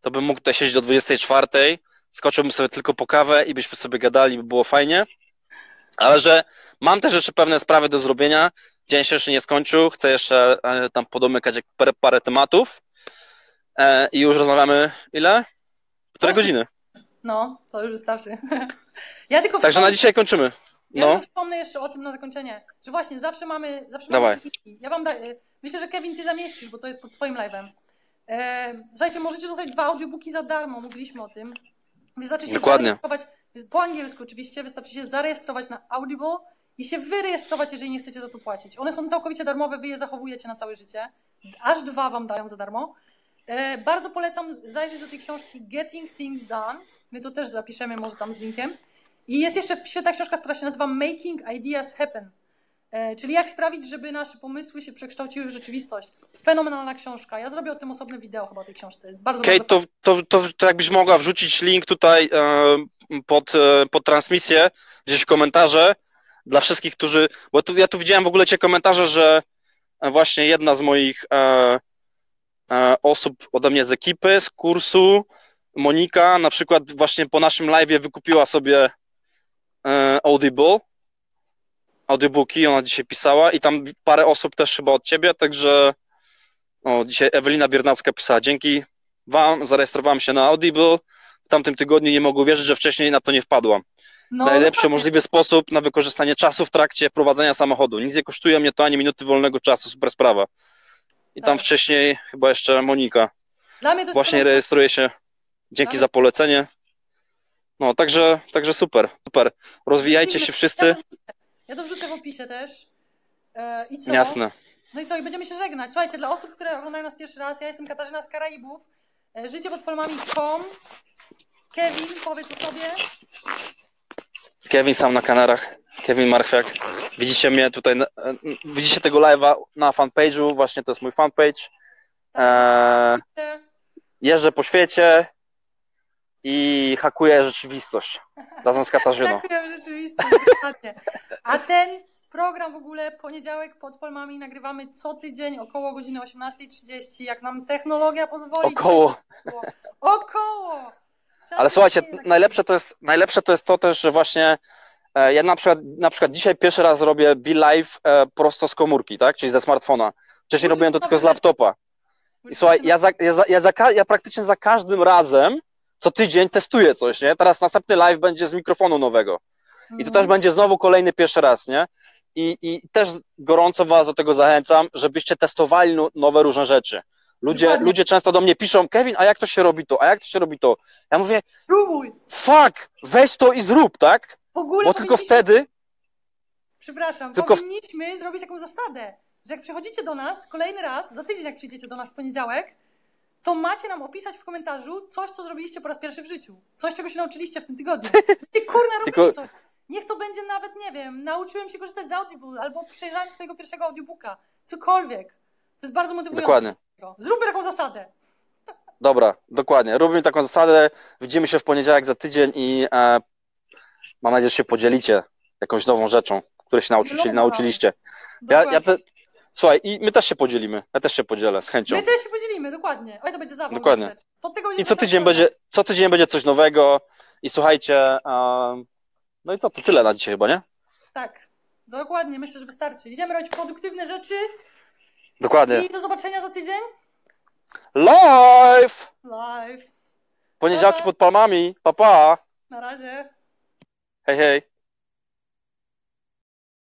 to bym mógł tutaj siedzieć do 24, skoczyłbym sobie tylko po kawę i byśmy sobie gadali, by było fajnie. Ale że mam też jeszcze pewne sprawy do zrobienia. Dzień się jeszcze nie skończył, chcę jeszcze e, tam podomykać parę, parę tematów. E, I już rozmawiamy ile? Półtorej godziny. No, to już wystarczy. Ja tylko Także na dzisiaj kończymy. No. Ja wspomnę jeszcze o tym na zakończenie, że właśnie zawsze mamy, zawsze Dawaj. mamy Ja wam da... Myślę, że Kevin, ty zamieścisz, bo to jest pod twoim live'em. E, słuchajcie, możecie dostać dwa audiobooki za darmo, mówiliśmy o tym. Wystarczy się Dokładnie. zarejestrować, po angielsku oczywiście, wystarczy się zarejestrować na Audible i się wyrejestrować, jeżeli nie chcecie za to płacić. One są całkowicie darmowe, wy je zachowujecie na całe życie. Aż dwa wam dają za darmo. E, bardzo polecam zajrzeć do tej książki Getting Things Done. My to też zapiszemy może tam z linkiem. I jest jeszcze świetna książka, która się nazywa Making Ideas Happen. E, czyli jak sprawić, żeby nasze pomysły się przekształciły w rzeczywistość. Fenomenalna książka. Ja zrobię o tym osobne wideo chyba tej książce. Jest bardzo, Kate, bardzo to, to, to, to jakbyś mogła wrzucić link tutaj e, pod, e, pod transmisję, gdzieś w komentarze dla wszystkich, którzy. Bo tu, ja tu widziałem w ogóle cię komentarze, że właśnie jedna z moich e, osób ode mnie z ekipy, z kursu, Monika, na przykład właśnie po naszym live wykupiła sobie e, Audible, audiobooki, ona dzisiaj pisała i tam parę osób też chyba od ciebie, także o, dzisiaj Ewelina Biernacka pisała, dzięki wam zarejestrowałam się na Audible, w tamtym tygodniu nie mogę wierzyć, że wcześniej na to nie wpadłam. No, Najlepszy dokładnie. możliwy sposób na wykorzystanie czasu w trakcie prowadzenia samochodu. Nic nie kosztuje mnie to ani minuty wolnego czasu, super sprawa. I tam Tak. wcześniej chyba jeszcze Monika Dla mnie to właśnie rejestruje się. Dzięki Ale- za polecenie. No, także, także super, super. Rozwijajcie się wszyscy. Ja to wrzucę, w opisie też. E, I co? Jasne. No i co? I będziemy się żegnać. Słuchajcie, dla osób, które oglądają nas pierwszy raz, ja jestem Katarzyna z Karaibów. E, Życie pod palmami.com. Kevin, powiedz o sobie. Kevin sam na Kanarach. Kevin Marchwiak. Widzicie mnie tutaj, e, widzicie tego live'a na fanpage'u, właśnie to jest mój fanpage. Eee, E, jeżdżę po świecie i hakuję rzeczywistość razem z Katarzyną. Rzeczywistości, dokładnie. A ten program w ogóle poniedziałek pod palmami nagrywamy co tydzień około godziny 18.30, jak nam technologia pozwoli. Około. Około! Ale słuchajcie, najlepsze to jest, najlepsze to jest to też, że właśnie e, ja na przykład, na przykład dzisiaj pierwszy raz robię Be Live e, prosto z komórki, tak? Czyli ze smartfona. Wcześniej robiłem to tylko z laptopa. I słuchaj, ja, za, ja, za, ja, za, ja praktycznie za każdym razem co tydzień testuję coś, nie? Teraz następny live będzie z mikrofonu nowego. I to Mhm. też będzie znowu kolejny pierwszy raz, nie? I, I też gorąco Was do tego zachęcam, żebyście testowali no, nowe różne rzeczy. Ludzie, Dokładnie. ludzie często do mnie piszą, Kevin, a jak to się robi to? A jak to się robi to? Ja mówię, Próbuj! fuck, weź to i zrób, tak? W ogóle Bo tylko wtedy, Przepraszam, tylko powinniśmy zrobić taką zasadę, że jak przychodzicie do nas kolejny raz, za tydzień jak przyjdziecie do nas w poniedziałek, to macie nam opisać w komentarzu coś, co zrobiliście po raz pierwszy w życiu. Coś, czego się nauczyliście w tym tygodniu. Ty kurna Tylko- coś. Niech to będzie nawet, nie wiem, nauczyłem się korzystać z Audible, albo przejrzałem swojego pierwszego audiobooka. Cokolwiek. To jest bardzo motywujące. Dokładnie. Zróbmy taką zasadę. dobra, dokładnie, robimy taką zasadę, widzimy się w poniedziałek za tydzień i e, mam nadzieję, że się podzielicie jakąś nową rzeczą, której się nauczyli, nauczyliście. Ja, ja te, słuchaj, i my też się podzielimy, ja też się podzielę z chęcią. My też się podzielimy, dokładnie. Oj, to będzie zabawa. Dokładnie. I co tydzień będzie, co tydzień będzie coś nowego i słuchajcie, em, no i co, to tyle na dzisiaj chyba, nie? Tak, dokładnie, myślę, że wystarczy. Idziemy robić produktywne rzeczy Dokładnie. i do zobaczenia za tydzień Live! live. Poniedziałki pod palmami, pa pa! Na razie. Hej, hej.